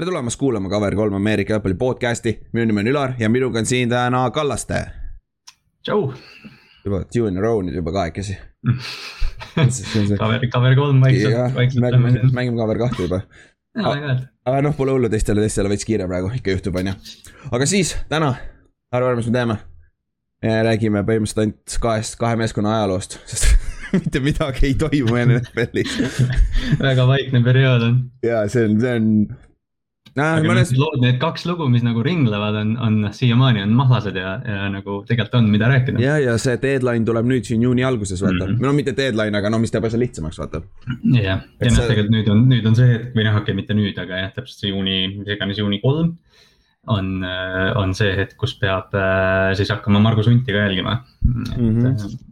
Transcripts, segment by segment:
tere tulemast kuulama Cover kolm Ameerika jalgpalli podcast'i, minu nimi on Ülar ja minuga on siin täna Kallaste. tšau. juba a row nüüd juba kahekesi Cover, Cover kolm vaikselt, vaikselt mängime Cover kahte juba. aga noh, pole hullu, teistele, teistele veits kiire praegu, ikka juhtub, on ju. aga siis täna, arva, mis me teeme. me räägime põhimõtteliselt ainult kahest, kahe meeskonna ajaloost, sest mitte midagi ei toimu NFL-is väga vaikne periood on. ja see on, see on aga mõnes... lood, need kaks lugu, mis nagu ringlevad, on, on siiamaani on mahlased ja, ja nagu tegelikult on, mida rääkida. ja, ja see deadline tuleb nüüd siin juuni alguses vaata mm, -hmm. no mitte deadline, aga no mis teeb asja lihtsamaks, vaata. jah, ja noh see..., tegelikult nüüd on, nüüd on see hetk või noh, okei okay,, mitte nüüd, aga jah, täpselt see juuni, mis iganes juuni kolm. on, on see hetk, kus peab äh, siis hakkama Margus Hunti ka jälgima mm. -hmm et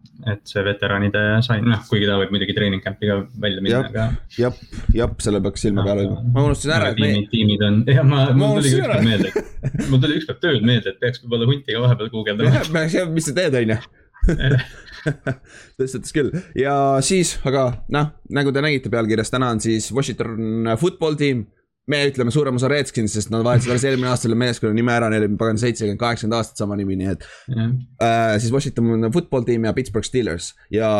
see veteranide sain, noh, kuigi ta võib muidugi treening camp'i ka välja minna, aga. jah, jah, selle peaks silma peal hoidma, ma unustasin ära, et me. tiimid on, jah, ma, mul tuli ükskord meelde, mul tuli ükskord tööl meelde, et peaks võib-olla hunti ka vahepeal guugeldama. mis sa teed, on ju tõstatas küll ja siis, aga noh, nagu te nägite pealkirjas, täna on siis Washington football team me ütleme suurem osa Redskins, sest nad vahetasid alles eelmine aasta selle meeskonna nime ära, neil on pagan seitsekümmend, kaheksakümmend aastat sama nimi, nii et yeah.. Äh, siis Washington football tiim ja Pittsburgh Steelers ja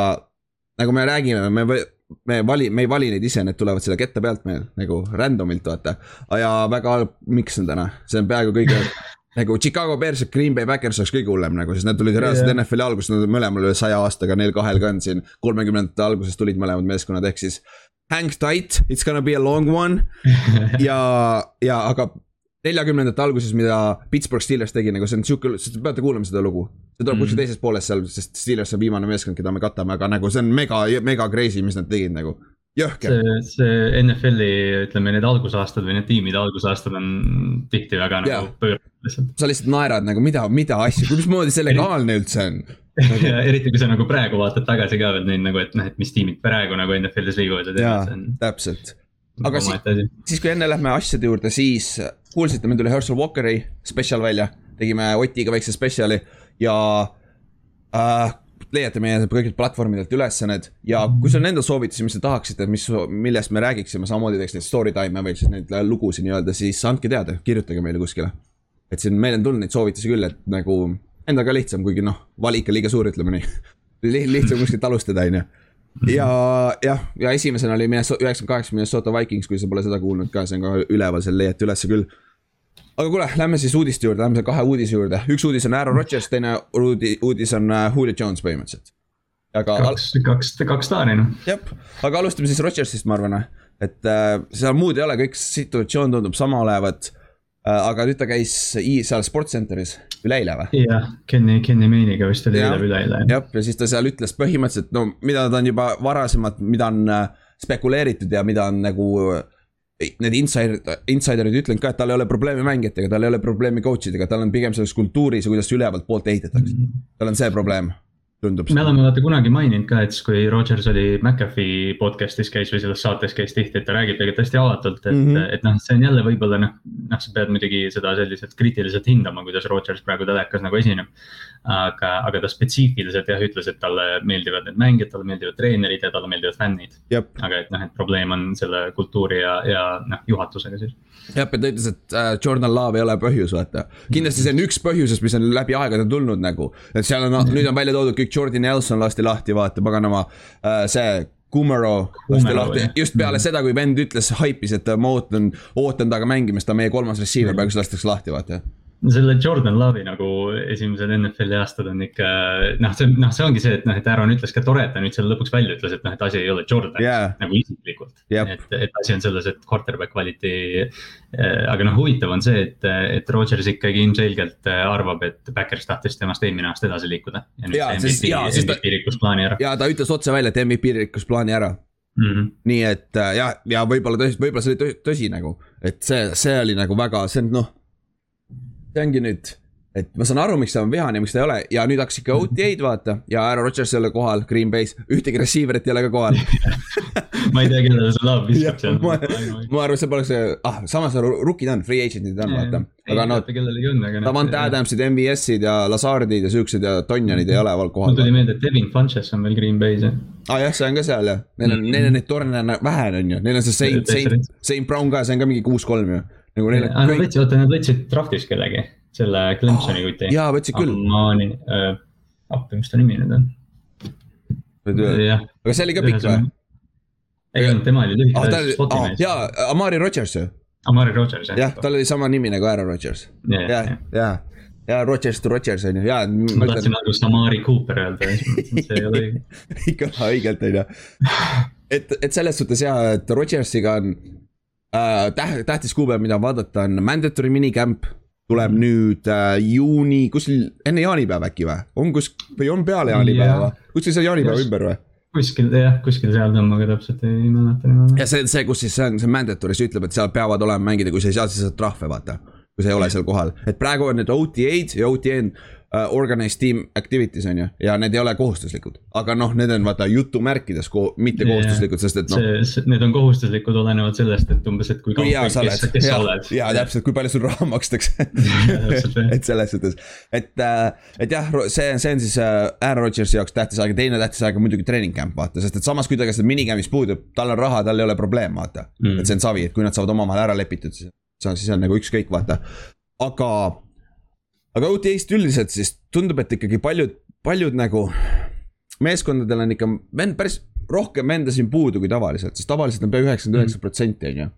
nagu me räägime, me, me vali, me ei vali neid ise, need tulevad selle kette pealt meil nagu random'ilt vaata. ja väga halb, miks on täna, see on peaaegu kõige nagu Chicago Bears ja Green Bay Packers oleks kõige hullem nagu, sest nad tulid reaalselt yeah. NFL-i alguses, nad mõlemal üle saja aastaga, neil kahel ka on siin. kolmekümnendate alguses tulid mõlemad meeskonnad, ehk siis hang tight, it's gonna be a long one. ja, ja aga neljakümnendate alguses, mida Pittsburgh Steelers tegi, nagu see on sihuke, te peate kuulama seda lugu. see tuleb kuskil mm. teises pooles seal, sest Steelers on viimane meeskond, keda me katame, aga nagu see on mega, mega crazy, mis nad tegid nagu. jõhker. see, see NFL-i, ütleme need algusaastad või need tiimide algusaastad on tihti väga nagu pöörased lihtsalt. sa lihtsalt naerad nagu mida, mida asju, mismoodi see legaalne üldse on ja eriti kui sa nagu praegu vaatad tagasi ka veel neid nagu, et noh, et mis tiimid praegu nagu NFL-is liiguvad ja teevad. jaa, täpselt. aga siis, siis kui enne lähme asjade juurde, siis kuulsite, meil tuli Herschel Walkeri spetsial välja. tegime Otiga väikse spetsiali ja äh, leiate meie kõigilt platvormidelt üles need ja kui sul on endal soovitusi, mis te tahaksite, mis, millest me räägiksime, samamoodi teeks neid story time'e või siis neid lugusid nii-öelda, siis andke teada, kirjutage meile kuskile. et siin meil on tulnud neid soovitusi küll, et nagu endal ka lihtsam, kuigi noh, valik on liiga suur, ütleme nii lihtsam kuskilt alustada, on ju. ja jah, ja esimesena oli üheksakümmend kaheksa Minnesota Vikings, kui sa pole seda kuulnud ka, see on ka üleval, seal leiate ülesse küll. aga kuule, lähme siis uudiste juurde, lähme kahe uudise juurde, üks uudis on Aaron Rodgers, teine uudis on äh, Julio Jones põhimõtteliselt. aga. kaks, kaks, kaks staari noh. jah, aga alustame siis Rodgersist, ma arvan, et äh, seal muud ei ole, kõik situatsioon tundub sama olevat. Aga nüüd ta käis seal sportscenter'is üleeile või? jah, Kenny, Kenny Main'iga vist oli eile või üleeile. jah, ja siis ta seal ütles põhimõtteliselt, no mida ta on juba varasemalt, mida on äh, spekuleeritud ja mida on nagu äh, need insider, insiderid ütlenud ka, et tal ei ole probleemi mängijatega, tal ei ole probleemi coach idega, tal on pigem selles kultuuris ja kuidas ülevalt poolt ehitatakse mm. -hmm. tal on see probleem tundub. me oleme vaata kunagi maininud ka, et siis kui Rogers oli McAfee podcast'is käis või selles saates käis tihti, et ta räägib tegelikult hästi avatult, et mm, -hmm. et noh, see on jälle võib-olla noh, noh, sa pead muidugi seda selliselt kriitiliselt hindama, kuidas Rogers praegu telekas nagu esineb. Aga, aga ta spetsiifiliselt jah ütles, et talle meeldivad need mängijad, talle meeldivad treenerid ja talle meeldivad fännid. aga et noh, et probleem on selle kultuuri ja, ja noh, juhatusega siis jah, ta ütles, et äh, Jordan Love ei ole põhjus, vaata. kindlasti see on üks põhjusest, mis on läbi aegade tulnud nagu. et seal on, nüüd on välja toodud kõik Jordi Nelson lasti lahti, vaata, paganama äh,, see. Kumaro lasti lahti, just peale seda, kui vend ütles, haipis, et ma ootan, ootan temaga mängimist, ta on meie kolmas receiver, praegu see lastakse lahti, vaata selle Jordan Love'i nagu esimesed NFL-i aastad on ikka noh, see noh, see ongi see, et noh, et Aaron ütles ka tore, et ta nüüd selle lõpuks välja ütles, et noh, et asi ei ole Jordanis yeah. nagu isiklikult yep.. et, et asi on selles, et quarterback valiti äh,. aga noh, huvitav on see, et, et Rodgers ikkagi ilmselgelt äh, arvab, et Backers tahtis temast eelmine aasta edasi liikuda. ja nüüd ja, MVP ta, ja ta ütles otse välja, et MVP rikkus plaani ära. Mm -hmm. nii et äh, ja, ja võib-olla tõsi, võib-olla see oli tõsi, tõsi nagu, et see, see oli nagu väga, see on noh see ongi nüüd, et ma saan aru, miks ta on vihane ja miks ta ei ole ja nüüd hakkas ikka OTA-d vaata ja Aaron Rodgers ei ole kohal, Green Bay's, ühtegi receiver'it ei ole ka kohal ma ei tea, kellele see laab viskab seal. ma, ma arvan, see poleks, ah, samas rookid on, free agent'id on, vaata. aga noh, Davante Adamsid, MVS-id ja Lazardid ja siuksed ja Tonjanid ei ole kohal. mul tuli meelde, et Devin Funches on veel Green Bay's jah. aa ah, jah, see on ka seal jah, neil on, neil on neid torne vähe on ju, neil on see Saint, Saint, Saint Brown ka, see on ka mingi kuus-kolm ju nagu neil on kõik. võtsid, oota nad võtsid draft'is kellegi, selle Clemsoni kuti oh,. jaa, võtsid küll. Amani äh,, appi, mis ta nimi nüüd on? aga see oli ka pikk või? ei olnud, tema oli lühike ah,, Spotify's. jaa, Amari Rodgers ju. Amari Rodgers jah. jah, tal oli sama nimi nagu Aaron Rodgers. ja, ja, ja Rodgers to Rodgers on ju, ja. ma tahtsin alguses Amari Cooper öelda, see ei ole õige. ei kõla õigelt, on ju. et, et selles suhtes ja, et Rodgersiga on äh, täht-, tähtis kuupäev, mida vaadata, on mandatory minicamp tuleb mm. nüüd äh, juuni, kuskil enne jaanipäeva äkki või? on kus, või on peale jaanipäeva yeah., kuskil seal jaanipäeva ümber või? kuskil jah, kuskil seal on, ma ka täpselt ei mäleta niimoodi. ja see, see, kus siis see on, see mandatory, see ütleb, et seal peavad olema mängida, kui sa ei saa, siis saad trahve, vaata. kui sa ei ole seal kohal, et praegu on need OTA-d ja OTA on uh, organized team activities on ju, ja need ei ole kohustuslikud. aga noh, need on vaata jutumärkides ko mitte yeah. kohustuslikud, sest et noh. Need on kohustuslikud olenevalt sellest, et umbes, et kui kaua, kes, kes sa oled. ja täpselt, kui palju sul raha makstakse et selles suhtes, et, äh, et jah, see, see on siis äh, Aaron Rodgersi jaoks tähtis aeg ja teine tähtis aeg on muidugi treening camp vaata, sest et samas, kui ta ka seda minicamp'is puudub, tal on raha, tal ei ole probleem, vaata mm.. et see on savi, et kui nad saavad omavahel ära lepitud, siis see on, siis on nagu ükskõik, vaata. aga aga OTA-st üldiselt siis tundub, et ikkagi paljud, paljud nagu meeskondadel on ikka vend, päris rohkem venda siin puudu kui tavaliselt, sest tavaliselt on pea üheksakümmend üheksa protsenti on ju.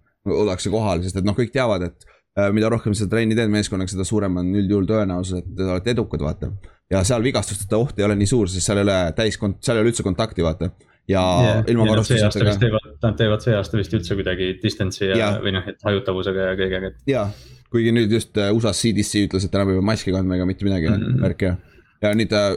ollakse kohal, sest et noh, kõik teavad, et äh, mida rohkem sa trenni teed meeskonnaga, seda suurem on üldjuhul tõenäosus, et te olete edukad, vaata. ja seal vigastusteta oht ei ole nii suur, sest seal ei ole täis, seal ei ole üldse kontakti, vaata ja yeah, ilma varustuseta ka. Nad teevad see aasta vist üldse kuidagi distance'i ja, ja, või noh, et hajutavusega ja kõigega, et. jaa, kuigi nüüd just äh, USA-s CDC ütles, et ei pea maski kandma ega mitte midagi mm, -hmm. värk ja. ja nüüd äh,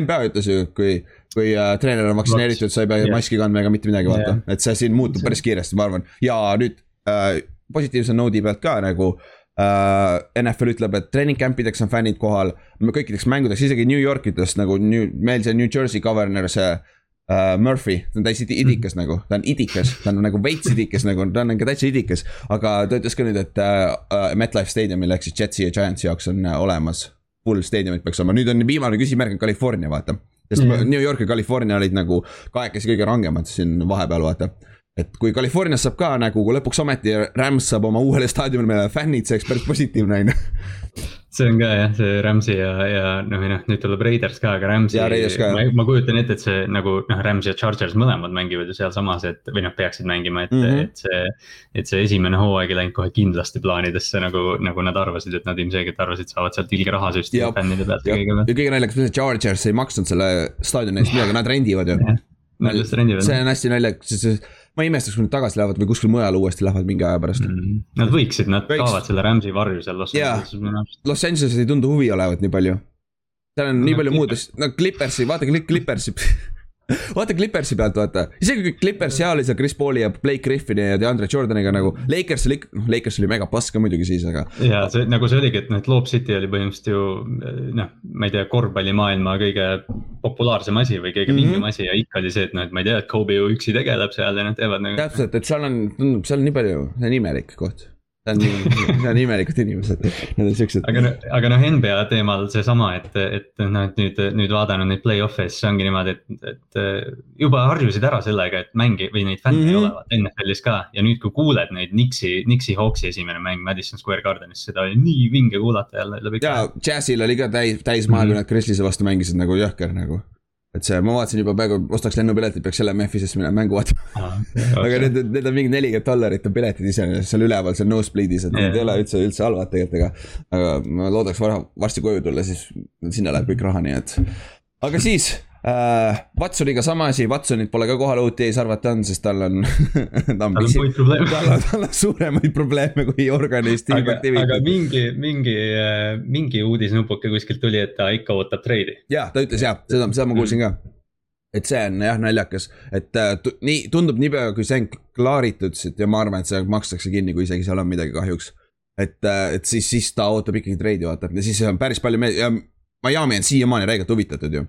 NBA ütles ju, kui, kui äh, treener on vaktsineeritud, sa ei pea yeah. maski kandma ega mitte midagi, vaata yeah., et see siin muutub päris kiiresti, ma arvan, ja nüüd äh, positiivse noodi pealt ka nagu äh,. NFL ütleb, et treening camp ideks on fännid kohal, kõikideks mängudeks, isegi New Yorkidest nagu New, meil see New Jersey governor, see uh, Murphy, ta on täiesti idikas mm. nagu, ta on idikas, ta on nagu veits idikas nagu, ta on ikka täitsa idikas. aga ta ütles ka nüüd, et uh, MetLife Stadiumil ehk siis Jetsi ja Giantsi jaoks on uh, olemas. Full staadiumid peaks olema, nüüd on viimane küsimärk on California, vaata. sest mm. New York ja California olid nagu kahekesi kõige rangemad siin vahepeal, vaata et kui Californias saab ka nagu lõpuks ometi Rams saab oma uuele staadionile fännid, see oleks päris positiivne on ju see on ka jah, see Rams'i ja, ja noh, noh, nüüd tuleb Raiders ka, aga Rams'i. Ma, ma kujutan ette, et see nagu noh, Rams ja Chargers mõlemad mängivad ju sealsamas, et või noh, peaksid mängima, et mm, -hmm. et see. et see esimene hooaeg ei läinud kohe kindlasti plaanidesse nagu, nagu nad arvasid, et nad ilmselgelt arvasid, saavad sealt ilge raha süstida fännide pealt ja kõige pealt. ja kõige naljakas, see Chargers ei maksnud selle staadioni eest midagi, nad rendivad ju. see on hästi naljakas, ma ei imestaks, kui nad tagasi lähevad või kuskil mujal uuesti lähevad mingi aja pärast mm.. Nad võiksid, nad Võiks. kaovad selle Rams'i varju seal Los Angeleses minu arust. Los Angeleses ei tundu huvi olevat nii palju. seal on no, nii palju muud asju, no Clippersi, vaadake Clippersi vaata Clippersi pealt, vaata, isegi kui Clippers seal oli seal Chris Pauli ja Blake Griffini ja DeAndre Jordaniga nagu. Lakers oli, noh Lakers oli mega pask ka muidugi siis, aga. ja see nagu see oligi, et noh, et Lob City oli põhimõtteliselt ju noh, ma ei tea, korvpallimaailma kõige populaarsem asi või kõige mm -hmm. asi ja ikka oli see, et noh, et ma ei tea, et Kobe ju üksi tegeleb seal ja nad teevad nagu. täpselt, et seal on, tundub, seal on nii palju, see on imelik koht Nad on nii, nad on imelikud inimesed, nad on siuksed. aga noh, aga noh, NBA teemal seesama, et, et noh, et nüüd, nüüd vaadanud neid play-off'e, siis ongi niimoodi, et, et juba harjusid ära sellega, et mängi või neid fänne mm -hmm. ei ole vaata NFL-is ka. ja nüüd, kui kuuled neid Nixi, Nixi Hawksi esimene mäng Madison Square Gardenis, seda oli nii vinge kuulata jälle läbi. ja, Jazzil oli ka täis, täismaal mm, -hmm. kui nad Grizzliese vastu mängisid nagu jõhker nagu et see, ma vaatasin juba praegu, ostaks lennupiletit, peaks jälle Memphisesse minema mängu vaatama ah,. Okay, aga need, need on mingi nelikümmend dollarit on piletid iseenesest seal üleval, seal nosebleed'is, et yeah. need ei ole üldse, üldse halvad tegelikult, aga. aga ma loodaks varsti koju tulla, siis sinna läheb kõik raha, nii et. aga siis äh,. Watsoniga sama asi, Watsonit pole ka kohal OTA-s arvata on, sest tal on ta on pisi, tal on, tal on suuremaid probleeme kui organist. aga, aga mingi, mingi, äh, mingi uudisnupuke kuskilt tuli, et ta ikka ootab treidi. ja, ta ütles ja, seda, seda ma kuulsin ka et see on jah naljakas, et äh, nii tundub niipea, kui see on klaaritud, ja ma arvan, et see makstakse kinni, kui isegi seal on midagi kahjuks. et, et siis, siis ta ootab ikkagi treidi, vaata, ja siis on päris palju mees- ja Miami on siiamaani räigelt huvitatud ju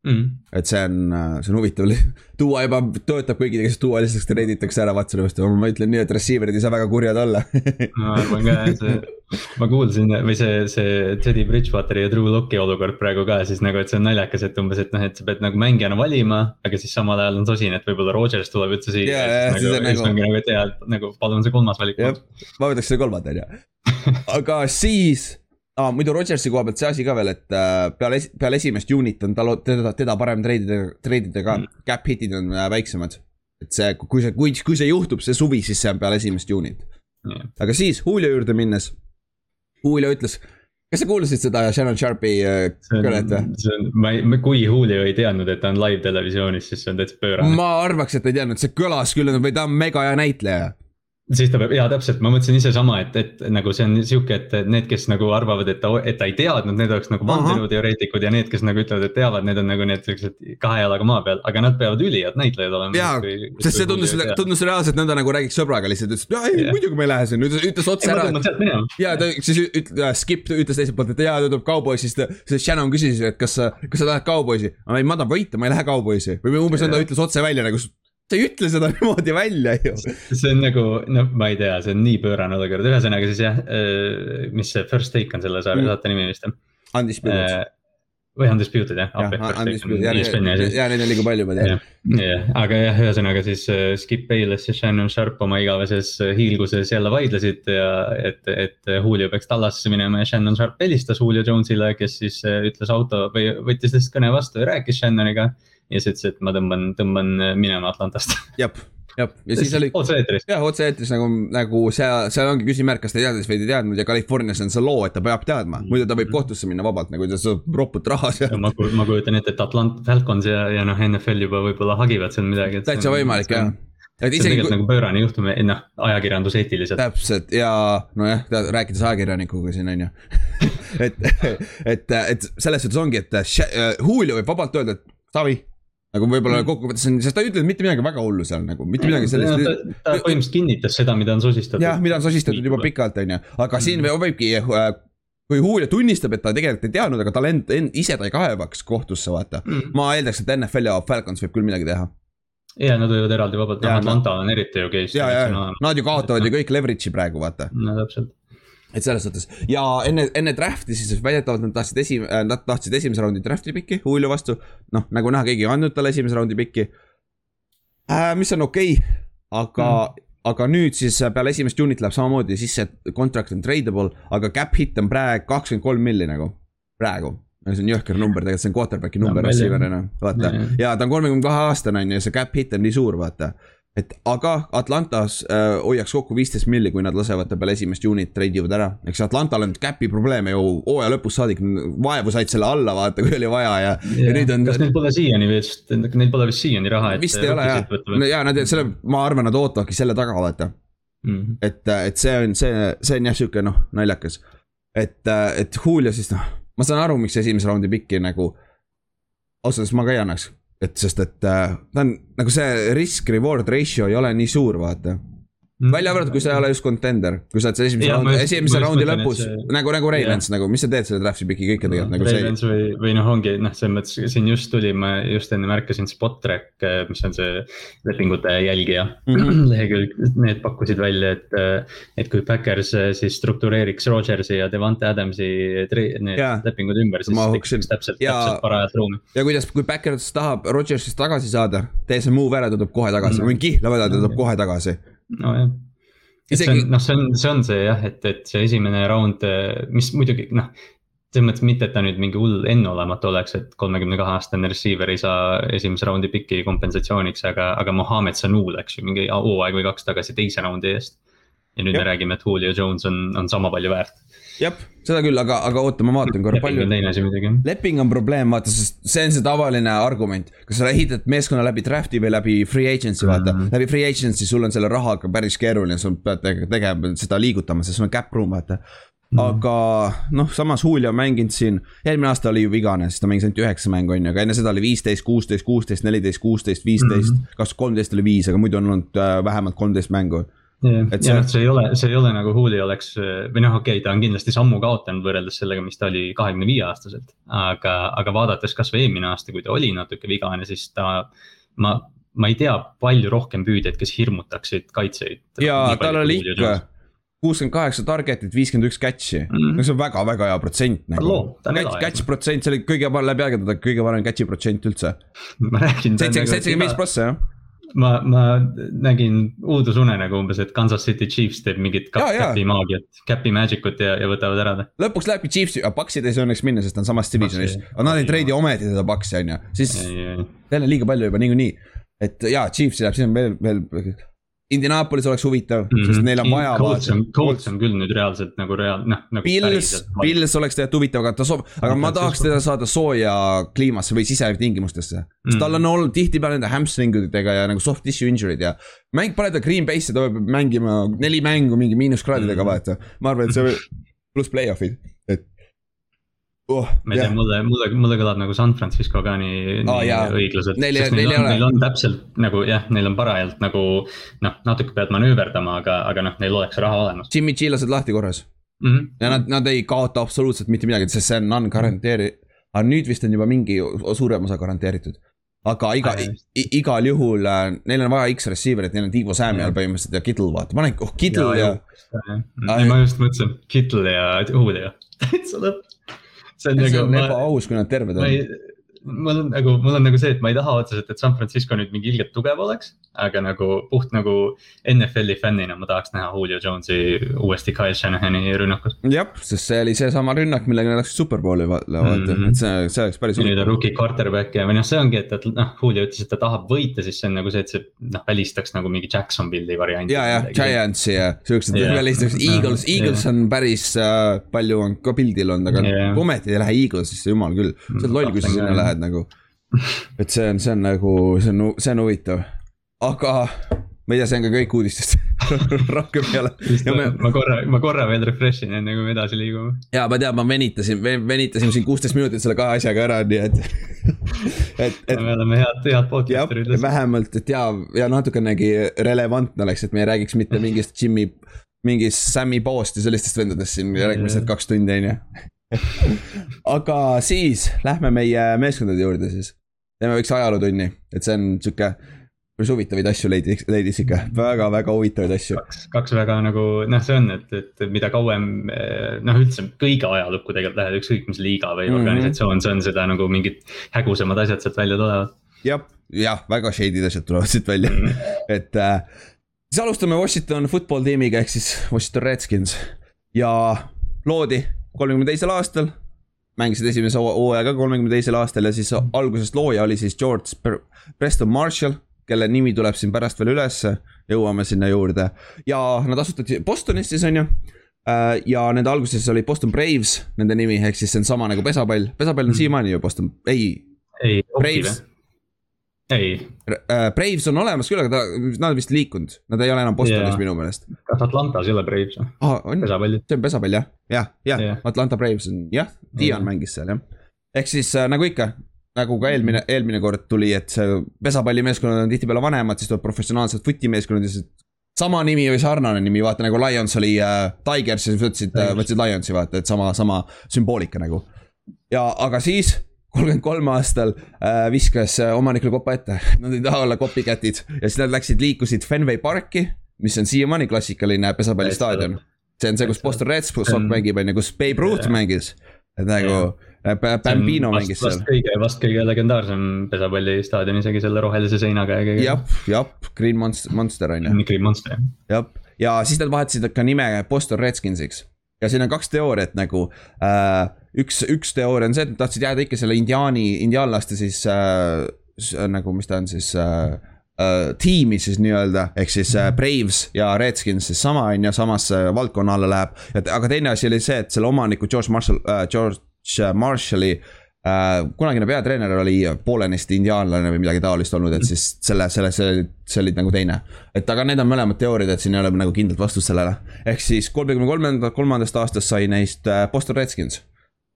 Mm. et see on, see on huvitav, tuua juba töötab kõigile, kes tuua lihtsalt renditakse ära Watsoni vastu, ma ütlen nii, et receiver'id ei saa väga kurjad olla ma arvan ka jah, see ma kuulsin või see, see Teddy Bridgewateri ja Drew Locke'i olukord praegu ka siis nagu, et see on naljakas, et umbes, et noh, et sa pead nagu mängijana valima. aga siis samal ajal on sosin, et võib-olla Rodgers tuleb üldse siia yeah,. Yeah, nagu, siis nagu, ongi nagu, et jaa, nagu palun see kolmas valik. ma võtaks selle kolmanda on ju, aga siis ah,. muidu Rodgersi koha pealt see asi ka veel, et äh, peale, peale esimest juunit on tal, teda, teda parem treidida, treidida ka mm., cap hit'id on äh, väiksemad. et see, kui see, kui, kui see juhtub, see suvi, siis see on peale esimest juunit yeah.. aga siis Julio juurde minnes Julio ütles, kas sa kuulasid seda Shannon Sharpi äh, kõnet või? see on, ma ei, kui Julio ei teadnud, et ta on live televisioonis, siis see on täitsa pöörane. ma arvaks, et ei teadnud, see kõlas küll, või ta on mega hea näitleja siis ta peab, jaa täpselt, ma mõtlesin ise sama, et, et nagu see on sihuke, et need, kes nagu arvavad, et ta, et ta ei teadnud, need oleks nagu vandenõuteoreetikud ja need, kes nagu ütlevad, et teavad, need on nagu need siuksed kahe jalaga maa peal, aga nad peavad ülihead näitlejad olema. jaa, sest see tundus, tundus reaalselt nõnda nagu räägiks sõbraga lihtsalt, ütles, et jaa, ei muidugi ma ei lähe sinna, ütles, ütles otse ära. ja ta siis ütles, Skip ütles teiselt poolt, et jaa, ta tuleb kauboisi, siis ta, siis Shannon küsis, et kas kas sa lähed kauboisi. ei, ma tahan võita, ma ei lähe kauboisi või umbes nõnda ütles otse välja nagu sa ei ütle seda niimoodi välja ju. see on nagu, noh, ma ei tea, see on nii pöörane olukord, ühesõnaga siis jah, äh, mis see first take on selle saate mm. nimi vist jah? Undisputed äh, või Undisputed jah ja,, ja neid on liiga palju, ma tean. jah, aga jah, ühesõnaga siis uh, Skip Bayless ja Shannon Sharp oma igaveses hiilguses jälle vaidlesid ja et, et Julio peaks Tallasesse minema ja Shannon Sharp helistas Julio Jones'ile, kes siis uh, ütles auto või võttis lihtsalt kõne vastu ja rääkis Shannoniga ja siis ütles, et ma tõmban, tõmban minema Atlantast. jah, jah, ja siis oli. otse-eetris. jah, otse-eetris nagu, nagu seal, seal ongi küsimärk, kas ta teadis või ei teadnud ja Californias on see loo, et ta peab teadma, muidu ta võib kohtusse minna vabalt, nagu ta saab roput raha sealt. ma, ma kujutan ette, et Atlant-, Falcons ja, ja noh, NFL juba võib-olla hagivad seal midagi. täitsa võimalik jah et isegi. see on tegelikult kui... nagu pöörane juhtum, noh, ajakirjanduseetiliselt. täpselt ja nojah, rääkides ajakirjanikuga siin on ju et, et, et selles suhtes ongi, et Julio võib vabalt öelda, et Taavi nagu võib-olla mm. kokkuvõttes on, sest ta ei ütelnud mitte midagi väga hullu seal nagu, mitte midagi sellist. ta, ta põhimõtteliselt kinnitas seda, mida on sosistatud. jah, mida on sosistatud juba pikalt, on ju, aga mm. siin võibki äh, kui Julio tunnistab, et ta tegelikult ei teadnud, aga tal end, end, ise ta ei kaebaks kohtusse, vaata mm.. ma eeldaks, et NFL ja Falcons võib küll midagi teha. ja nad võivad eraldi vabalt, Atlanta on eriti ju case. ja, ja, nad ju kaotavad ju kõik leverage'i praegu, vaata. no täpselt et selles suhtes ja enne, enne draft'i siis väidetavalt nad tahtsid esi-, äh, nad tahtsid esimese raundi draft'i pikki Julio vastu. noh, nagu näha, keegi ei andnud talle esimese raundi pikki äh,. mis on okei okay,, aga mm., aga nüüd siis peale esimest juunit läheb samamoodi, siis see contract on tradable, aga cap hit on praegu kakskümmend kolm milli nagu, praegu see on jõhker number, tegelikult see on quarterback'i number receiver'ina, vaata. ja ta on kolmekümne kahe aastane on ju, see cap hit on nii suur, vaata et aga Atlantas äh, hoiaks kokku viisteist milli, kui nad lasevad ta peale esimest juunit treidivad ära. eks Atlantal on cap'i probleeme ju hooaja lõpus saadik, vaevu said selle alla vaata, kui oli vaja ja, ja, ja nüüd on. kas neil pole siiani vist, neil pole vist siiani raha, et. vist ei ole jah, no ja nad selle, ma arvan, nad ootavadki selle taga vaata mm. -hmm. et, et see on see, see on jah sihuke noh, naljakas. et, et Julio siis noh, ma saan aru, miks esimese raundi pikki nagu. ausalt öeldes ma ka ei annaks et sest, et äh, ta on nagu see risk-reward ratio ei ole nii suur, vaata. Välja arvatud, kui sa ei ole just contender, kui sa oled seal esimese raundi, esimese raundi lõpus see... nagu, nagu Ravens nagu, mis sa teed selle draft'i piki kõike tegelikult nagu see. Ravens või, või noh, ongi noh, selles mõttes siin just tuli, ma just enne märkasin Spottrack, mis on see lepingute jälgija mm -hmm. lehekülg, need pakkusid välja, et. et kui Backers siis struktureeriks Rodgersi ja Devante Adamsi need ja, lepingud ümber, siis tekiks täpselt, täpselt parajalt ruumi. ja kuidas, kui Backers tahab Rodgersist tagasi saada, tee see move ära, ta tuleb kohe tagasi mm, -hmm. ma võin kihla vedada, ta tuleb kohe tagasi nojah. Isegi... noh, see on, see on see jah, et, et see esimene round, mis muidugi noh selles mõttes mitte, et ta nüüd mingi hull enneolematu oleks, et kolmekümne kahe aastane receiver ei saa esimese raundi piki kompensatsiooniks, aga, aga Mohammed Sanu läks ju mingi hooaeg või kaks tagasi teise raundi eest. ja nüüd ja. me räägime, et Julio Jones on, on sama palju väärt jah, seda küll, aga, aga oota, ma vaatan korra palju. leping on teine asi muidugi. leping on probleem, vaata, sest see on see tavaline argument. kas sa ehitad meeskonna läbi draft'i või läbi free agency, vaata mm. -hmm. läbi free agency sul on selle rahaga päris keeruline, sul pead tegema seda liigutama, sest sul on cap room, vaata Mm. aga noh, samas Julio mänginud siin, eelmine aasta oli ju vigane, siis ta mängis ainult üheksa mängu on ju, aga enne seda oli viisteist, kuusteist, kuusteist, neliteist, kuusteist, viisteist, mhm. kas kolmteist oli viis, aga muidu on olnud äh, vähemalt kolmteist mängu ja, ja noh, see ei ole, see ei ole nagu Julio oleks või noh, okei okay,, ta on kindlasti sammu kaotanud võrreldes sellega, mis ta oli kahekümne viie aastaselt. aga, aga vaadates kasvõi eelmine aasta, kui ta oli natuke vigane, siis ta, ma, ma ei tea palju rohkem püüdjaid, kes hirmutaksid kaitseid. ja tal oli ikka kuuskümmend kaheksa target'it, viiskümmend üks catch'i mm. -hmm. see on väga-väga hea protsent nagu ta catch, protsent, see oli kõige parem läbi aegade kõige parem catch'i protsent üldse. räägin. seitsekümmend viis prossa jah. ma, ma nägin uudusunenägu umbes, et Kansas City Chiefs teeb mingit. Capi maagiat, Capi magic ut ja, ja võtavad ära ta. lõpuks lähebki Chiefsi, Paxid ei saa õnneks minna, sest ta on samas divisionis aga nad ei treidi ometi teda Paxi on ju, siis jälle liiga palju juba niikuinii. et jaa, Chiefsi läheb, siis on veel, veel. Indianapolis oleks huvitav mm, -hmm. sest neil on vaja Colts on, Colts on küll nüüd reaalselt nagu reaal-, noh nagu. Pils, Pils oleks tegelikult huvitav, aga ta soov, aga ma tahaks teda saada sooja kliimasse või sisetingimustesse. sest tal on olnud tihtipeale nende hamstringidega ja nagu soft tissue injury'd ja. mäng pane ta Green Bay'sse, ta peab mängima neli mängu mingi miinuskraadidega, Mhm. vaata. ma arvan, et see võib- pluss play-off'id, oh,. ma ei tea, mulle, mulle, mulle kõlab nagu San Francisco ka nii Aa, oh,, jaa. nii õiglaselt. Neil neil neil ei on, neil on täpselt nagu jah, neil on parajalt nagu noh, natuke pead manööverdama, aga, aga noh, neil oleks raha olemas Jimmy G lased lahti korras mm. -hmm. ja nad, nad ei kaota absoluutselt mitte midagi, sest see on non-guaranteeri-. aga nüüd vist on juba mingi suurem osa garanteeritud. aga iga Aa,, igal juhul äh, neil on vaja X-receiver'it, neil on Tiivo Samuel põhimõtteliselt ja Kittle vaata, ma olen, oh Kittle ja, ja. ei, ma just mõtlesin, Kittle ja Julio, täitsa lõpp. See on nagu ebaaus, kui nad terved on. Mul on nagu, mul on nagu see, et ma ei taha otseselt, et San Francisco nüüd mingi ilgelt tugev oleks. aga nagu puht nagu NFL-i fännina ma tahaks näha Julio Jones'i uuesti Kyle Shanahani rünnakus. jah, sest see oli seesama rünnak, millega nad läksid superbowli va- vaata, Mhm. et see, see oleks päris nüüd on rookie quarterback ja, või noh, see ongi, et, et noh, Julio ütles, et ta tahab võita, siis see on nagu see, et see noh, välistaks nagu mingi Jacksonville'i varianti. ja, ja Giantsi ja siuksed Jah. välistaks, Eagles, Jah. Eagles on päris äh, palju on ka pildil olnud, aga kui ometi ei lähe Eaglesisse, jumal küll. sa oled loll, kui sa sinna jah. Lähed nagu. et see on, see on nagu, see on, see on huvitav, aga ma ei tea, see on ka kõik uudistest rohkem ei ole. me, ma korra, ma korra veel refresh in enne kui me edasi liigume. ja ma tean, ma venitasin, venitasin siin kuusteist minutit selle kahe asjaga ära, nii et, et, et me oleme head, head podcaster'id. vähemalt, et ja, ja natukenegi relevantne oleks, et me ei räägiks mitte mingist Jimmy, mingist Sammy Post ja sellistest vendadest siin järgmised kaks tundi, on ju. aga siis lähme meie meeskondade juurde siis. teeme väikse ajalootunni, et see on sihuke, päris huvitavaid asju leidis, leidis ikka väga-väga huvitavaid asju. kaks, kaks väga nagu noh, see on, et, et mida kauem eh, noh, üldse kõige ajalukku tegelikult lähed, ükskõik mis liiga või mm -hmm. organisatsioon see on, seda nagu mingid hägusamad asjad sealt välja tulevad. jah, jah, väga shady'd asjad tulevad siit välja, et äh, siis alustame Washington football tiimiga ehk siis Washington Redskins ja loodi kolmekümne teisel aastal. mängisid esimese hoo- hooaja ka kolmekümne teisel aastal ja siis algusest looja oli siis George Pre- Preston Marshall, kelle nimi tuleb siin pärast veel ülesse, jõuame sinna juurde. Ja nad asutati Bostonis siis on ju. ja nende alguses oli Boston Braves, nende nimi, ehk siis see on sama nagu pesapall, pesapall on siiamaani ju Boston, ei. Ei, Braves, ei, äh, Braves on olemas küll, aga ta, nad on vist liikunud, nad ei ole enam Bostonis yeah. minu meelest kas Atlantas ei ole Braves või? ah,. on, pesapallid. see on pesapall jah, jah, jah yeah., Atlanta Braves on jah, Dion Jah. mängis seal jah. ehk siis äh, nagu ikka, nagu ka eelmine, eelmine kord tuli, et see pesapallimeeskonnad on tihtipeale vanemad, siis tuleb professionaalsed futimeeskonnad ja siis sama nimi või sarnane nimi, vaata nagu Lions oli äh, Tigers ja siis võtsid äh,, võtsid Lionsi vaata, et sama, sama sümboolika nagu. ja, aga siis kolmkümmend kolm aastal äh, viskas äh, omanikule kopa ette, nad ei taha olla copycat'id ja siis nad läksid, liikusid Fenway Parki, mis on siiamaani klassikaline pesapallistaadion. see on see, kus Boston Red Sox mängib, on ju, kus Babe Ruth Jah. mängis. et nagu äh, Ba- Bambino mängis seal kõige, vast kõige legendaarsem pesapallistaadion isegi selle rohelise seinaga ja kõigega. jah, jah, Green Monster, Monster on ju, Nicky Monster. jah. ja siis nad vahetasid ka nime Boston Redskinsiks. Ja siin on kaks teooriat nagu äh,. üks, üks teooria on see, et nad tahtsid jääda ikka selle indiaani, indiaanlaste siis äh, nagu, mis ta on siis äh, äh, tiimi siis nii-öelda, ehk siis äh, Braves ja Redskins siis sama on ju, samasse valdkonna alla läheb. aga teine asi oli see, et selle omaniku George Marshall äh,, George Marshalli äh, kunagine peatreener oli poolenisti indiaanlane või midagi taolist olnud, et siis selle, selle, see, see oli nagu teine. et aga need on mõlemad teooriad, et siin ei ole nagu kindlat vastust sellele. ehk siis kolmekümne kolmanda, kolmandast aastast sai neist äh, Boston Redskins.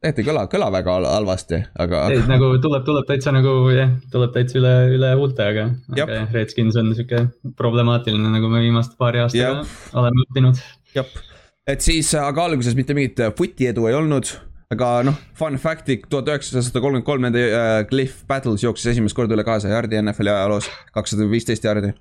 tegelikult ei kõla, kõla väga hal- halvasti, aga, ei, nagu tuleb, tuleb täitsa nagu jah, tuleb täitsa üle, üle huulte, aga, aga jah, Redskins on sihuke problemaatiline, nagu me viimaste paari aastaga Jep. oleme õppinud. jah. et siis, aga alguses mitte mingit äh, footi edu ei olnud aga noh, fun fact'i tuhat üheksasada kolmkümmend kolm nende äh, Cliff Battles jooksis esimest korda üle kahesaja jardi NFL-i ajaloos, kakssada viisteist jardi.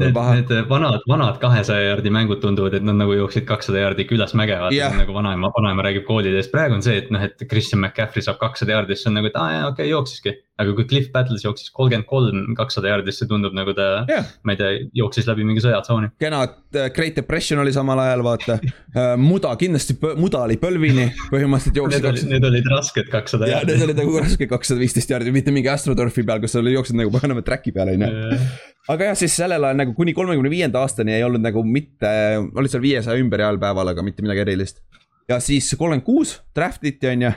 Need, need vanad, vanad kahesaja jaardi mängud tunduvad, et nad nagu jooksid kakssada jaardi külas mäge, vaata yeah. nagu vanaema, vanaema räägib koolidest, praegu on see, et noh, et Christian McCaffrey saab kakssada jaardi, siis on nagu, et aa jaa, okei okay,, jooksiski. Aga kui Cliff Battles jooksis kolmkümmend kolm kakssada jaardi, siis see tundub nagu ta yeah., ma ei tea, jooksis läbi mingi sõjatsooni. kena, äh, Great Depression oli samal ajal, vaata äh, muda kindlasti, muda oli põlvini, põhimõtteliselt jooksis. Need, need olid rasked kakssada jaardi. Need olid nagu rasked kakssada viisteist jaardi, mitte mingi Astrodorfi peal, kus sa jooksid nagu paganama track'i peal, on ju aga jah, siis sellel ajal nagu kuni kolmekümne viienda aastani ei olnud nagu mitte, olid seal viiesaja ümber heal päeval, aga mitte midagi erilist. ja siis kolmkümmend kuus draft iti, on ju.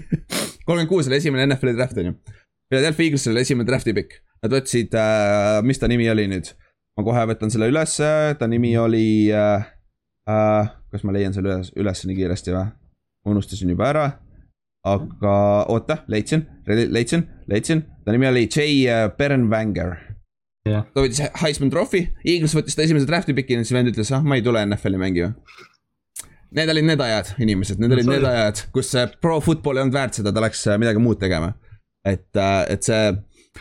kolmkümmend kuus oli esimene NFL-i draft, on ju. Philadelphia Eaglesil oli esimene draft'i pikk. Nad võtsid äh,, mis ta nimi oli nüüd? ma kohe võtan selle ülesse, ta nimi oli äh,. Äh, kas ma leian selle üles, üles nii kiiresti või? unustasin juba ära aga oota, leidsin, leidsin, leidsin, ta nimi oli J Bernwanger yeah.. ta võttis Heisman Trophy, Eagles võttis ta esimese draft'i piki ja siis vend ütles, ah ma ei tule NFL-i mängima. Need olid need ajad, inimesed, need olid need ajad, kus pro football ei olnud väärt seda, ta läks äh, midagi muud tegema. et, äh, et see,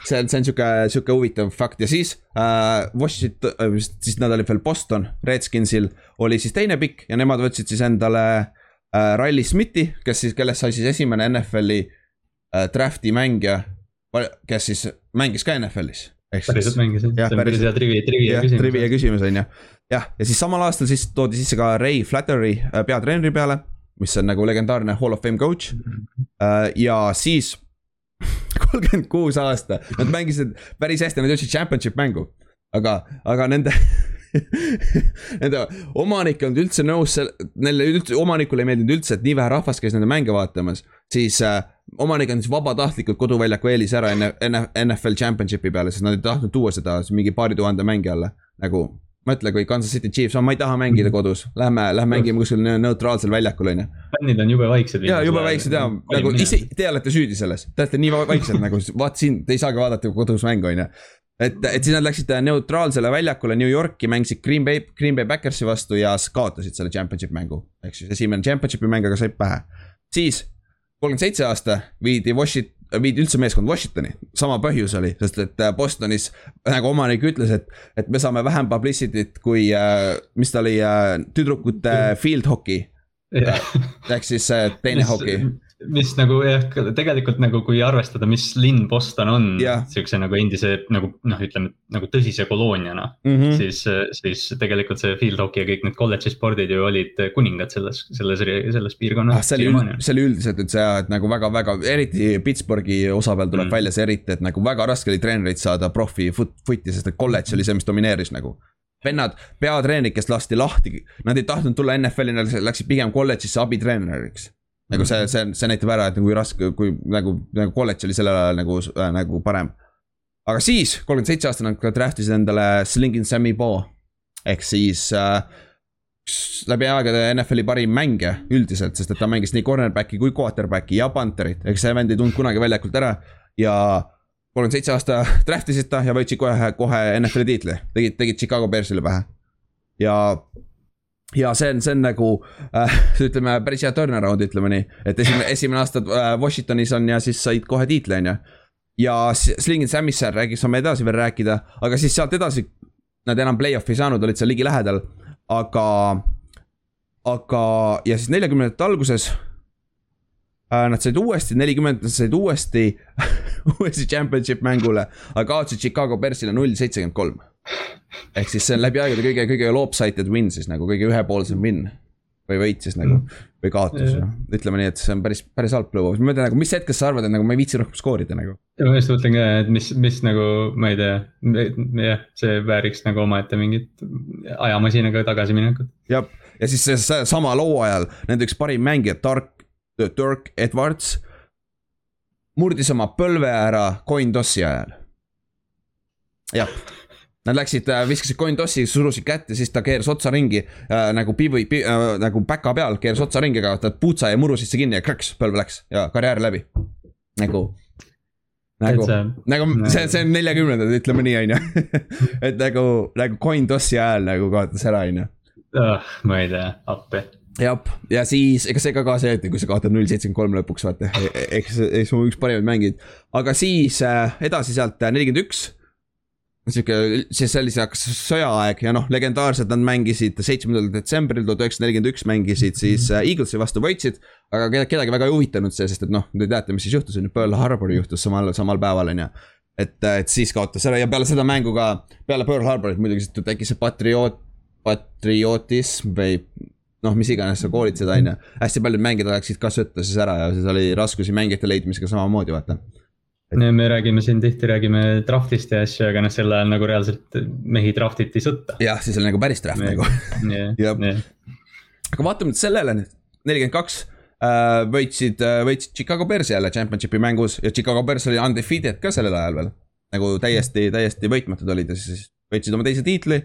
see, see on sihuke, sihuke huvitav fakt ja siis äh,. Washington äh,, siis nad olid veel Boston, Redskinsil oli siis teine pikk ja nemad võtsid siis endale äh, Riley Smithi, kes siis, kellest sai siis esimene NFL-i äh, draft'i mängija. kes siis mängis ka NFL-is päriselt mängisid, see on päris hea trivia, trivia küsimus. trivia küsimus on ju, jah, ja siis samal aastal siis toodi sisse ka Ray Flattery äh, peatreeneri peale, mis on nagu legendaarne Hall of Fame coach. Äh, ja siis kolmkümmend kuus aasta, nad mängisid päris hästi, nad jõudsid championship mängu. aga, aga nende Nende omanik ei olnud üldse nõus, neile üldse, omanikule ei meeldinud üldse, et nii vähe rahvast käis nende mänge vaatamas. siis äh, omanik andis vabatahtlikult koduväljaku eelise ära enne, enne NFL Championshipi peale, sest nad ei tahtnud tuua seda mingi paari tuhande mängi alla. nagu mõtle, kui Kansas City Chiefs on, ma ei taha mängida kodus, lähme, lähme mängime kuskil neutraalsel väljakul, on ju. fännid on jube vaiksed. ja jube väiksed ja nagu ise, te olete süüdi selles, te olete nii vaiksed nagu, vaat siin, te ei saagi vaadata kodus mängu, on ju et, et siis nad läksid neutraalsele väljakule New Yorki, mängisid Green Bay, Green Bay Backersi vastu ja kaotasid selle championship mängu. ehk siis esimene championship'i mäng, aga said pähe. siis kolmkümmend seitse aasta viidi Washington, viidi üldse meeskond Washingtoni, sama põhjus oli, sest et äh, Bostonis nagu omanik ütles, et, et me saame vähem publicity't kui äh,, mis ta oli äh,, tüdrukute field hockey. ehk siis äh, teine hoki mis nagu jah, tegelikult nagu kui arvestada, mis linn Boston on yeah. siukse nagu endise nagu noh, ütleme nagu tõsise kolooniana mm. -hmm. siis, siis tegelikult see field hockey ja kõik need kolledži spordid ju olid kuningad selles, selles, selles piirkonnas ah,. see oli, see oli üldiselt üldse jah, et nagu väga-väga, eriti Pittsburghi osa peal tuleb mm. välja see eriti, et nagu väga raske oli treenereid saada profi foot, foot'i, sest et kolledž oli see, mis domineeris nagu vennad, peatreenerid, kes lasti lahti, nad ei tahtnud tulla NFL-i, nad läksid pigem kolledžisse abitreeneriks nagu see, see, see näitab ära, et nagu kui raske, kui nagu, nagu kolledž oli sellel ajal nagu äh,, nagu parem. aga siis, kolmkümmend seitse aastane, nad draft isid endale Slingin Sammy Bo. ehk siis äh, läbi aegade NFL-i parim mängija üldiselt, sest et ta mängis nii cornerback'i kui quarterback'i ja panterit, ehk see vend ei tulnud kunagi väljakult ära ja kolmkümmend seitse aasta draft isid ta ja võitsid kohe, kohe NFL-i tiitli, tegid, tegid Chicago Bearsile pähe. ja ja see on, see on nagu äh, ütleme päris hea turnaround, ütleme nii, et esimene, esimene aasta äh, Washingtonis on ja siis said kohe tiitli, on ju. ja Slingin Samisse räägib, saame edasi veel rääkida, aga siis sealt edasi. Nad enam play-off'i ei saanud, olid seal ligilähedal, aga, aga ja siis neljakümnendate alguses äh,. Nad said uuesti, nelikümmend, nad said uuesti uuesti championship mängule, aga kaotasid Chicago Bearsile null seitsekümmend kolm ehk siis see on läbi aegade kõige, kõige lopsided win siis nagu kõige ühepoolsem win. või võit siis nagu mm. või kaotus mm., ütleme nii, et see on päris, päris halb lugu, ma mõtlen nagu, mis hetkest sa arvad, et nagu ma ei viitsi rohkem skoorida nagu. ma just mõtlen ka, et mis, mis nagu, ma ei tea, jah, see vääriks nagu omaette mingit ajamasinaga tagasiminekut. jah, ja siis see, see sama loo ajal nende üks parim mängija, Dark, Dirk Edwards murdis oma põlve ära coin toss'i ajal. jah Nad läksid, äh, viskasid coin tossi, surusid kätte, siis ta keeras otsa ringi äh, nagu piivi pi, äh, nagu päka peal, keeras otsa ringi, aga ta puutsa jäi muru sisse kinni ja krõks, põlv läks ja karjäär läbi. nagu, nagu, nagu see, see on neljakümnendad, ütleme nii, on ju. et nagu, nagu coin tossi ajal nagu kaotas ära, on ju. ma ei tea, appi jah, ja siis ega see ka kaasa ei aita, kui sa kaotad null seitsekümmend kolm lõpuks vaata, e-, e-, eks, eks mu üks parimaid mängijaid. aga siis äh, edasi sealt nelikümmend üks sihuke, siis see hakkas sõjaaeg ja noh, legendaarsed nad mängisid seitsmendal detsembril tuhat üheksasada nelikümmend üks mängisid siis äh, Eaglesi vastu, võitsid. aga kedagi väga ei huvitanud see, sest et noh, te teate, mis siis juhtus, on ju, Pearl Harbor juhtus samal, samal päeval, on ju. et, et siis kaotas ära ja peale seda mängu ka, peale Pearl Harborit muidugi tekkis see patrioot, patriotism või noh, mis iganes sa koolid seda, on ju. hästi paljud mängijad läksid ka sõtta siis ära ja siis oli raskusi mängijate leidmisega samamoodi, vaata me räägime siin tihti, räägime draft'ist ja asju, aga noh, sel ajal nagu reaalselt mehi draft iti sõtta. jah, siis oli nagu päris draft nagu. aga vaatamata sellele, nelikümmend kaks äh, võitsid, äh, võitsid Chicago Bearsi jälle championship'i mängus ja Chicago Bears oli undefeated ka sellel ajal veel. nagu täiesti, täiesti võitmatud olid ja siis võitsid oma teise tiitli.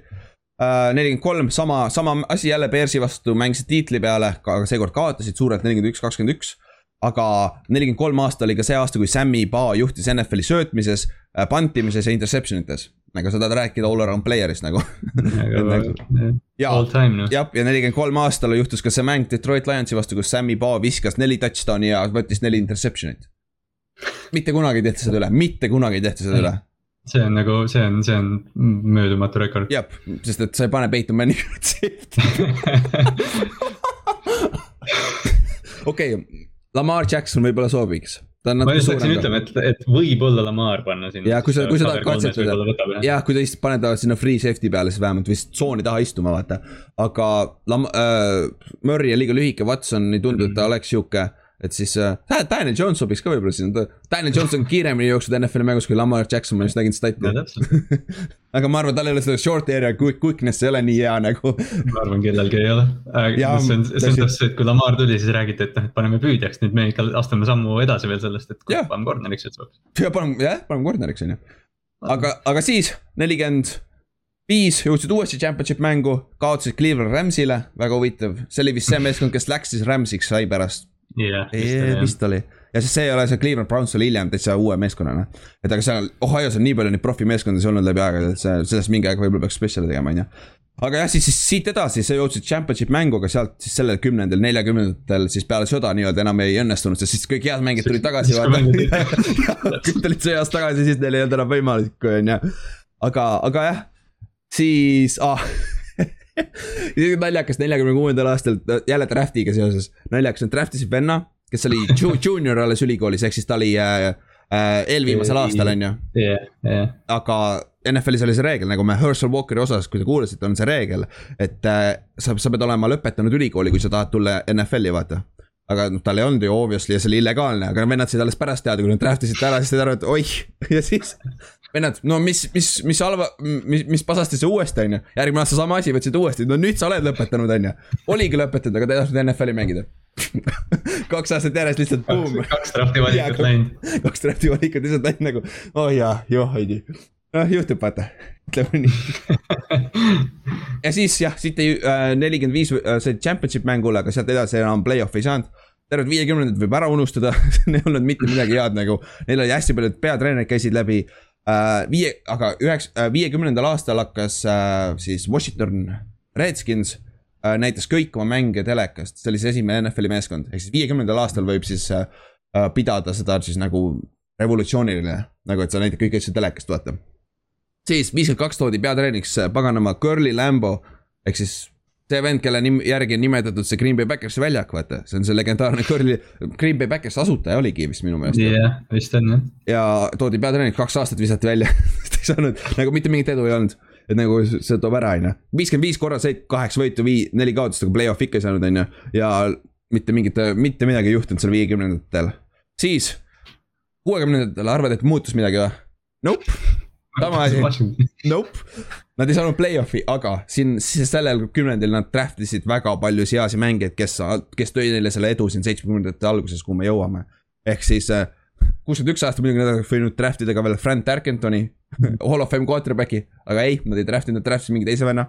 Äh, nelikümmend kolm, sama, sama asi jälle Bearsi vastu mängisid tiitli peale, aga seekord kaotasid suurelt nelikümmend üks, kakskümmend üks aga nelikümmend kolm aasta oli ka see aasta, kui Sammy Ba juhtis NFL-i söötmises, äh, pantimises ja interception ites. nagu sa tahad rääkida all around player'ist nagu nagu, ja, noh. jah, ja nelikümmend kolm aastal juhtus ka see mäng Detroit Lionsi vastu, kus Sammy Ba viskas neli touchdown'i ja võttis neli interception'it. mitte kunagi ei tehta seda üle, mitte kunagi ei tehta seda üle see on nagu, see on, see on möödumatu rekord. jah, sest et sa ei pane Peyton Manningi okei okay Lamar Jackson võib-olla sobiks. ma just hakkasin ütlema, et, et võib-olla Lamar panna sinna. ja kui sa, kui sa tahad katsetada, jah, kui ta lihtsalt paned ta sinna free safety peale, siis vähemalt vist tsooni taha istuma, vaata. aga Lam- äh,, Murry on liiga lühike, Watson ei tundu, et ta oleks sihuke et siis äh,, Daniel Jones sobiks ka võib-olla sinna, Daniel Jones on kiiremini jooksnud NFL-i mängus kui Lamar Jackson, ma just nägin stati aga ma arvan, tal ei ole seda short area quick, quickness ei ole nii hea nagu. ma arvan, kellelgi ei ole. see on, see on täpselt, et kui Lamar tuli, siis räägiti, et noh, et paneme püüdjaks, nüüd me ikka astume sammu edasi veel sellest, et paneme corner'iks, et saaks. ja paneme, jah, paneme corner'iks on ju. aga, aga siis nelikümmend viis jõudsid uuesti championship mängu, kaotasid Cleveland Rams'ile, väga huvitav, see oli vist see meeskond, kes läks siis Rams'iks, sai pärast yeah,. vist oli ja siis see ei ole see Cleveland Browns oli hiljem täitsa uue meeskonnana. et aga seal Ohio's on nii palju neid profimeeskondasid olnud läbi aegade, et see, sellest mingi aeg võib-olla peaks spetsiali tegema, on ju. aga jah, siis, siis siit edasi, sa jõudsid championship mänguga sealt siis sellel kümnendal, neljakümnendatel siis peale sõda nii-öelda enam ei õnnestunud, sest siis kõik head mängijad tulid tagasi. kõik tulid sõjast tagasi, siis neil ei olnud enam võimalik, on ju. aga, aga jah, siis ah, naljakas neljakümne kuuendal aastal jälle draft'iga seoses, naljakas, nad draft'isid venna, kes oli ju, junior alles ülikoolis, ehk siis ta oli äh, äh, eelviimasel aastal, on ju. aga NFL-is oli see reegel, nagu me Herschel Walkeri osas, kui te kuulasite, on see reegel, et äh, sa, sa pead olema lõpetanud ülikooli, kui sa tahad tulla NFL-i, vaata. Aga noh, tal ei olnud ju obviously ja see oli illegaalne, aga vennad said alles pärast teada, kui nad draft isid ära, siis said aru, et oih, ja siis vennad, no mis, mis, mis halva, mis, mis pasasti see uuesti, on ju. järgmine aasta sama asi, võtsid uuesti, no nüüd sa oled lõpetanud, on ju. oligi lõpetanud, aga ta ei tahtnud NFL-i mängida kaks aastat järjest lihtsalt buum. kaks drafti valikut läinud. kaks drafti valikut lihtsalt läinud nagu, oh jaa, joh, Heidi. noh, juhtub vaata, ütleme nii ja siis jah, siit ei äh,, nelikümmend viis äh, sai championship mängule, aga sealt edasi enam play-off'i ei saanud terved viiekümnendad võib ära unustada ei olnud mitte midagi head nagu, neil oli hästi paljud peatreenerid käisid läbi Äh, viie, aga üheks, äh, viiekümnendal aastal hakkas äh, siis Washington Redskins näitas kõik oma mänge telekast, see oli see esimene NFL-i meeskond, ehk siis viiekümnendal aastal võib siis pidada seda siis nagu revolutsiooniline, nagu et sa näitad kõiki asju telekast, vaata. siis viiskümmend kaks toodi peatreeniks paganama Curly Lambo ehk siis see vend, kelle nim-, järgi on nimetatud see Green Bay Backersi väljak, vaata, see on see legendaarne Curly, Green Bay Backers asutaja oligi vist minu meelest. jah vist on jah. ja toodi peatreeneriks, kaks aastat visati välja ei saanud, nagu mitte mingit edu ei olnud. et nagu see toob ära, on ju, viiskümmend viis korra sõit, kaheksa võitu, vii-, neli kaotust, aga play-off'i ikka ei saanud, on ju. ja mitte mingit, mitte midagi ei juhtunud seal viiekümnendatel. siis, kuuekümnendatel arvad, et muutus midagi või? Nope sama asi, nope, Nad ei saanud play-off'i, aga siin sellel kümnendil nad draft isid väga palju seasi mängijaid, kes, kes tõi neile selle edu siin seitsmekümnendate alguses, kuhu me jõuame. ehk siis äh, kuuskümmend üks aasta muidugi nad oleks võinud draft ida ka veel Frank Tarkentoni Hall of Fame quarterback'i, aga ei, nad ei draft inud, nad draft isid mingi teise venna.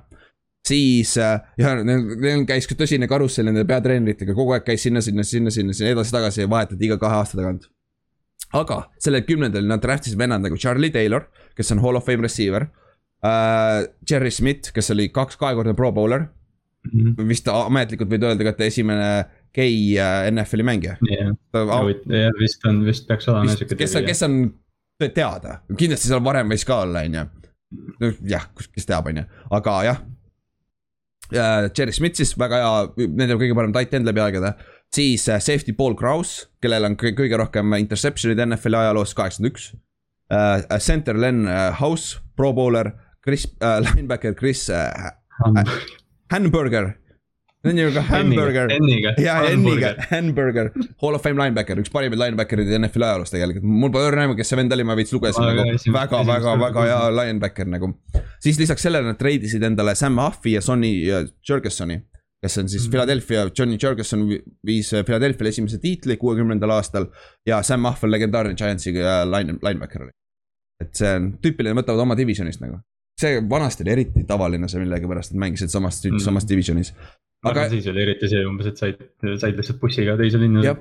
siis äh, ja neil, neil käis ka tõsine karussell nende peatreeneritega, kogu aeg käis sinna, sinna, sinna, sinna, sinna edasi-tagasi ja vahetati iga kahe aasta tagant. aga sellel kümnendal nad draft isid vennad nagu Charlie Taylor, kes on Hall of Fame receiver uh,. Jerry Smith, kes oli kaks, kahekordne pro bowler mm. -hmm. vist ametlikult võid öelda ka, et esimene gei uh, NFL-i mängija yeah.. jah, vist on, vist peaks olema sihuke. kes on, kes on teada, kindlasti seal varem võis ka olla, on ju. jah, kes teab, on ju, aga jah. Jerry Smith siis väga hea, nendel kõige parem tight end läbi aegade. siis äh, safety Paul Kraus, kellel on kõige rohkem interception'id NFL-i ajaloos, kaheksakümmend üks. Center Len House, pro bowler, Chris äh,, linebacker Chris äh, Hamburger see on ju ka hamburger. ja, N-iga, hamburger, hall of fame linebacker, üks parimaid linebacker'id NFL-i ajaloos tegelikult, mul pole õrna aimu, kes see vend oli, ma veits lugesin nagu väga, väga, väga hea linebacker nagu. siis lisaks sellele nad treidisid endale Sam Huffi ja Sonny Jurgensoni kes on siis -hmm. Philadelphia, Johnny Jurgenson viis Philadelphia'le esimese tiitli kuuekümnendal aastal. ja Sam on legendaarne Giantsi äh, line, linebacker oli. et see on tüüpiline, võtavad oma divisionist nagu. See vanasti oli eriti tavaline see millegipärast, et mängisid samas mm, -hmm. samas divisionis aga siis oli eriti see umbes, et said, said lihtsalt bussiga teise linna.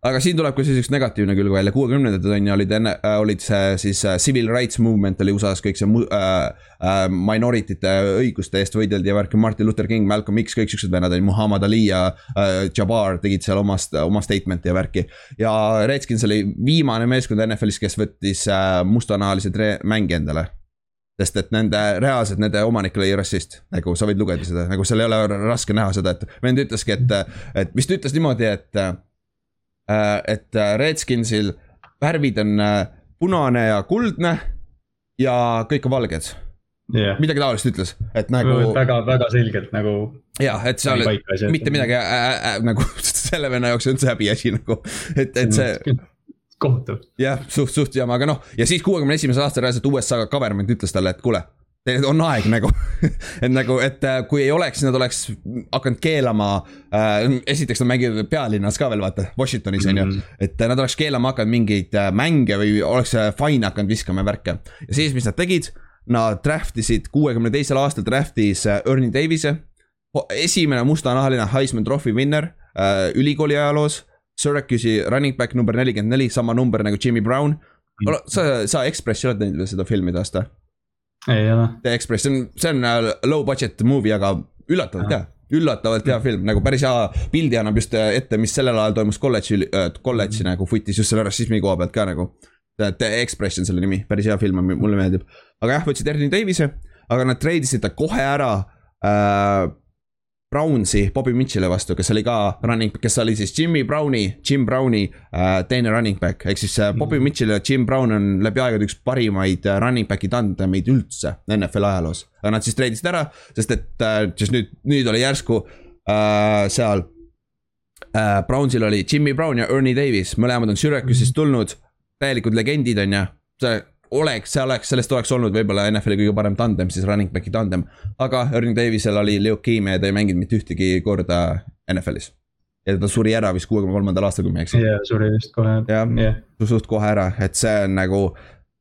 aga siin tuleb ka siis üks negatiivne külg välja, kuuekümnendatel on ju olid enne äh,, olid see siis äh, civil rights movement oli USA-s kõik see äh, äh, minority te õiguste eest võideldi ja värk, Martin Luther King, Malcolm X, kõik siuksed vennad olid, Muhamed Ali ja äh, Jabbar tegid seal omast, oma statement'i ja värki. ja Redskins oli viimane meeskond NFL-is, kes võttis äh, mustanahalised mängija endale sest et nende, reaalselt nende omanik oli rassist, nagu sa võid lugeda seda, nagu seal ei ole raske näha seda, et vend ütleski, et, et vist ütles niimoodi, et. et Redskinsil värvid on punane ja kuldne ja kõik on valged yeah.. midagi taolist ütles, et nagu. väga, väga selgelt nagu. jah, et seal mitte midagi äh, äh, äh, nagu selle venna jaoks on see häbiasi nagu, et, et see mm, kohutav. jah, suht, suht jama, aga noh, ja siis kuuekümne esimesel aastal reaalselt USA government ütles talle, et kuule teil on aeg nagu et nagu, et äh, kui ei oleks, nad oleks hakanud keelama äh,. esiteks nad mängivad pealinnas ka veel vaata, Washingtonis on mm -hmm. ju. et nad oleks keelama hakanud mingeid äh, mänge või oleks äh, fine hakanud viskama värke. ja siis, mis nad tegid, nad draft isid, kuuekümne teisel aastal draft'is Ernie Davis'e. esimene mustanahaline Heisman Trophy winner äh, ülikooli ajaloos Syracuse'i running back number nelikümmend neli, sama number nagu Jimmy Brown. sa, sa Ekspressi oled näinud seda filmi taast või? ei ole. The Express, see on, see on äh, low budget movie, aga üllatavalt hea üllatavalt hea film, nagu päris hea pildi annab just äh, ette, mis sellel ajal toimus kolledži äh,, kolledži nagu footis just selle rassismi koha pealt ka nagu. The Express on selle nimi, päris hea film, mulle meeldib. aga jah, võtsid Ernie Davis'e, aga nad treidisid ta kohe ära äh, Brownsi Bobby Mitchell'i vastu, kes oli ka running, kes oli siis Jimmy Browni, Jim Browni äh, teine running back, ehk siis äh, Bobby mm. Mitchell ja Jim Brown on läbi aegade üks parimaid äh, running back'i tandemeid üldse NFL ajaloos. aga nad siis treidisid ära, sest et äh, siis nüüd, nüüd oli järsku äh, seal äh,. Brownsil oli Jimmy Brown ja Ernie Davis, mõlemad on Syracuse'ist tulnud, täielikud legendid on ju. see oleks, see oleks, sellest oleks olnud võib-olla NFL-i kõige parem tandem, siis running back'i tandem. aga Ernie Davisel oli leukeemia ja ta ei mänginud mitte ühtegi korda NFL-is. ja ta suri ära vist kuuekümne kolmandal aastal, kui ma ei eksi. jaa, suri vist kohe. jah yeah., suht kohe ära, et see on nagu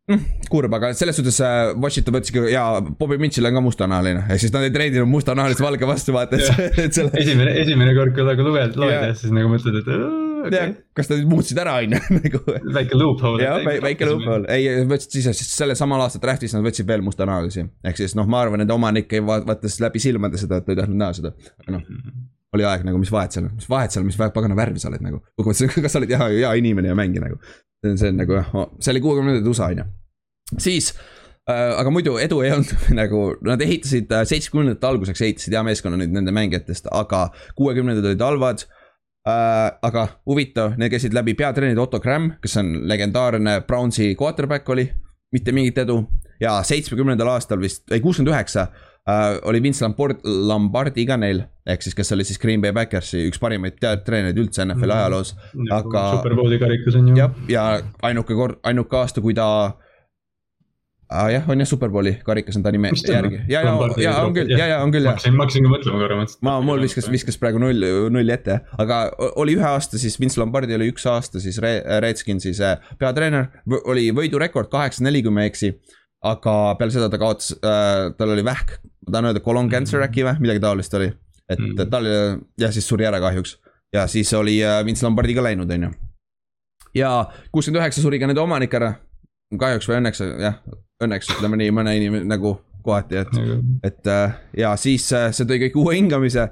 mm, kurb, aga selles suhtes äh, Washington võttiski ja Bobby Mitchell on ka mustanahaline, ehk siis nad ei treidinud mustanahalist valge vastu vaata, et, et selle. esimene, esimene kord, kui nagu luged, loed ja siis nagu mõtled, et okay.. kas nad muutsid ära, on ju, nagu. väike loophole. jah, väike loophole, ei, võtsid siis, siis selle samal aastal draft'is nad võtsid veel mustanahalisi. ehk siis noh, ma arvan, et omanik ei vaatas läbi silmade seda, et ta ei tahtnud näha seda, aga noh oli aeg nagu, mis vahet seal, mis vahet seal, mis pagana värvi sa oled nagu. kas sa oled hea, hea inimene ja mängija nagu. see on, see on nagu jah, see oli kuuekümnendate USA on ju. siis äh,, aga muidu edu ei olnud nagu, nad ehitasid äh, seitsmekümnendate alguseks ehitasid hea meeskonna nüüd nende mängijatest, aga kuuekümnendad olid halvad äh,. aga huvitav, need käisid läbi peatreenerid Otto Gramm, kes on legendaarne Brownsi quarterback oli, mitte mingit edu. ja seitsmekümnendal aastal vist, ei kuuskümmend üheksa äh, oli Vince Lambord, Lombardi ka neil. ehk siis, kes oli siis Green Bay Backersi üks parimaid treenereid üldse NFL-i mhm. ajaloos, aga. superbowli karikas on ju. jah, ja ainuke kord, ainuke aasta, kui ta ah,. jah, on jah, Superbowli karikas on ta nime järgi. ja, ja, ja on küll, ja, ja on küll jah. ma hakkasin, ma hakkasin ka mõtlema korra, mõtlesin. ma, mul viskas, viskas praegu null, nulli ette, aga oli ühe aasta siis Vince Lombardi oli üks aasta siis Redskinsis peatreener, oli võidurekord kaheksa-neli, kui ma ei eksi. aga peale seda ta kaotas äh,, tal oli vähk, ma tahan öelda colon cancer äkki või midagi taolist oli. et mm tal jah, siis suri ära kahjuks ja siis oli äh, Vince Lombardi ka läinud, on ju. ja kuuskümmend üheksa suri ka nende omanik ära kahjuks või õnneks jah, õnneks ütleme nii, mõne inimese nagu kohati, et, et äh, ja siis äh, see tõi kõik uue hingamise.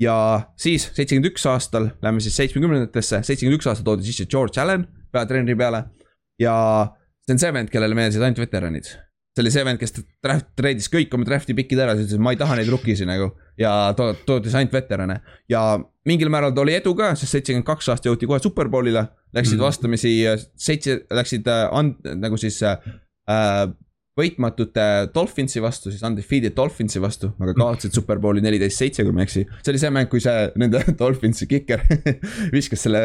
ja siis seitsekümmend üks aastal, lähme siis seitsmekümnendatesse, seitsekümmend üks aastal toodi sisse George Allan peatreeneri peale. ja see on see vend, kellele meeldisid ainult veteranid. see oli see vend, kes draft, treidis kõik oma draft'i pikid ära, siis ütles, ma ei taha neid rookisi nagu. ja to-, tootis ainult veterane ja mingil määral ta oli edu ka, sest seitsekümmend kaks aasta jõuti kohe superbowlile. Läksid mm. vastamisi seitse, läksid äh, and-, nagu siis äh, võitmatute Dolphinsi vastu, siis undefeated Dolphinsi vastu, aga kaotasid superbowli neliteist seitse, kui ma ei eksi. see oli see mäng, kui see nende Dolphinsi kiker viskas selle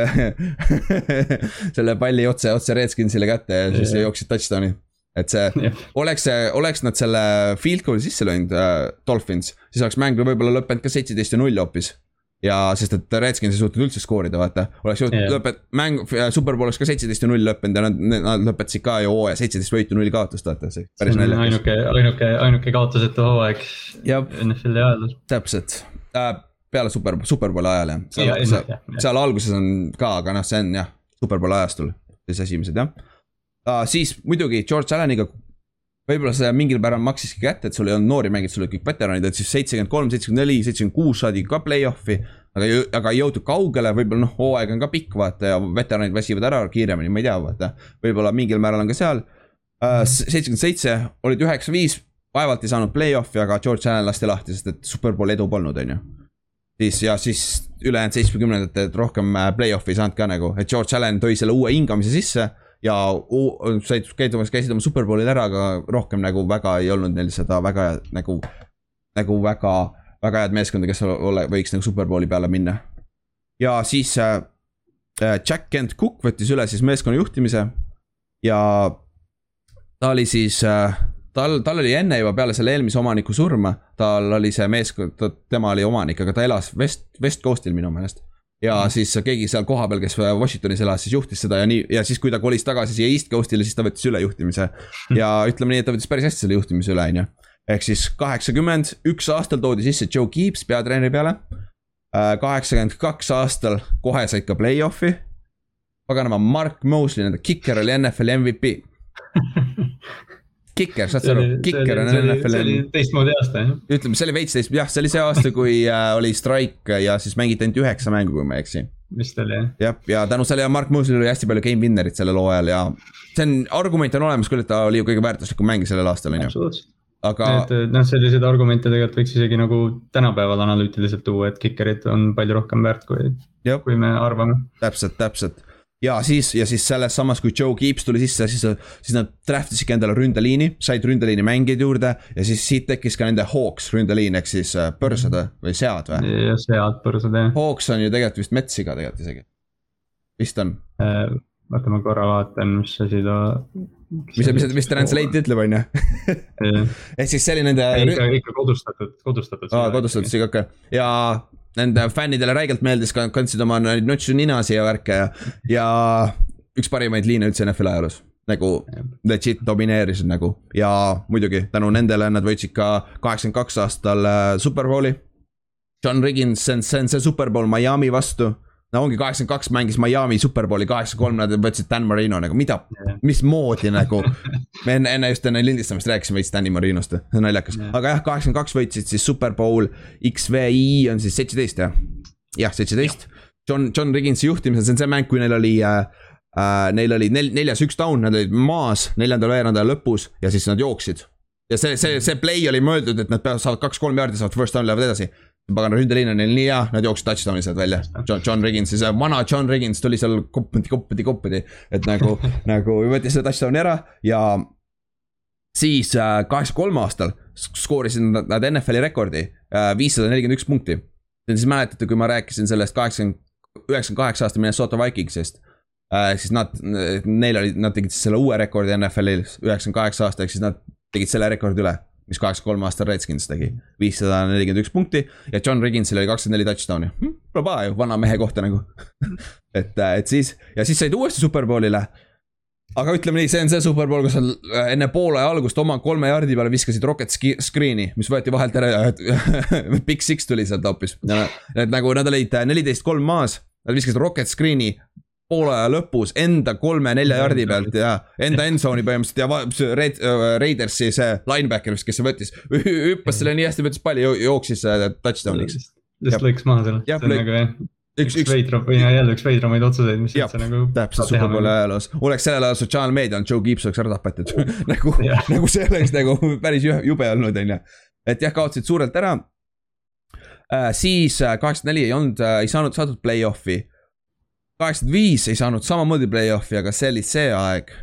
selle palli otse, otse Redskinsile kätte ja siis jooksid touchdown'i et see yeah., oleks see, oleks nad selle field goal'i sisse löönud äh, Dolphins, siis oleks mäng võib-olla lõppenud ka seitseteist ja null hoopis. Ja sest, et Redskins ei suutnud üldse skoorida, vaata, oleks jõudnud yeah. lõpet-, mäng, äh, superbowl oleks ka seitseteist ja null lõppenud ja nad, nad lõpetasid ka ju hooaja seitseteist võitu, null kaotust, vaata, see päris naljakas. ainuke, ainuke, ainuke kaotusetu hooaeg NFL-i ajaloos. täpselt äh,, peale super, superbowli ajal jah, seal, ja, seal, seal alguses on ka, aga noh, see on jah, superbowli ajastul, siis esimesed jah uh,. siis muidugi George Alleniga võib-olla see mingil määral maksiski kätte, et sul ei olnud noori mängijaid, sul olid kõik veteranid, et siis seitsekümmend kolm, seitsekümmend neli, seitsekümmend kuus saadi ka play-off'i. aga, aga ei jõutud kaugele, võib-olla noh, hooaeg on ka pikk, vaata ja veteranid väsivad ära kiiremini, ma ei tea, vaata. võib-olla mingil määral on ka seal uh,. seitsekümmend seitse olid üheksa-viis, vaevalt ei saanud play-off'i, aga George Allan lasti lahti, sest et superbowl edu polnud, on ju. siis ja siis ülejäänud seitsmekümnendatel rohkem äh, play-off'i ei saanud ka nagu, et George Allan tõi selle uue hingamise sisse ja said, käid, käisid oma superbowlil ära, aga rohkem nagu väga ei olnud neil seda väga nagu, nagu väga, väga head meeskonda, kes ole, võiks nagu superbowli peale minna. ja siis äh, äh, Jack Kent Cook võttis üle siis meeskonna juhtimise ja ta oli siis äh, tal, tal oli enne juba peale selle eelmise omaniku surma, tal oli see meeskond, tema oli omanik, aga ta elas West, West Coastil minu meelest ja siis keegi seal kohapeal, kes Washingtonis elas, siis juhtis seda ja nii, ja siis, kui ta kolis tagasi siia East Coast'ile, siis ta võttis üle juhtimise. ja ütleme nii, et ta võttis päris hästi selle juhtimise üle, on ju. ehk siis kaheksakümmend üks aastal toodi sisse Joe Gibbs peatreeneri peale. Äh, kaheksakümmend kaks aastal kohe said ka play-off'i. paganama, Mark Mosley, nende kiker oli NFL MVP kiker, saad sa aru, kiker on NFL-i. see oli teistmoodi aasta jah. ütleme, see oli veits teist, jah, see oli see aasta, kui äh, oli straik ja siis mängiti ainult üheksa mängu, kui ma ei eksi. vist oli jah. jah, ja tänu sellele Mark Moosil oli hästi palju game winner'it sellel hooajal ja see on, argument on olemas küll, et ta oli ju kõige väärtuslikum mängija sellel aastal, on ju. aga. et noh, selliseid argumente tegelikult võiks isegi nagu tänapäeval analüütiliselt tuua, et kikerid on palju rohkem väärt, kui, kui me arvame. täpselt, täpselt ja siis, ja siis selles samas, kui Joe Gibbs tuli sisse, siis, siis nad draft isidki endale ründeliini, said ründeliini mängijaid juurde. ja siis siit tekkis ka nende Hawks ründeliin ehk siis äh, põrsad või sead või? jah, sead, põrsad jah. Hawks on ju tegelikult vist metssiga tegelikult isegi. vist on äh,? oota, ma korra vaatan, mis asi ta. mis, mis, mis translate ütleb, on ju. ehk siis see oli nende. ikka, ikka kodustatud, kodustatud. aa, kodustatud okei ja nende fännidele räigelt meeldis, kandsid oma notšu ninasi ja värke ja, ja üks parimaid liine üldse NFL ajaloos. Nagu legit domineerisid nagu. Ja muidugi tänu nendele nad võitsid ka kaheksakümmend kaks aastal äh, Superbowli. John Riggins, see on, see on see Superbowl Miami vastu. No ongi kaheksakümmend kaks mängis Miami superbowli kaheksakümmend kolm, nad võtsid Dan Marino nagu. Mida mismoodi nagu. Me enne, enne just enne lindistamist rääkisime veits Danny Marinost, see on naljakas. Yeah., aga jah, kaheksakümmend kaks võitsid siis superbowl XVI on siis seitseteist jah. jah, seitseteist, John, John Rigginsi juhtimisel, see on see mäng, kui neil oli äh, äh, Neil oli nel-, neljas üks down, nad olid maas neljandal veerandajal lõpus ja siis nad jooksid. Ja see, see, see play oli mõeldud, et nad peavad, saavad kaks-kolm jaardi, saavad first down, lähevad edasi pagana ründeliin on neil nii hea, nad jooksid touchdown'i sealt välja. John, John Riggins, siis vana John Riggins tuli seal koppadi, koppadi, koppadi. et nagu nagu võttis selle touchdown'i ära ja siis äh, kaheksakümne kolme aastal skoorisid nad NFL-i rekordi äh,, viissada nelikümmend üks punkti. siis mäletate, kui ma rääkisin sellest kaheksakümmend, üheksakümne kaheksa aasta Minnesota Vikingsist äh,. siis nad, neil oli, nad tegid siis selle uue rekordi NFL-is, üheksakümne kaheksa aasta, ehk siis nad tegid selle rekordi üle mis kaheksakümne kolme aastal Redskins tegi, viissada nelikümmend üks punkti ja John Rigginsil oli kakskümmend neli touchdown'i hm,. Paha ju, vana mehe kohta nagu et, äh, et siis ja siis said uuesti superbowlile. aga ütleme nii, see on see superbowl, kus sa äh, enne poole algust oma kolme jardi peale viskasid rocket screen'i, mis võeti vahelt ära ja Big Six tuli sealt hoopis. et nagu nad olid äh, neliteist kolm maas, nad viskasid rocket screen'i poole aja lõpus enda kolme-nelja jardi pealt ja enda endzone'i põhimõtteliselt ja Red, äh, Raidersi see linebacker, kes see võttis, hüppas selle nii hästi, võttis palli, jooksis äh, touchdown'iks. lihtsalt lõikas maha selle, see on nagu jah. üks, üks veidrab või jälle üks veidramaid otsuseid, mis üldse nagu. täpselt superbowli ajaloos, oleks sellel ajal sotsiaalmeedia olnud, Joe Gibbs oleks ära tapetud nagu nagu see oleks nagu päris jube olnud, on ju. et jah, kaotasid suurelt ära äh,. siis äh, kaheksakümmend neli ei olnud äh,, ei saanud saadud play-off'i. Kaheksakümmend viis ei saanud samamoodi play-off'i, aga see oli see aeg.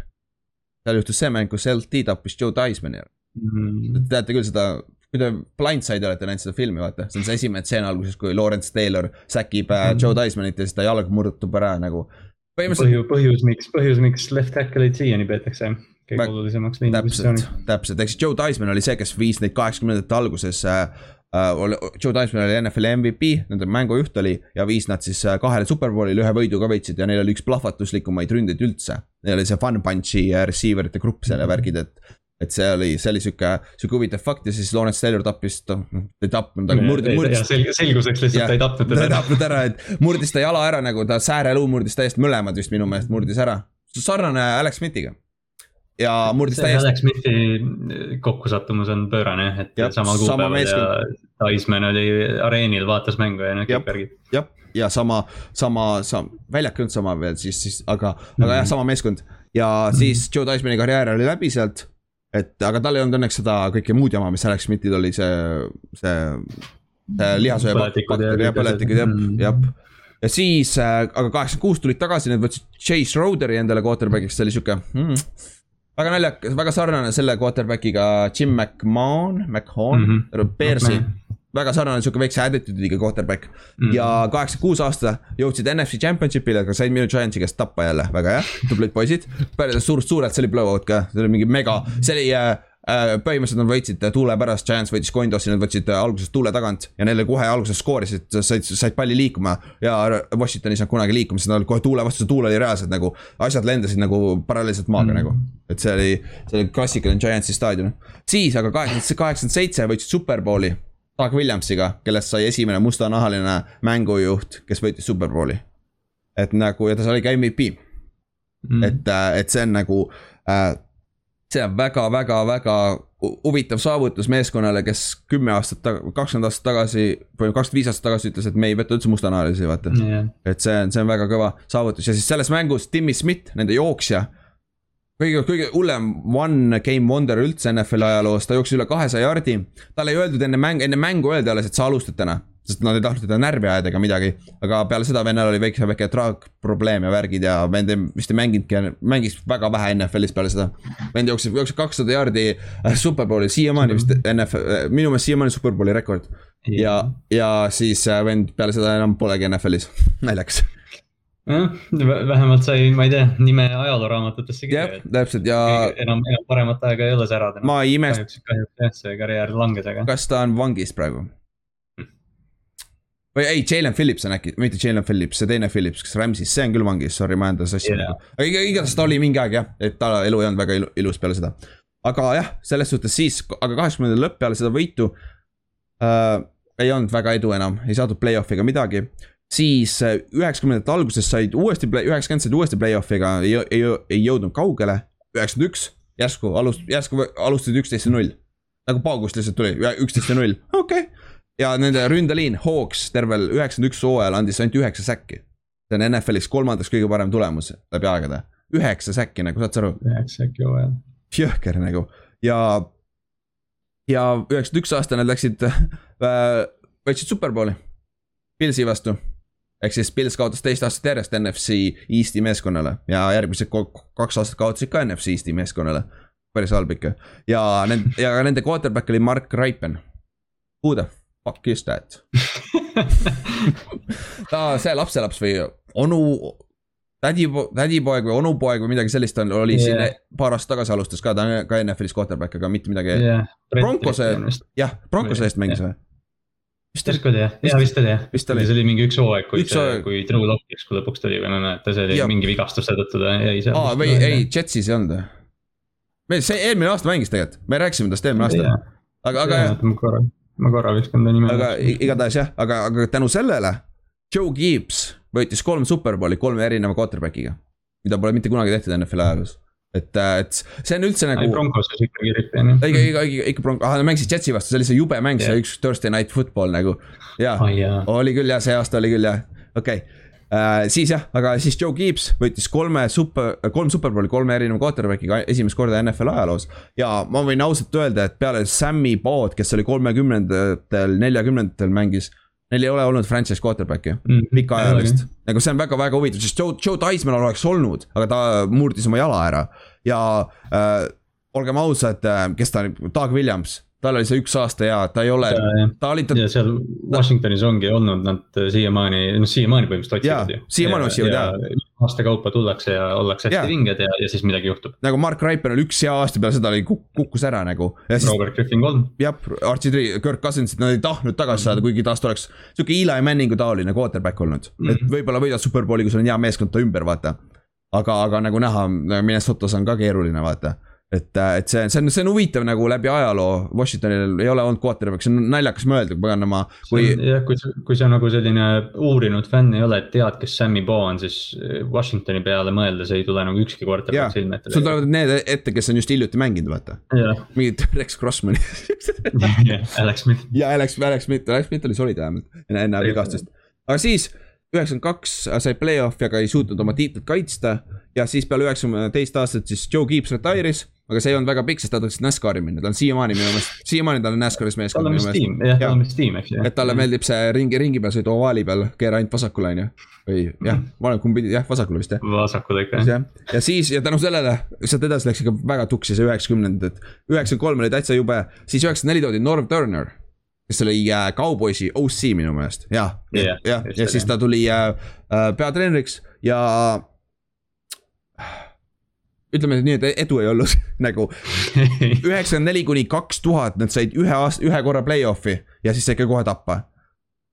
seal juhtus see mäng, kus LT tappis Joe Diceman'i mm. -hmm. Te teate küll seda kui te Blindside'i olete näinud seda filmi, vaata, see on see esimene stseen alguses, kui Lawrence Taylor säkib mm -hmm. Joe Dicemanit ja siis ta jalg murdub ära nagu. põhjus, põhjus, miks, põhjus, miks left tackle'id siiani peetakse kõige olulisemaks liinipositsiooniks. täpselt, ehk siis Joe Diceman oli see, kes viis neid kaheksakümnendate alguses äh. Joe Diceman oli NFL-i MVP, nende mängujuht oli ja viis nad siis äh, kahele superbowlile, ühe võidu ka võitsid ja neil oli üks plahvatuslikumaid ründeid üldse. Neil oli see fun punch'i receiver ite grupp seal ja värgid, et et see oli, see oli sihuke, sihuke huvitav fakt ja siis Lawrence Taylor tappis, noh, ei tapnud, aga murdis, murdis. selguseks lihtsalt ta ei tapnud teda ta ei tapnud ära, et murdis ta jala ära nagu ta sääreluu murdis täiesti mõlemad vist minu meelest murdis ära. sarnane Alex Smithiga. Ja murdis see täiesti. Alex Smithi kokkusattumus on pöörane, et Jab, sama kuupäeval ja Taisman oli areenil, vaatas mängu ja noh, kõik värgid. jah, ja sama, sama, sama, väljak ei olnud sama veel siis, siis, aga mm, -hmm. aga jah, sama meeskond. ja siis Joe Taismani karjäär oli läbi sealt et aga tal ei olnud õnneks seda kõike muud jama, mis Alex Smithil oli, see, see, see lihasöö bakter ja põletikud jah, mm. jah. ja siis äh,, aga kaheksakümmend kuus tulid tagasi, need võtsid Chase Roderi endale quarterback'iks, see oli sihuke mm, väga naljakas, väga sarnane selle quarterback'iga Jim McMahon, McMahon mm, -hmm. Bearsi väga sarnane sihuke väikse attitude'iga quarterback mm. -hmm. ja kaheksakümmend kuus aasta jõudsid NFC Championship'ile, aga said minu Giantsi käest tappa jälle, väga hea, tublid poisid. päris suurt, suurelt, see oli blowout ka, see oli mingi mega, see oli äh põhimõtteliselt nad võitsid tuule pärast, Giants võitis Coindossi, nad võtsid äh, alguses tuule tagant ja neile kohe alguses skoorisid, said, said palli liikuma. ja Washingtonis nad kunagi liikuma, sest nad olid kohe tuule vastu, tuul oli reaalselt nagu, asjad lendasid nagu paralleelselt maaga mm. nagu. et see oli, see oli klassikaline Giantsi staadion. siis aga kaheksakümmend, kaheksakümmend seitse võitsid Superbowli Doug Williamsiga, kellest sai esimene mustanahaline mängujuht, kes võitis Superbowli. et nagu ja ta oli ka MVP mm.. et, äh, et see on nagu äh,, see on väga-väga-väga huvitav saavutus meeskonnale, kes kümme aastat, kakskümmend aastat tagasi või kakskümmend viis aastat tagasi ütles, et me ei võta üldse mustanahalisi, vaata. Yeah.. et see on, see on väga kõva saavutus. Ja siis selles mängus Timmy Smith, nende jooksja kõige, kõige hullem one game wonder üldse NFL-i ajaloos, ta jooksis üle kahesaja jardi. talle ei öeldud enne mängu, enne mängu öeldi alles, et sa alustad täna. sest nad ei tahtnud teda närvi ajada ega midagi. aga peale seda vennal oli väike, väike traagprobleem ja värgid ja vend ei, vist ei mänginudki, mängis väga vähe NFL-is peale seda. vend jooksis, jooksis kakssada jardi äh, superbowli, siiamaani vist NFL, äh, minu meelest siiamaani superbowli rekord. ja, ja siis äh, vend peale seda enam polegi NFL-is, naljakas jah, vähemalt sai, ma ei tea, nime ajalooraamatutesse kirja. jah, täpselt ja. enam, enam paremat aega ei ole särada. ma ei imesta. kahjuks, kahjuks jah, see karjäär langes, aga. kas ta on vangis praegu? või ei, Jalen Phillips on äkki, mitte Jalen Phillips, see teine Phillips, kes Rams'is, see on küll vangis, sorry, ma ajan ta sassi yeah.. aga igatahes ta oli mingi aeg jah, et ta elu ei olnud väga ilus peale seda. aga jah, selles suhtes siis, aga kaheksakümnendate lõpp peale seda võitu äh, ei olnud väga edu enam, ei saadud play-off'i ega midagi siis äh, üheksakümnendate alguses said uuesti, üheksakümmend said uuesti play-off'iga, ei, ei, ei jõudnud kaugele. üheksakümmend üks, järsku alust-, järsku alustasid üksteist ja null. nagu paugust lihtsalt tuli, üksteist ja null, okei okay.. ja nende ründeliin, Hawks tervel üheksakümmend üks hooajal andis ainult üheksa säkki. see on NFL-is kolmandaks kõige parem tulemus läbi aegade. üheksa säkki nagu, saad sa aru? üheksa säkki hooajal. jõhker nagu ja, ja üheksakümmend üks aasta nad läksid äh,, võitsid superbowli. Pilsi vastu ehk siis Pils kaotas teist aastat järjest NFC Eesti meeskonnale ja järgmised kaks aastat kaotasid ka NFC Eesti meeskonnale. päris halb ikka ja nende, ja nende quarterback oli Mark Raipen. Who the fuck is that ta, see lapselaps või onu, tädi, tädipoeg või onupoeg või midagi sellist on, oli yeah. siin paar aastat tagasi alustas ka, ta on ka NFL-is quarterback, aga mitte midagi yeah.. Broncose, jah, Broncose eest mängis või? Vist vist oli jah, jaa vist oli jah. see oli mingi üks hooaeg, kui üks see, kui Drew Lock järsku lõpuks tuli või no näed, see oli ja. mingi vigastus seetõttu ta jäi seal. aa, või ei, Jetsis ei olnud või? me, see eelmine aasta mängis tegelikult, me rääkisime tast eelmine aasta. aga, aga. ma korra, ma korra viskan ta nime. aga igatahes jah, aga, aga tänu sellele Joe Gibbs võitis kolm superbowli kolme erineva quarterback'iga. mida pole mitte kunagi tehtud NFL-i ajaloos et, äh, et see on üldse nagu. Broncoses ikkagi eriti on ju. ikka, ikka, ikka, ikka Bronco, ahah, nad mängisid Jetsi vastu, see oli see jube mäng yeah., see üks Thursday night football nagu. jaa oh,, yeah. oli küll jah, see aasta oli küll jah. okei okay. Uh, siis jah, aga siis Joe Gibbs võitis kolme super, kolm superbowli kolme erineva quarterback'iga esimest korda NFL ajaloos. ja ma võin ausalt öelda, et peale Sammy Bod, kes oli kolmekümnendatel, neljakümnendatel mängis. Neil ei ole olnud franchise quarterback'i mm, pikaajalist, nagu see on väga-väga huvitav, sest Joe, Joe Theismann oleks olnud, aga ta murdis oma jala ära. Ja uh, olgem ausad, äh, kes ta, Doug Williams tal oli see üks aasta ja ta ei ole, ta oli ta.... ja seal Washingtonis ongi olnud nad siiamaani, noh siiamaani põhimõtteliselt otsivad ju. siiamaani otsivad ja, ja. aasta kaupa tullakse ja ollakse hästi vinged ja, ja siis midagi juhtub. nagu Mark Raipen oli üks hea aasta peale seda oli kukkus ära nagu. Robert Griffin kolm. jah, Archie Tree, Kirk Cousinsit nad ei tahtnud tagasi saada, kuigi taast oleks sihuke Eli Manningu taoline quarterback olnud mm. -hmm. et võib-olla võidad superbowli, kui sul on hea meeskond ta ümber, vaata. aga, aga nagu näha, Minnesotas on ka keeruline, vaata et, äh, et see, see on, see on huvitav nagu läbi ajaloo, Washingtonil ei ole olnud quarterback, see on naljakas mõelda, paganama, kui. jah, kui, kui sa nagu selline uurinud fänn ei ole, et tead, kes Sammy Bo on, siis äh, Washingtoni peale mõeldes ei tule nagu ükski quarterback silme ette. sul tulevad need ette, kes on just hiljuti mänginud, vaata. mingid Rex Crossman Alex Smith. ja Alex, Alex Smith, Alex Smith oli solid vähemalt enne vigastust, aga siis üheksakümmend kaks sai play-off'i, aga ei suutnud oma tiitlit kaitsta. ja siis peale üheksakümne teist aastat siis Joe Gibbs retire'is aga see ei olnud väga pikk, sest ta tahtis NASCAR'i minna, ta on siiamaani minu meelest, siiamaani tal on NASCAR'is meeskond. tal on vist tiim, jah, tal on vist tiim, eks ju. et talle meeldib see ringi, ringi peal sõidu ovaali peal, keera ainult vasakule, on ju. või jah, ma olen kumb pidi, jah, vasakule vist jah. vasakule ikka jah. ja siis ja tänu sellele, sealt edasi läks ikka väga tuksi see üheksakümnendad, üheksakümmend kolm oli täitsa jube, siis üheksakümmend neli toodi Norv Turner kes oli äh, Cowboysi OC minu meelest, jah, jah, ja, ja, siis ta tuli äh, äh, peatreeneriks ja ütleme nii, et edu ei olnud nagu. üheksakümmend neli kuni kaks tuhat, nad said ühe aasta, ühe korra play-off'i ja siis sai ikka kohe tappa.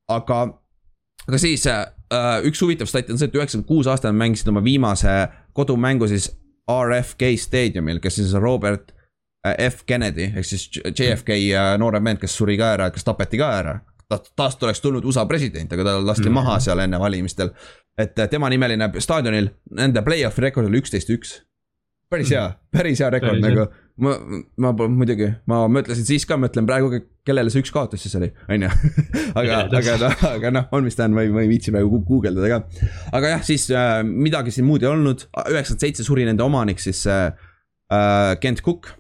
aga, aga siis äh, üks huvitav stat on see, et üheksakümmend kuus aastat nad mängisid oma viimase kodumängu siis RFK staadiumil, kes siis Robert äh, F Kennedy ehk siis JFK äh, noorem vend, kes suri ka ära, kes tapeti ka ära. ta, taast oleks tulnud USA president, aga ta lasti mm -hmm. maha seal enne valimistel. et tema nimeline staadionil, nende play-off'i rekord oli üksteist, üks päris hea, päris hea rekord nagu. ma, ma muidugi, ma mõtlesin siis ka, mõtlen praegu, kellele see üks kaotus siis oli, on ju. aga, aga noh, aga noh, on mis ta on, ma ei, ma ei viitsi praegu guugeldada ka. aga jah, siis äh, midagi siin muud ei olnud, üheksakümmend seitse suri nende omanik siis äh, äh, Kent Cook.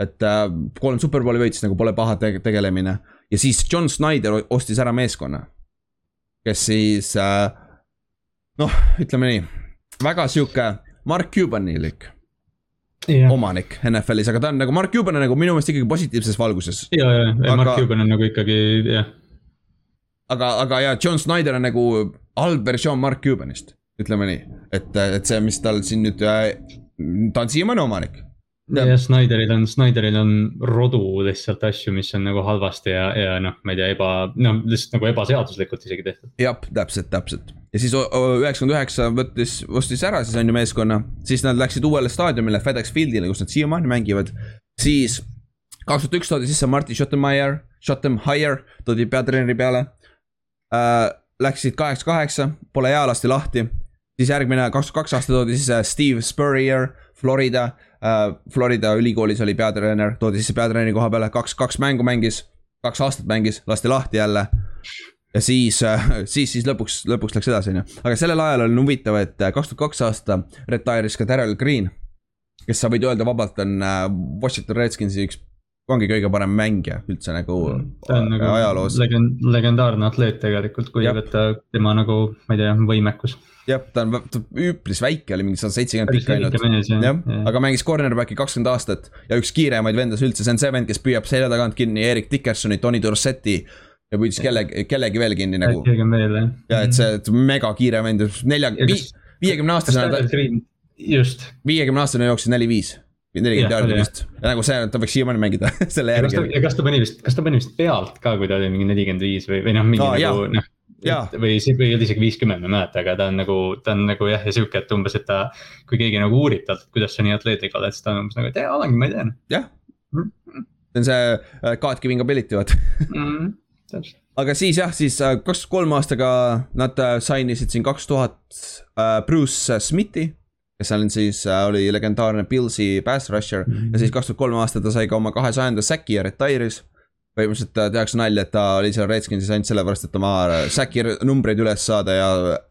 Et äh, kolm superbowli võitis, nagu pole paha te tegelemine ja siis John Snyder ostis ära meeskonna. kes siis äh, noh, ütleme nii, väga sihuke Mark Cubanilik yeah. omanik NFL-is, aga ta on nagu Mark Cuban on nagu minu meelest ikkagi positiivses valguses. ja, ja, ja aga... Mark Cuban on nagu ikkagi jah. aga, aga ja John Snyder on nagu halb versioon Mark Cubanist, ütleme nii, et, et see, mis tal siin nüüd, äh, ta on siiamaani omanik ja Snyderil on, Snyderil on rodu lihtsalt asju, mis on nagu halvasti ja, ja noh, ma ei tea, eba, noh lihtsalt nagu ebaseaduslikult isegi tehtud. jah, täpselt, täpselt ja siis üheksakümmend üheksa võttis, ostis ära siis on ju meeskonna, siis nad läksid uuele staadiumile, FedEx Fieldile, kus nad siiamaani mängivad. siis kaks tuhat üks toodi sisse Martin Schottenmeier, Schottenmeier toodi peatreeneri peale äh,. Läksid kaheksa, kaheksa, pole hea, lasti lahti. siis järgmine kaks tuhat kaks aasta toodi sisse Steve Spurrier, Florida Florida ülikoolis oli peatreener, toodi sisse peatreeneri koha peale, kaks, kaks mängu mängis, kaks aastat mängis, lasti lahti jälle. ja siis, äh, siis, siis lõpuks, lõpuks läks edasi, on ju, aga sellel ajal on huvitav, et äh, kaks tuhat kaks aasta retire'is ka Daryl Green. kes sa võid öelda vabalt on Washington Redskinsi üks ongi kõige parem mängija üldse nagu, nagu ajaloos. legend, legendaarne atleet tegelikult, kui võtta tema nagu, ma ei tea, võimekus jah, ta on, ta üpris väike, oli mingi sada seitsekümmend pikk ainult. jah, aga mängis cornerback'i kakskümmend aastat ja üks kiiremaid vendasid üldse, see on see vend, kes püüab selja tagant kinni Erik Dickersoni, Tony Dorsetti. ja püüdis kellegi, kellegi veel kinni nagu. keegi on veel jah. ja et see, et mega kiire vend, nelja, viiekümne aastasena. just. viiekümne aastasena jooksis neli-viis nelikümmend jaardi vist, nagu see, ta võiks siiamaani mängida selle järgi. ja kas ta pani vist, kas ta pani vist pealt ka, kui ta oli mingi nelikümmend viis või, või noh, mingi ah, nagu noh või see või oli isegi viiskümmend, ma ei mäleta, aga ta on nagu, ta on nagu jah, ja sihuke, et umbes, et ta. kui keegi nagu uurib talt, kuidas sa nii atleetlik oled, siis ta on umbes nagu, et jaa, olengi, ma ei tea. jah, mm. see on see God giving ability vaata mm,. täpselt aga siis jah, siis uh, kaks kolm aastaga nad uh, sign isid siin kaks tuhat Bruce Smithi. kes on siis oli legendaarne Pillsi pass rusher mm -hmm. ja siis kaks tuhat kolm aastat ta sai ka oma kahesajanda säki ja retire'is põhimõtteliselt äh, tehakse nalja, et ta oli seal Redskinsis ainult sellepärast, et oma säki numbreid üles saada ja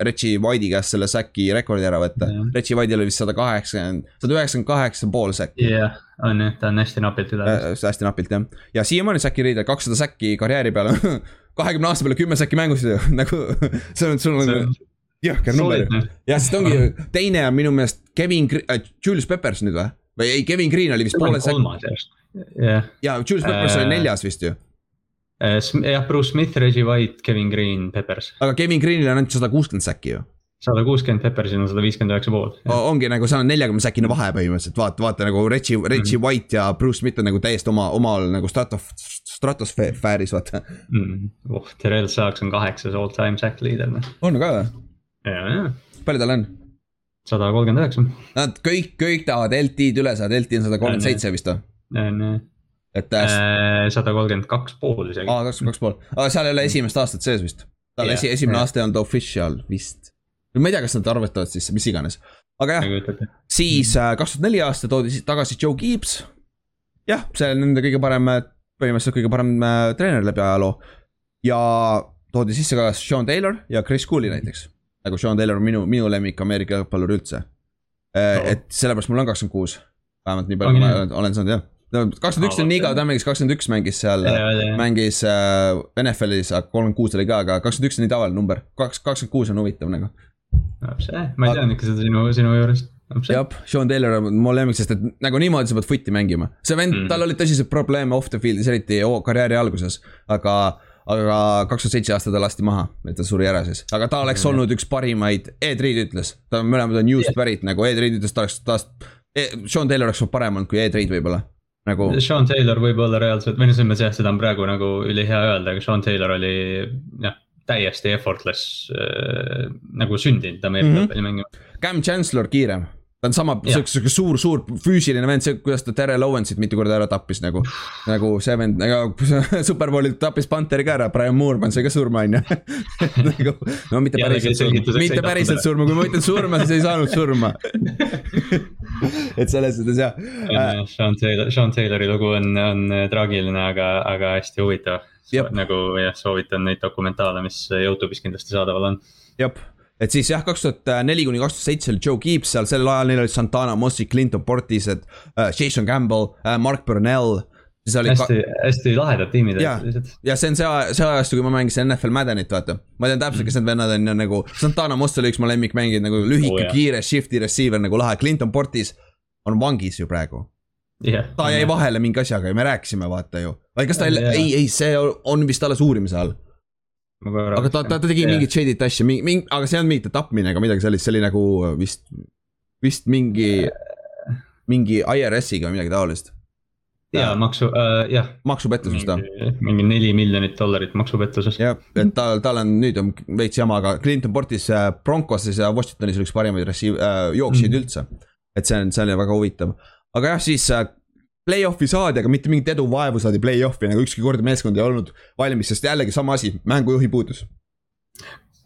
Reggie White'i käest selle säki rekordi ära võtta Jah.. Reggie White'il oli vist sada kaheksakümmend, sada üheksakümmend kaheksa pool säki. jah, on ju, ta on hästi napilt üle. Äh, hästi napilt jah, ja siiamaani säki riidel kakssada säki karjääri peale, kahekümne aasta peale kümme säki mängus nagu see on, sul on jõhker number ju. ja sest ongi, teine on minu meelest Kevin äh,, Julius Peppers nüüd või? või ei, Kevin Green oli vist poole säki kolmas järjest, jah. ja Julius Peppers oli Äh, neljas vist ju. jah, Bruce Smith, Reggie White, Kevin Green, Peppers. aga Kevin Greenil on ainult sada kuuskümmend säki ju. sada kuuskümmend, Peppersil on sada viiskümmend üheksa pool. ongi nagu seal on neljakümne säkine vahe põhimõtteliselt, vaata, vaata nagu Reggie, Reggie Mhm. White ja Bruce Smith on nagu täiesti oma, omal nagu stratof-, stratosfääris vaata. mm.. oh, Terrell Sachs on kaheksas all time sack leader, noh. on ka või? ja, ja, palju tal on? sada kolmkümmend üheksa. Nad kõik, kõik tahavad LT-d üle saada, LT on sada kolmkümmend seitse vist või? Et äh, sada kolmkümmend kaks pool isegi. aa, kaks, kaks pool, aga seal ei ole esimest aastat sees vist. tal Jah, esi, esimene jah. aasta ei olnud official vist. ma ei tea, kas nad arvestavad siis, mis iganes. aga jah, nagu siis äh, kaks tuhat neli aasta toodi siis tagasi Joe Gibbs. jah, see on nende kõige parem, põhimõtteliselt kõige parem äh, treener läbi ajaloo. ja toodi sisse ka Sean Taylor ja Chris Cooley näiteks. nagu Sean Taylor on minu, minu lemmik Ameerika jalgpallur üldse et sellepärast mul on kakskümmend kuus, vähemalt nii palju, kui ma olen saanud jah. Kakskümmend üks on nii kaua, ta mängis kakskümmend üks mängis seal, mängis äh, NFL-is, aga kolmkümmend kuus oli ka, aga kakskümmend üks on nii tavaline number, kaks, kakskümmend kuus on huvitav nagu. ma ei teadnud ikka seda sinu, sinu juurest. jah, Sean Taylor on mu lemmik, sest et nagu niimoodi sa pead footi mängima. see vend mm., tal olid tõsiseid probleeme off the field'is, eriti o- karjääri alguses, aga, aga kaks tuhat seitse aasta ta lasti maha, et ta suri ära siis, aga ta oleks Mm. olnud üks parimaid, Ed Reed ütles, ta on mõlemad on Newst pärit nagu Ed Reed ütles, ta oleks, ta, Sean Taylor oleks parem olnud kui Ed Reed võib-olla, nagu Sean Taylor võib olla reaalselt, või noh, selles mõttes jah, seda on praegu nagu ülihea öelda, aga Sean Taylor oli jah, täiesti effortless äh, nagu sündinud Ameerika Mhm. jalgpalli mängima. Cam Chancellor kiirem. Ta on sama, sihuke sihuke suur, suur füüsiline vend, see, kuidas ta Terrel Owensit mitu korda ära tappis nagu. nagu see vend, nagu Superbowlil tappis Panteri ka ära, Brian Moorman sai ka surma, on ju. nagu, no mitte päriselt surma, mitte päriselt surma, kui ma ütlen surma, siis ei saanud surma. et selles suhtes jah äh,, Sean Taylor, Sean Taylori lugu on, on traagiline, aga, aga hästi huvitav Jep.. nagu jah, soovitan neid dokumentaale, mis Youtube'is kindlasti saadaval on. jah, et siis jah, kaks tuhat neli kuni kaks tuhat seitse oli Joe Gibbs seal, sellel ajal neil olid Santana, Mossi, Clinton Portis, Jason Campbell, Mark Burnell. oli ka- hästi, hästi lahedad tiimid sellised. ja see on see, see ajastu, kui ma mängisin NFL Maddenit, vaata. ma tean täpselt, kes need vennad on ja nagu Santana Moss oli üks mu lemmikmängijaid nagu lühike oh,, kiire, shifty receiver nagu lahe, Clinton Portis on vangis ju praegu. jah, ta jäi vahele mingi asjaga ja me rääkisime, vaata ju. või kas ta ei Jaa., ei, ei, see on vist alles uurimise all. Aga ta, ta, ta tegi mingit shadit asja, mingi, mingi, aga see ei olnud mingit tapmine ega midagi sellist, see oli nagu vist, vist mingi, mingi IRS-iga või midagi taolist. ja maksu äh,, jah. maksupettus vist või? mingi neli miljonit dollarit maksupettuses. jah, et tal, tal on nüüd on veits jama, aga Clinton Portis äh, Broncoses ja Washingtonis oli üks parimaid receive- äh,, jooksjaid mm. üldse. et see on, see oli väga huvitav, aga jah, siis äh, play-off'i saadi, aga mitte mingit edu vaevu saadi play-off'i nagu ükski kord meeskond ei olnud valmis, sest jällegi sama asi, mängujuhi puudus.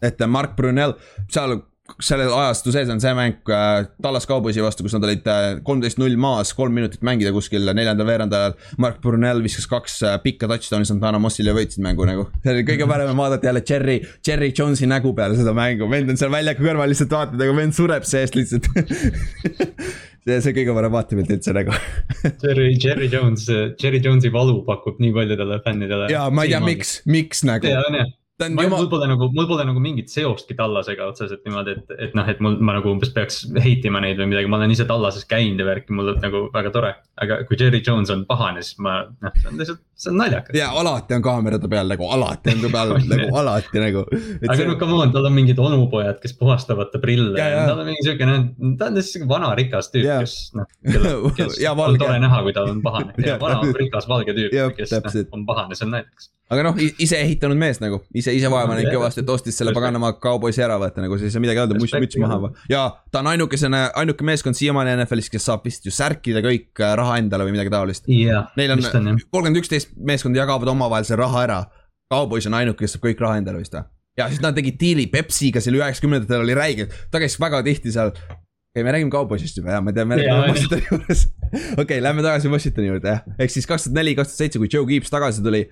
et äh, Mark Brunel, seal selle ajastu sees on see mäng äh, Tallas Cowboysi vastu, kus nad olid kolmteist null maas, kolm minutit mängida kuskil neljandal veerandajal. Mark Brunel viskas kaks äh, pikka touchdown'i Santana Mossile ja võitsid mängu nagu. see oli kõige parem vaadata jälle Cherry, Cherry Jonesi nägu peale seda mängu, vend on seal väljaku kõrval lihtsalt vaatad, aga vend sureb seest lihtsalt see, kõige parem vaatepilt üldse nagu. Jerry, Jerry Jones, Jerry Jonesi valu pakub nii paljudele fännidele. ja ma ei tea, miks, miks nagu, ja, on jah ta on ma, mul pole nagu, mul pole nagu mingit seostki Tallasega otseselt niimoodi, et, et noh, et mul, ma nagu umbes peaks heitima neid või midagi, ma olen ise Tallases käinud ja värki, mul on nagu väga tore. aga kui Jerry Jones on pahane, siis ma, noh, see on lihtsalt, see on naljakas. ja alati on kaamerate peal nagu, alati on ta peal nagu alati nagu. aga no come on, tal on mingid onupojad, kes puhastavad ta prille. Ja, ja, tal on mingi siukene, ta on lihtsalt siuke vana rikas tüüp kes noh, kes on tore näha, kui ta on pahane. Ja. vana rikas valge tüüp kes noh on pahane, see on naljakas. aga noh, ise ehitanud mees nagu, ise, ise vaeva näinud kõvasti, et ostis selle paganama kauboisi ära võtta nagu, siis ei saa midagi öelda, müts, müts maha ja ta on ainukesena, ainuke meeskond siiamaani NFL-is, kes saab vist ju särkida kõik äh, raha endale või midagi taolist. Neil on kolmkümmend üksteist meeskonda jagavad omavahel selle raha ära. kaubois on ainuke, kes saab kõik raha endale vist või? ja siis nad tegid diili Pepsiga seal üheksakümnendatel oli räige, ta käis väga tihti seal. okei, me räägime kauboisist juba jah, ma tean, me räägime. Washingtoni juures. okei, lähme tagasi Washingtoni juurde jah, ehk siis kaks tuhat neli, kaks tuhat seitse, kui Joe Gibbs tagasi tuli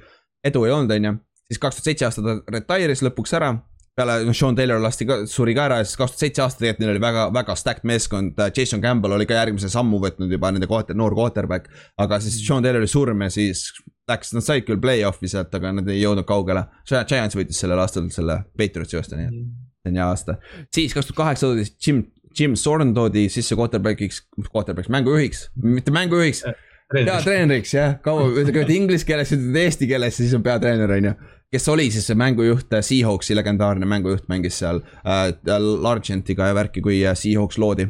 edu ei olnud, on ju. siis kaks tuhat seitse aastat ta retire'is lõpuks ära peale, Sean Taylor lasti ka, suri ka ära ja siis kaks tuhat seitse aastat tegelikult neil oli väga, väga stacked meeskond. Jason Campbell oli ka järgmise sammu võtnud juba nende quarter, noor quarterback. aga siis Sean Taylori surm ja siis läks, nad said küll play-off'i sealt, aga nad ei jõudnud kaugele. Giants võitis sellel aastal selle Patriotsi vastu, nii et see on hea aasta. siis kaks tuhat kaheksa toodi Jim, Jim Sorn toodi sisse quarterback'iks, quarterback'iks, mängujuhiks, mitte mängujuhiks peatreeneriks jah, kaua, ütled inglise keeles, ütled eesti keeles, siis on peatreener, on ju. kes oli siis see mängujuht, äh, Seahawksi legendaarne mängujuht, mängis seal äh, Largentiga ja värki, kui äh, Seahawks loodi.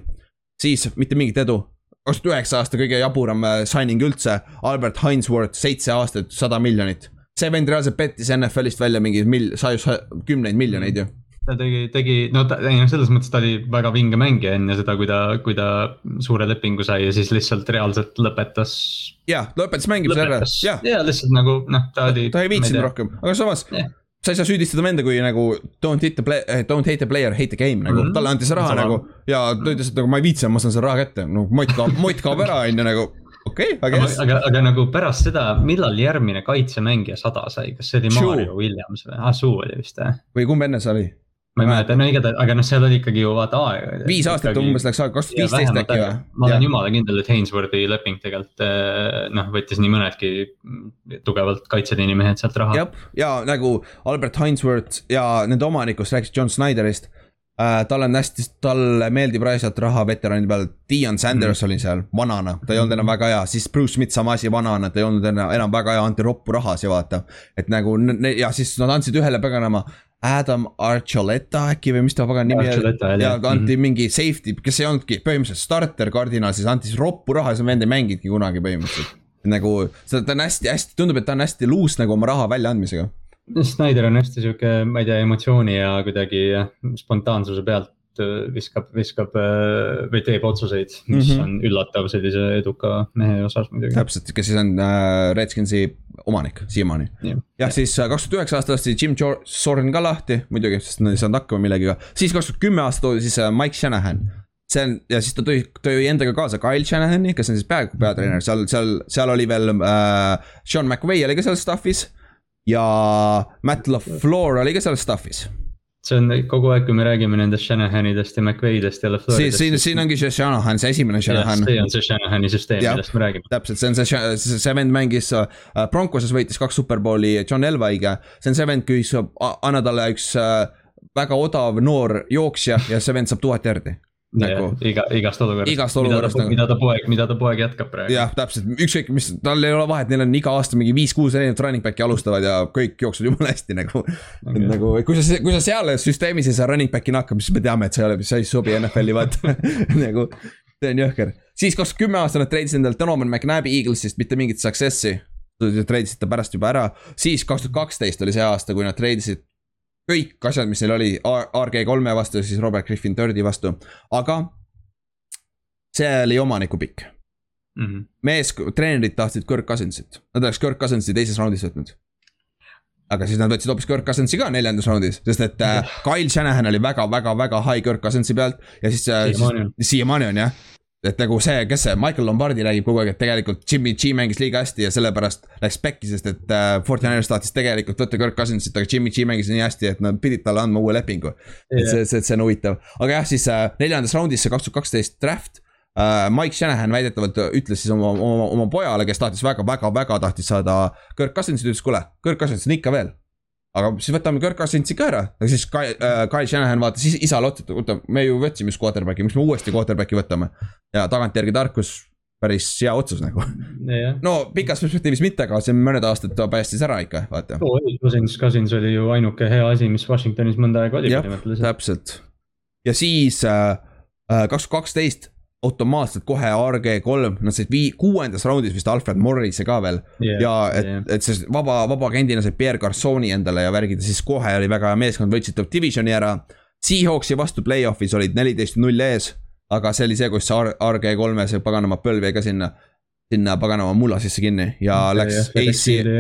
siis mitte mingit edu, kaks tuhat üheksa aasta kõige jaburam äh, signing üldse, Albert Hinesworth, seitse aastat, sada miljonit. see vend reaalselt pettis NFL-ist välja mingi mil-, saju, kümneid miljoneid ju ta tegi, tegi, no ta, ei noh, selles mõttes ta oli väga vinge mängija enne seda, kui ta, kui ta suure lepingu sai ja siis lihtsalt reaalselt lõpetas. jah, lõpetas mängimise ära, jah. ja lihtsalt nagu noh, ta oli. ta ei viitsinud rohkem, aga samas yeah. Sa ei saa süüdistada venda, kui nagu don't hit the play, eh, don't hate the player, hate the game nagu mm, -hmm. talle anti see raha Sama. nagu. ja ta ütles, et nagu ma ei viitsi, ma saan selle raha kätte, no mott kaob, mott kaob ära, on ju nagu okei okay,, aga yes.. aga, aga nagu pärast seda, millal järgmine kaitsemängija sada sai, kas see oli Mario Williams või, ah Suu oli vist jah? või kumb enne see oli? Ma ei mäleta, no igatahes, aga noh, seal oli ikkagi ju vaata aega. viis aastat ikkagi, umbes läks aega, kaks tuhat viisteist äkki või? ma olen jumala kindel, et Hainsworthi leping tegelikult eh, noh, võttis nii mõnedki tugevalt kaitseliini mehed sealt raha. jah, ja nagu Albert Hainsworth ja nende omanikust rääkis John Snyderist äh,. tal on hästi, talle meeldib raisata raha veteranide peal, Dion Sanders mm. oli seal vanana, ta ei olnud enam väga hea, siis Bruce Smith sama asi vanana, ta ei olnud enam, enam väga hea, anti roppu rahasi, vaata. et nagu ja siis nad andsid ühele paganama Adam Archuleta äkki või mis ta pagan nimi oli. ja anti mm -hmm. mingi safety, kes ei olnudki põhimõtteliselt starter kardinal, siis anti siis roppu raha ja see vend ei mänginudki kunagi põhimõtteliselt. nagu ta on hästi-hästi, tundub, et ta on hästi luus nagu oma raha väljaandmisega. Snyder on hästi sihuke, ma ei tea, emotsiooni ja kuidagi spontaansuse pealt viskab, viskab äh, või teeb otsuseid, mis mm -hmm. on üllatav sellise eduka mehe osas muidugi. täpselt, kes siis on äh, Redskinsi omanik siiamaani jah, siis äh, kaks tuhat üheksa aastal lasti Jim Sorn ka lahti muidugi, sest nad ei saanud hakkama millegagi. siis kaks tuhat kümme aastat toodi siis Mike Shanahan see on ja siis ta tõi, tõi endaga kaasa Kyle Shanahani, kes on siis peaaegu peatreener, seal, seal, seal oli veel äh, Sean McVay oli ka seal staff'is. ja Matt LaFleur oli ka seal staff'is see on kogu aeg, kui me räägime nendest Shanahanidest ja McVeidest ja LaFleuridest. siin, siin ongi see Shanahan, see esimene Shanahan. see on see Shanahani süsteem, millest me räägime. täpselt, see on see, see, see vend mängis uh, Broncoses võitis kaks superbowli John Elway'ga. see on see vend, kui sa anna talle üks uh, väga odav noor jooksja ja see vend saab tuhat järgi nagu. iga, igast olukorrast. igast olukorrast nagu. mida ta poeg, mida ta poeg jätkab praegu. jah, täpselt, ükskõik mis, tal ei ole vahet, neil on iga aasta mingi viis-kuus erinevat running back'i alustavad ja kõik jooksevad jumala hästi nagu okay.. nagu, kui sa, kui sa seal süsteemis ei saa running back'ina hakkama, siis me teame, et sa ei ole, sa ei sobi NFL-i vaata nagu, see on jõhker. siis kaks nad treidisid endale Donovan McNabi Eaglesist mitte mingit success'i. treidisid ta pärast juba ära, siis kaks tuhat kaksteist oli see aasta, kui nad treidisid kõik asjad, mis neil oli RG3-e vastu, siis Robert Griffin Dirdi vastu, aga see oli omaniku pikk mm. -hmm. mees, treenerid tahtsid Kirk Cousinsit, nad oleks Kirk Cousinsi teises raundis võtnud. aga siis nad võtsid hoopis Kirk Cousinsi ka neljandas raundis, sest et äh, Kyle Shanahan oli väga-väga-väga high Kirk Cousinsi pealt ja siis äh,. siiamaani on jah et nagu see, kes see, Michael Lombardi räägib kogu aeg, et tegelikult Jimmy G mängis liiga hästi ja sellepärast läks pekki, sest et äh, Fortinanders tahtis tegelikult võtta Kirk Cousinsit, aga Jimmy G mängis nii hästi, et nad pidid talle andma uue lepingu. Yeah.. et see, see, see on huvitav, aga jah, siis äh, neljandas raundis see kaks tuhat kaksteist draft äh,. Mike Shanahan väidetavalt ütles siis oma, oma, oma pojale, kes tahtis väga-väga-väga tahtis saada Kirk Cousinsit, ütles kuule, Kirk Cousins on ikka veel aga siis võtame Kirk Cousinsi ka ära, aga siis Kai äh,, Kyle Shanahan vaatas isale otsa, et oota, me ju võtsime just quarterback'i, miks me uuesti quarterback'i võtame. ja tagantjärgi tarkus, päris hea otsus nagu. no pikas perspektiivis mitte, aga see mõned aastad ta päästis ära ikka, vaata oh,. Cousins, Cousins oli ju ainuke hea asi, mis Washingtonis mõnda aega oli. jah, täpselt. ja siis äh, äh kaks tuhat kaksteist automaatselt kohe RG3, nad said vii-, kuuendas raundis vist Alfred Morrise ka veel yeah,. ja et yeah., et see vaba, vabaagendina sai Pierre Garçoni endale ja värgid ja siis kohe oli väga hea meeskond, võtsid top divisioni ära. Seahawksi vastu play-off'is olid neliteist null ees, aga see oli see, kus see RG3-e see paganama põlv jäi ka sinna sinna paganama mulla sisse kinni ja okay, läks ACL,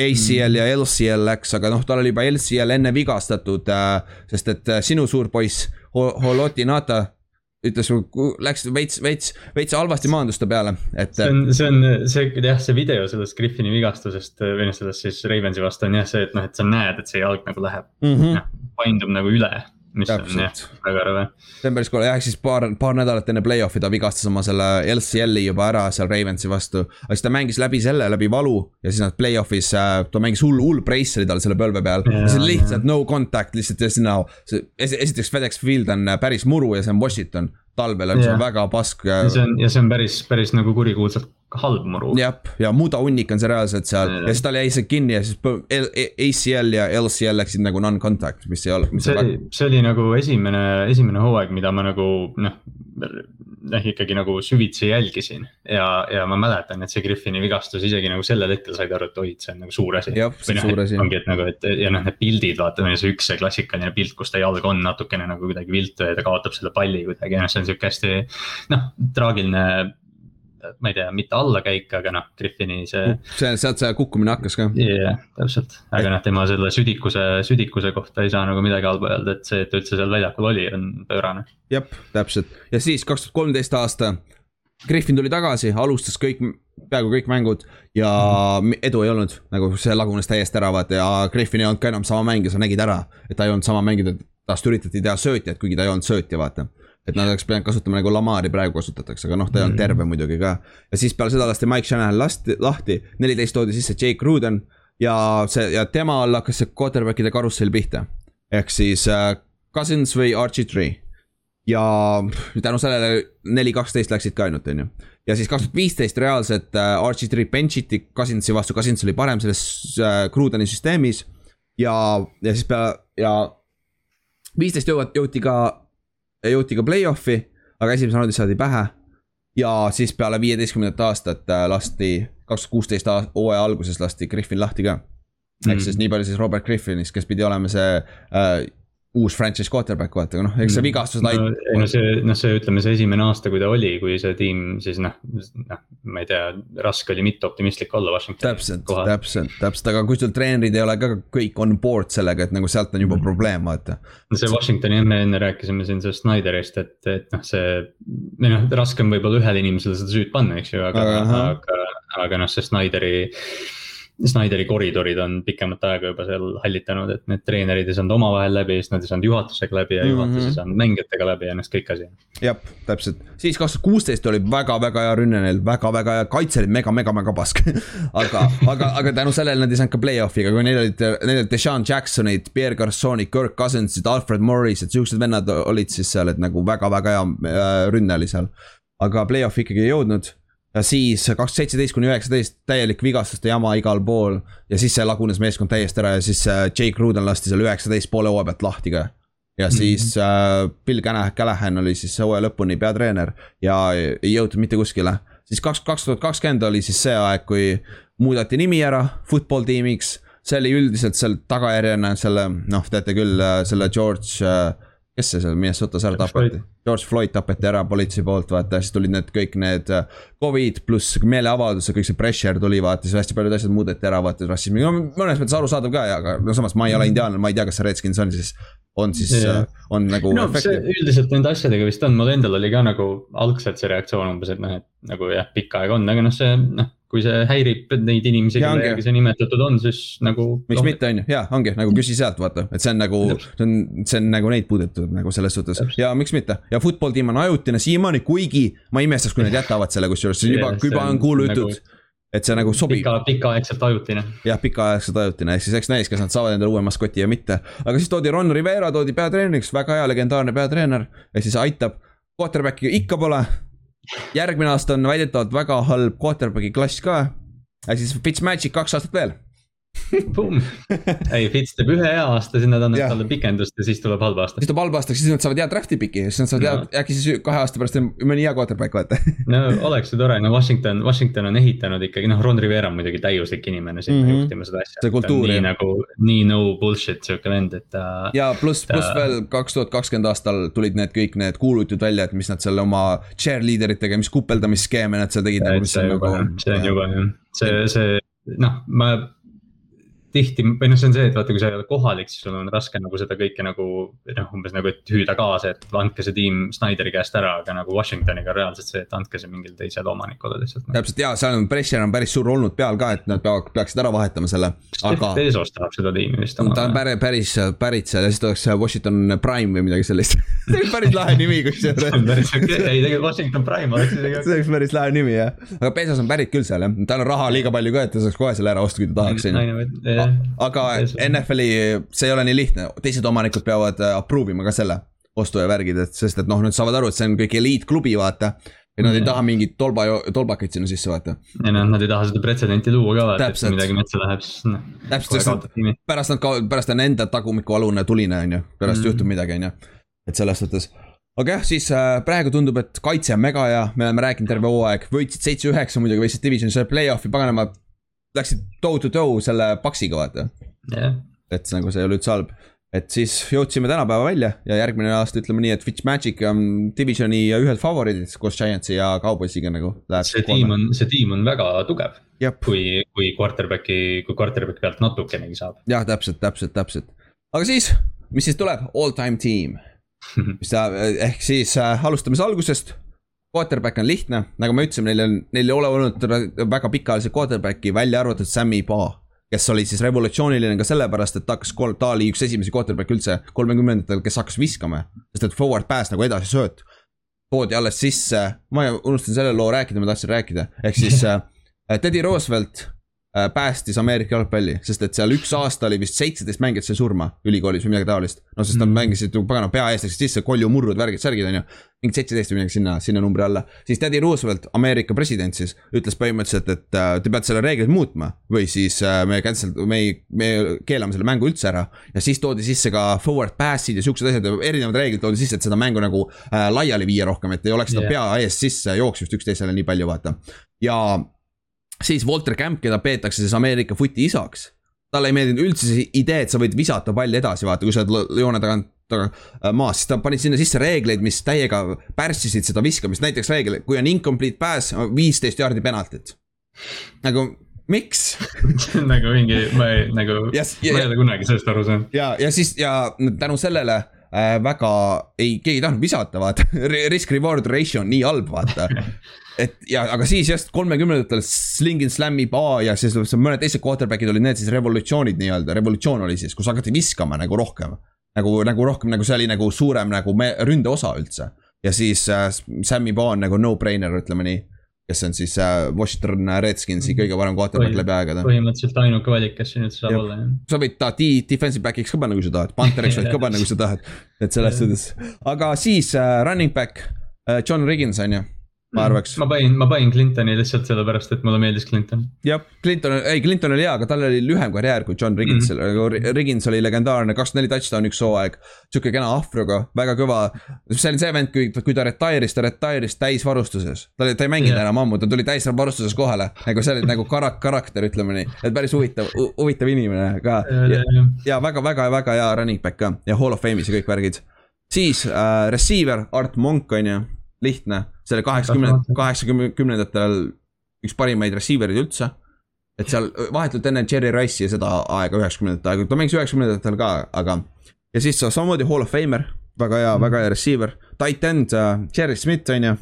ACL ja LCL läks, aga noh, tal oli juba LCL enne vigastatud äh,. sest et äh, sinu suur poiss Holoti Nata ütles, läks veits, veits, veits halvasti maandus ta peale, et. see on, see on see jah, see video sellest Griffini vigastusest või noh, sellest siis Ravensi vastu on jah see, et noh, et sa näed, et see jalg nagu läheb mm, -hmm. paindub nagu üle mis Täpselt. on jah, väga rõve. see on päris cool, jah, siis paar, paar nädalat enne play-off'i ta vigastas oma selle LCL-i juba ära seal Ravensi vastu. aga siis ta mängis läbi selle, läbi valu ja siis nad play-off'is äh,, ta mängis hull, hull brace oli tal selle põlve peal. see on lihtsalt no contact lihtsalt ja sinna, esiteks FedEx Field on päris muru ja see on Washington talvel on see väga pask. see on ja see on päris, päris nagu kurikuulsalt halb muru. jah, ja mudahunnik on see reaalselt seal ja, ja siis tal jäi see kinni ja siis ACL ja LCL läksid nagu non-contact, mis ei ole. see oli, see oli nagu esimene, esimene hooaeg, mida ma nagu noh, noh ikkagi nagu süvitsi jälgisin. ja, ja ma mäletan, et see Griffini vigastus isegi nagu sellel hetkel said aru, et oi, see on nagu suur asi. jah, see on noh, suur asi. ongi, et nagu, et ja noh, need pildid, vaata, see üks see klassikaline pilt, kus ta jalg on natukene nagu kuidagi viltu ja ta kaotab selle palli kuidagi, noh, see on sihuke hästi noh, traagiline ma ei tea, mitte allakäik, aga noh, Griffini see. see, sealt see kukkumine hakkas ka. jah yeah,, täpselt, aga noh, tema selle südikuse, südikuse kohta ei saa nagu midagi halba öelda, et see, et ta üldse seal väljakul oli, on pöörane. jah, täpselt ja siis kaks tuhat kolmteist aasta. Griffin tuli tagasi, alustas kõik, peaaegu kõik mängud ja edu ei olnud, nagu see lagunes täiesti ära, vaata ja Griffin ei olnud ka enam sama mängija, sa nägid ära, et ta ei olnud sama mängija, tast üritati teha söötjat, kuigi ta ei olnud söötja, vaata et nad oleks pidanud kasutama nagu Lamari praegu kasutatakse, aga noh, ta ei olnud mm. terve muidugi ka. ja siis peale seda lasti Mike Shanahan lasti, lahti, neliteist toodi sisse Jake Ruden ja see ja tema all hakkas see quarterback'ide karussell pihta. ehk siis äh, Cousins või Archie Tree. ja tänu sellele neli, kaksteist läksid ka ainult, on ju. ja siis kaks tuhat viisteist reaalselt äh, Archie Tree bench iti Cousinsi vastu, Cousins oli parem selles äh, Grudeni süsteemis. ja, ja siis peale ja viisteist jõuad, jõuti ka jõuti ka play-off'i, aga esimese raundis saadi pähe. ja siis peale viieteistkümnendat aastat äh, lasti, kaks tuhat kuusteist hooaja alguses lasti Griffin lahti ka. ehk mm. siis nii palju siis Robert Griffinist, kes pidi olema see äh, uus franchise quarterback, vaata, noh, eks see mm. vigastus lait- no,. ei no see, noh, see ütleme, see esimene aasta, kui ta oli, kui see tiim siis noh, noh, ma ei tea, raske oli mitte optimistlik olla Washingtoni. täpselt, täpselt, täpselt, aga kui sul treenerid ei ole ka kõik on board sellega, et nagu sealt on juba mm. probleem, vaata. see Washingtoni, me enne rääkisime siin sellest Snyderist, et, et noh, see. või noh, raske on võib-olla ühele inimesele seda süüd panna, eks ju, aga, aga, aga, aga noh, see Snyderi Snyderi koridorid on pikemat aega juba seal hallitanud, et need treenerid ei saanud omavahel läbi, siis nad ei saanud juhatusega läbi ja juhatus mm -hmm. ei saanud mängijatega läbi ja noh, kõik asi. jah, täpselt, siis kaks tuhat kuusteist oli väga-väga hea rünne neil väga,, väga-väga hea, kaitse oli mega-mega-mega pask aga, aga, aga tänu sellele nad ei saanud ka play-off'iga, kui neil olid, neil olid Deshaun Jacksonid, Pierre Garconid, Kirk Cousinsid, Alfred Morris, et siuksed vennad olid siis seal, et nagu väga-väga hea äh, rünne oli seal. aga play-off'i ikkagi ei jõudnud ja siis kaks seitseteist kuni üheksateist täielik vigastuste jama igal pool. ja siis see lagunes meeskond täiesti ära ja siis äh, Jake Ruden lasti seal üheksateist poole hooaja pealt lahti ka. ja mhm. siis mm -hmm. Bill Callahan oli siis hooaja lõpuni peatreener ja ei jõutud mitte kuskile. siis kaks, kaks tuhat kakskümmend oli siis see aeg, kui muudeti nimi ära football tiimiks. see oli üldiselt seal tagajärjena selle, noh, teate küll, äh, selle George kes see seal Minnesotas ära tapeti? George Floyd tapeti ära politsei poolt, vaata, siis tulid need kõik need äh, Covid pluss meeleavaldused, kõik see pressure tuli, vaata, siis hästi paljud asjad muudeti ära, vaata, rassismi, no mõnes mõttes arusaadav ka, aga no samas ma ei ole indiaanlane, ma ei tea, kas see Redskins on siis, on siis yeah., on nagu. no üldiselt nende asjadega vist on, mul endal oli ka nagu algselt see reaktsioon umbes, et noh, et nagu jah, pikka aega on, aga noh, see noh kui see häirib neid inimesi, kelle järgi see nimetatud on, siis nagu. miks no, mitte, on ju, ja ongi nagu küsi sealt, vaata, et see on nagu, see on, see on nagu neid puudutab nagu selles suhtes ja miks mitte. ja football tiim on ajutine siiamaani, kuigi ma imestaks, kui nad jätavad selle kusjuures, see on juba, juba on kuulujutud nagu, et see nagu sobib. pika, pikaaegselt ajutine. jah, pikaaegselt ajutine, ehk siis eks näis, kas nad saavad endale uue maskoti ja mitte. aga siis toodi Ron Rivera toodi peatreeneriks, väga hea legendaarne peatreener, ehk siis aitab. Quarterback'i ikka pole järgmine aasta on väidetavalt väga halb quarterback'i klass ka. ja siis Fitzmagic kaks aastat veel ei, Fits teeb ühe hea aasta, siis nad annavad talle pikendust ja siis tuleb halb aasta. siis tuleb halb aasta, siis nad saavad hea draft'i piki, siis nad saavad no. hea, äkki siis kahe aasta pärast on mõni hea quarterback, vaata no oleks ju tore, no Washington, Washington on ehitanud ikkagi, noh, Ron Rivera on muidugi täiuslik inimene sinna mm -hmm. juhtima seda asja. see kultuur. nii nagu, nii no bullshit sihuke vend, et ta. ja pluss, pluss veel kaks tuhat kakskümmend aastal tulid need kõik need kuulujutud välja, et mis nad seal oma cheerleader itega, mis kupeldamisskeeme nad seal tegid. Nagu, see on juba, see on juba jah, see, see noh, ma tihti või noh, see on see, et vaata, kui sa ei ole kohalik, siis sul on raske nagu seda kõike nagu noh, umbes nagu, et hüüda kaasa, et andke see tiim Snyderi käest ära, aga nagu Washingtoniga on reaalselt see, et andke see mingile teisele omanikule lihtsalt. täpselt ja seal on pressure on päris suur olnud peal ka, et nad peavad, peaksid ära vahetama selle. aga. Bezos tahab seda tiimi vist. ta on päris, päris pärit seal ja siis ta oleks Washington Prime või midagi sellist päris lahe nimi kusjuures. ei, tegelikult Washington Prime oleks isegi. see oleks päris lahe nimi jah, aga Bezos on pärit küll seal jah, tal on raha liiga palju ka, et ta saaks kohe selle ära osta, kui ta tahaks on ju. Aga NFL-i, see ei ole nii lihtne, teised omanikud peavad äh, approve ima ka selle ostu ja värgid, et sest et noh, nad saavad aru, et see on kõik eliitklubi, vaata et nad ei taha mingit tolba, tolbakaid sinna sisse vaata. ja noh, nad ei taha seda pretsedenti luua ka vaata, et kui midagi metsa läheb, siis noh. täpselt, sest nad, pärast nad ka, pärast on enda tagumikualune tuline, on ju, pärast mm. juhtub midagi, on ju. et selles suhtes aga jah, siis äh, praegu tundub, et kaitse on mega hea, me oleme rääkinud terve hooaeg, võitsid seitse-üheksa muidugi, võitsid divisioni selle play-off'i, paganama. Läksid toe to toe selle Paxiga vaata yeah.. et nagu see ei ole üldse halb, et siis jõudsime tänapäeva välja ja järgmine aasta ütleme nii, et Fitzmagic on divisioni ühed favoriidid koos Giantsi ja Cowboysiga nagu. see tiim on, see tiim on väga tugev. kui, kui quarterback'i, kui quarterback'i pealt natukenegi saab. jah, täpselt, täpselt, täpselt, aga siis, mis siis tuleb, all time team mis ta, ehk siis äh, alustame siis algusest. Quarterback on lihtne, nagu ma ütlesin, neil on, neil ei ole olnud väga pikaajalisi quarterback'i, välja arvatud Sammy Paa. kes oli siis revolutsiooniline ka sellepärast, et ta hakkas, ta oli üks esimesi quarterback'e üldse kolmekümnendatel, kes hakkas viskama. sest et forward pass nagu edasi sööt. toodi alles sisse, ma unustasin selle loo rääkida, ma tahtsin rääkida, ehk siis äh, Teddy Roosevelt päästis Ameerika jalgpalli, sest et seal üks aasta oli vist seitseteist mängijat sai surma ülikoolis või midagi taolist. no sest nad mm. mängisid ju pagana pea ees läksid sisse, koljumurrud, värgid, särgid on ju. mingi seitseteist või midagi sinna, sinna numbri alla. siis Teddy Roosevelt, Ameerika president siis, ütles põhimõtteliselt, et äh, te peate selle reegleid muutma. või siis äh, me cancel, me ei, me keelame selle mängu üldse ära. ja siis toodi sisse ka forward pass'id ja siuksed asjad, erinevad reeglid toodi sisse, et seda mängu nagu äh, laiali viia rohkem, et ei oleks seda yeah. pea ees sisse jooksmist üksteisele nii palju, vaata. ja siis Walter Camp, keda peetakse siis Ameerika footi isaks. talle ei meeldinud üldse see idee, et sa võid visata palli edasi, vaata, kui sa oled joone tagant taga, äh, maas, siis ta pani sinna sisse reegleid, mis täiega pärssisid seda viskamist, näiteks reegel, kui on incomplete pass, viisteist jaardi penaltit. nagu miks nagu mingi, ma ei, nagu yes,, ma ei ole kunagi sellest aru saanud. ja, ja siis ja tänu sellele äh, väga ei, keegi ei tahtnud visata, vaata risk reward ratio on nii halb, vaata et ja, aga siis just kolmekümnendatel Sling and Slam'i A ja siis mõned teised quarterback'id olid need siis revolutsioonid nii-öelda, revolutsioon oli siis, kus hakati viskama nagu rohkem. nagu, nagu rohkem nagu see oli nagu suurem nagu me, ründe osa üldse. ja siis äh, Sammy Ba on nagu no-brainer, ütleme nii. kes on siis äh, Washington Redskinsi kõige parem quarterback läbi aegade. põhimõtteliselt ainuke valik, kes siin üldse saab ja. olla, jah. sa võid ta defensive back'iks ka panna, kui sa tahad, Pantheriks võid ka panna, kui sa tahad. et selles suhtes, aga siis äh, running back äh, John Riggins on ju ma arvaks. ma panin, ma panin Clintoni lihtsalt sellepärast, et mulle meeldis Clinton. jah, Clinton, ei Clinton oli hea, aga tal oli lühem karjäär kui John Rigginsil mm, -hmm. Riggins oli legendaarne, kakskümmend neli touchdown üks hooaeg. sihuke kena ahvruga, väga kõva. see oli see vend, kui, kui ta retire'is, ta retire'is täisvarustuses. ta oli, ta ei mänginud yeah. enam ammu, ta tuli täisvarustuses kohale. nagu see oli nagu karak-, karakter, ütleme nii. et päris huvitav, huvitav inimene ka. ja, ja, ja väga, väga, väga hea running back ka ja hall of fame'is ja kõik värgid. siis äh, receiver Art Monk on ju lihtne, see oli kaheksakümnendatel, üks parimaid receiver eid üldse. et seal vahetult enne Jerry Rice'i ja seda aega, üheksakümnendate aega, ta mängis üheksakümnendatel ka, aga. ja siis samamoodi Hall of Famer, väga hea mm., väga hea receiver, tight end uh,, Jerry Smith on ju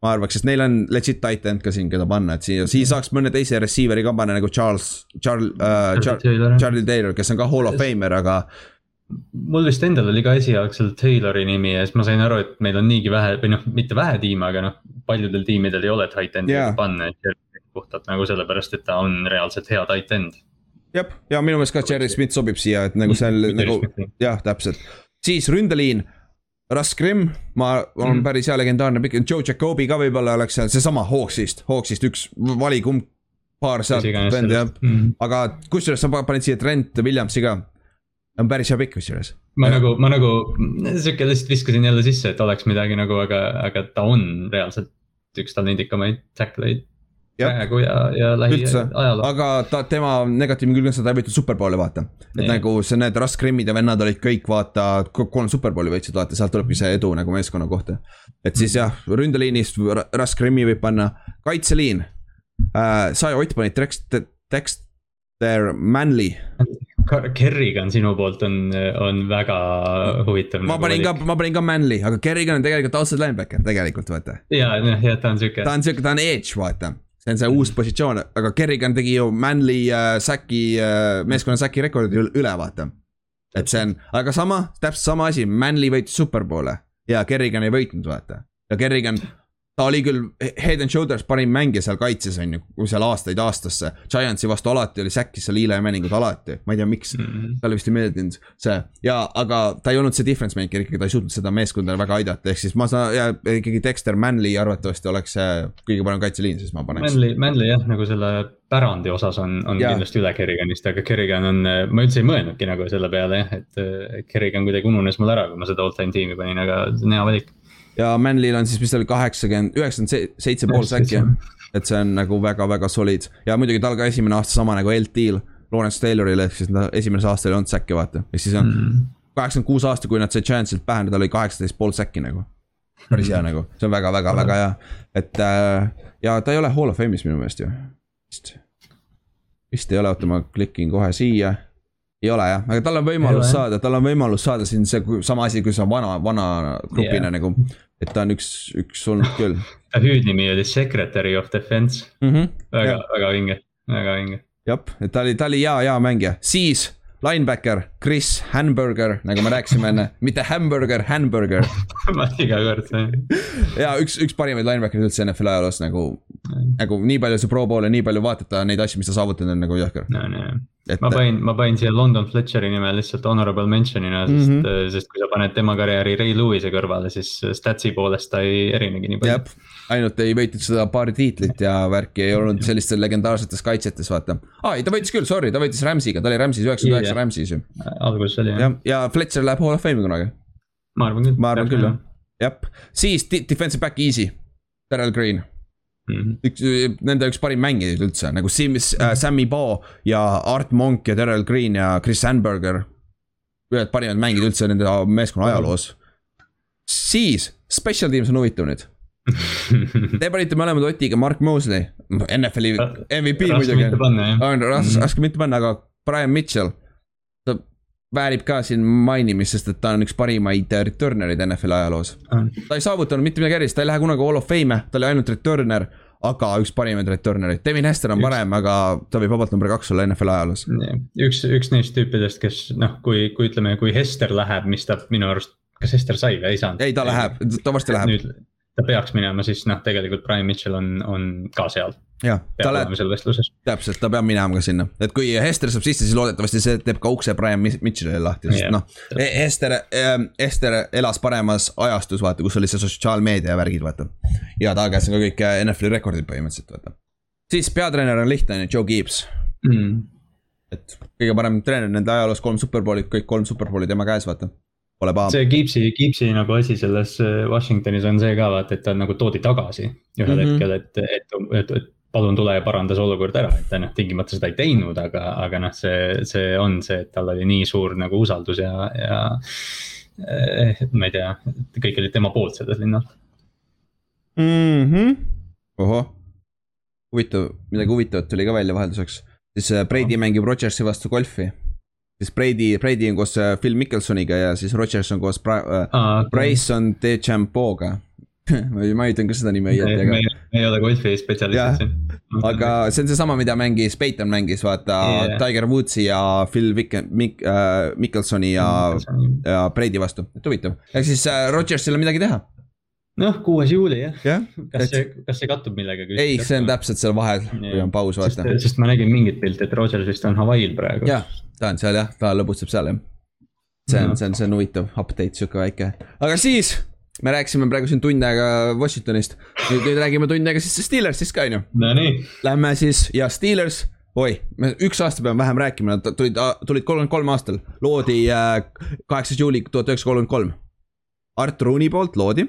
ma arvaks, sest neil on legit tight end ka siin, keda panna, et siia, siia saaks mõne teise receiver'i ka panna nagu Charles, Charles uh,, Charlie, Charlie Taylor, kes on ka Hall of Famer, aga mul vist endal oli ka esialgselt Taylori nimi ja siis ma sain aru, et meil on niigi vähe või noh, mitte vähe tiime, aga noh, paljudel tiimidel ei ole tight end'i yeah. panna, et puhtalt nagu sellepärast, et ta on reaalselt hea tight end. jah, ja minu meelest ka Jerry Smith sobib siia, et nagu seal nagu jah, täpselt, siis ründeliin. Russ Grimm, ma olen mm. päris hea legendaarne pikk, Joe Jacobi ka võib-olla oleks seal seesama Hawksist, Hawksist üks vali kumb paar sealt vend jah mm., aga kusjuures sa panid siia Trent Williamsi ka on päris hea pikk kusjuures. ma nagu, ma nagu sihuke lihtsalt viskasin jälle sisse, et oleks midagi nagu, aga, aga ta on reaalselt üks talendikamaid tackle'id praegu ja, ja lähiajaloos. aga ta, tema negatiivne külg on see, ta ei võitnud superbowle, vaata. et ja. nagu see, need Russ Grimmid ja vennad olid kõik, vaata, kolm superbowli võitsid, vaata, sealt tulebki see edu nagu meeskonna kohta. et siis jah, ründeliinist Russ Grimmi võib panna, kaitseliin äh,. Sai Ott pani tekst, tekst their Manly. Kerrigan sinu poolt on, on väga huvitav. ma nagu panin ka, ma panin ka Manly, aga Kerrigan on tegelikult outside linebacker tegelikult vaata. ja, jah, ta on sihuke. ta on sihuke, ta on edge vaata see on see uus positsioon, aga Kerrigan tegi ju Manly äh, säki äh,, meeskonna säki rekordi üle, vaata. et see on, aga sama, täpselt sama asi, Manly võitis superbowle ja Kerrigan ei võitnud, vaata. ja Kerrigan ta oli küll head and shoulders parim mängija seal kaitses, on ju, seal aastaid aastasse. Giantsi vastu alati oli säkkis seal Eli Manningud alati, ma ei tea, miks mm -hmm., talle vist ei meeldinud see ja, aga ta ei olnud see difference maker ikkagi, ta ei suutnud seda meeskonda väga aidata, ehk siis ma saan ja ikkagi Dexter Manley arvatavasti oleks see kõige parem kaitseliin, siis ma paneks. Manley, Manley jah, nagu selle pärandi osas on, on ja. kindlasti üle Kerriganist, aga Kerrigan on, ma üldse ei mõelnudki nagu selle peale jah, et Kerrigan kuidagi ununes mul ära, kui ma seda all time tiimi panin, aga hea valik ja Manlil on siis, mis oli, kaheksakümmend, üheksakümmend seitse pool säkki. et see on nagu väga-väga solid ja muidugi tal ka esimene aasta sama nagu LT-l. Lawrence Tayloril ehk siis ta esimesel aastal ei olnud säkki, vaata, ehk siis on mhm. kaheksakümmend kuus aasta, kui nad said Chance'ilt pähe, tal oli kaheksateist pool säkki nagu. päris hea nagu, see on väga-väga-väga hea, et äh, ja ta ei ole Hall of Fame'is minu meelest ju, vist. vist ei ole, oota ma klikin kohe siia ei ole jah, aga tal on võimalus saada, tal on võimalus saada siin see sama asi, kui sa vana, vana grupina yeah. nagu. et ta on üks, üks olnud küll ta hüüdnimi oli Secretary of Defense mm. -hmm. väga, väga vinge, väga vinge. jah, et ta oli, ta oli hea, hea mängija, siis linebacker Chris Hamburger, nagu me rääkisime enne, mitte hamburger, hamburger ma iga kord sain. ja üks, üks parimaid linebacker'id üldse NFL ajaloos nagu, nagu nii palju see pro poole, nii palju vaadata neid asju, mis ta saavutanud on nagu jõhker no,. No et.... ma panin, ma panin siia London Fletcheri nime lihtsalt honorable mention'ina, sest mm, -hmm. sest kui sa paned tema karjääri Ray Lewis'e kõrvale, siis statsi poolest ta ei erinegi nii palju. Ainult ei võitnud seda paari tiitlit ja värki ei olnud sellistes legendaarsetes kaitsjates, vaata. aa, ei ta võitis küll, sorry, ta võitis Rams'iga, ta oli Rams'is üheksakümmend üheksa Rams'is ju. alguses oli jah. ja, Fletcher läheb Hall of Fame'i kunagi. ma arvan küll. ma arvan küll jah, jah, siis defensive back easy, Daryl Green. -hmm. üks, nende üks parim mängijaid üldse nagu Sims äh,, Sammy Bao ja Art Monk ja Daryl Green ja Chris Sandberger. ühed parimad mängijad üldse nende meeskonna ajaloos. siis, special teams on huvitav nüüd Te panite mõlemad Otiga Mark Mosley, NFL-i MVP muidugi. on raske, raske mitte panna, aga Brian Mitchell. ta väärib ka siin mainimist, sest et ta on üks parimaid returner'id NFL-i ajaloos. ta ei saavutanud mitte midagi erilist, ta ei lähe kunagi Hall of Fame'e, ta oli ainult returner aga üks parimaid returner'id, Devin Hester on parem, aga ta võib vabalt number kaks olla NFL ajaloo's. üks, üks neist tüüpidest, kes noh, kui, kui ütleme, kui Hester läheb, mis ta minu arust, kas Hester sai või ei saanud? ei, ta läheb, ta varsti läheb. nüüd ta peaks minema, siis noh, tegelikult Brian Mitchell on, on ka seal. jah, ta läheb täpselt, ta peab minema ka sinna, et kui Hester saab sisse, siis loodetavasti see teeb ka ukse Brian Mitchellile lahti, sest yeah, noh. Hester äh,, Hester elas paremas ajastus, vaata, kus oli see sotsiaalmeedia värgid, vaata. ja ta käes on ka kõik äh, NFL-i rekordid põhimõtteliselt, vaata. siis peatreener on lihtne, on ju, Joe Gibbs mm.. et kõige parem treener nende ajaloos, kolm superbowlit, kõik kolm superbowli tema käes, vaata Pole paha. see Gibbsi, Gibbsi nagu asi selles äh, Washingtonis on see ka vaata, et ta nagu toodi tagasi ühel mm -hmm. hetkel, et, et, et, et palun tule ja paranda see olukord ära, et ta noh, tingimata seda ei teinud, aga, aga noh, see, see on see, et tal oli nii suur nagu usaldus ja, ja. Eh, ma ei tea, kõik olid tema poolt selles linnas mm. -hmm. ohoh, huvitav, midagi huvitavat tuli ka välja vahelduseks, siis äh, Brady mängib Rodgersi vastu golfi siis Brady, Brady on koos äh, Phil Mickelsoniga ja siis Rodgers on koos Bra- äh, ah, okay. Bryson DeChambeau'ga ma ei ütelnud ka seda nime õieti, aga. me ei ole golfi spetsialistid siin. aga see on seesama, mida mängis, Peiton mängis, vaata yeah. Tiger Woodsi ja Phil Vick- Mik- äh,, Mickelsoni ja, ja Brady vastu, et huvitav. ehk siis äh, Rodgersil on midagi teha noh, kuues juuli jah ja,. kas et... see, kas see kattub millegagi? ei, see on täpselt seal vahel, kui on paus, vaata. sest ma nägin mingit pilti, et Rodgers vist on Hawaii'l praegu. jah, ta on seal jah, ta lõbutseb seal jah. see on, see on, see on huvitav update, sihuke väike, aga siis me rääkisime praegu siin tund aega Washingtonist. nüüd, nüüd räägime tund aega siis Steelersist ka on ju. Nonii. Lähme siis ja Steelers, oi, me üks aasta peame vähem rääkima, nad tulid, tulid kolmkümmend kolm aastal, loodi äh, kaheksas juuli tuhat üheksasada kolmkümmend kolm. Art Rooney poolt loodi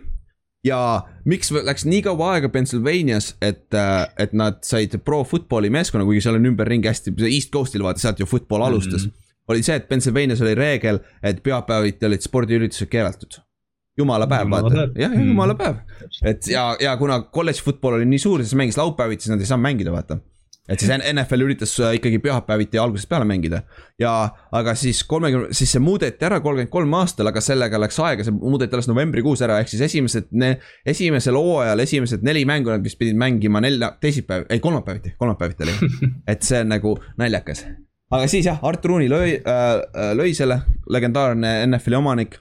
ja miks läks nii kaua aega Pennsylvanias, et, äh, et nad said pro football'i meeskonna, kuigi seal on ümberringi hästi, East Coast'il vaata, sealt ju football alustas mm. -hmm. oli see, et Pennsylvanias oli reegel, et pühapäeviti olid spordiüritused keelatud. jumala päev, vaata, jah, jah, mhm. jumala päev. et ja, ja kuna kolledž football oli nii suur, siis mängis laupäeviti, siis nad ei saanud mängida, vaata. Et siis NFL üritas äh, ikkagi pühapäeviti algusest peale mängida. ja, aga siis kolmekümne, siis see muudeti ära kolmkümmend kolm aastal, aga sellega läks aega, see muudeti alles novembrikuus ära, ehk siis esimesed, esimesel hooajal esimesed neli mängu vist pidid mängima nelja, teisipäev, ei kolmapäeviti, kolmapäeviti oli. et see on nagu naljakas. aga siis jah, Art Rooney lõi äh,, lõi selle, legendaarne NFL-i omanik.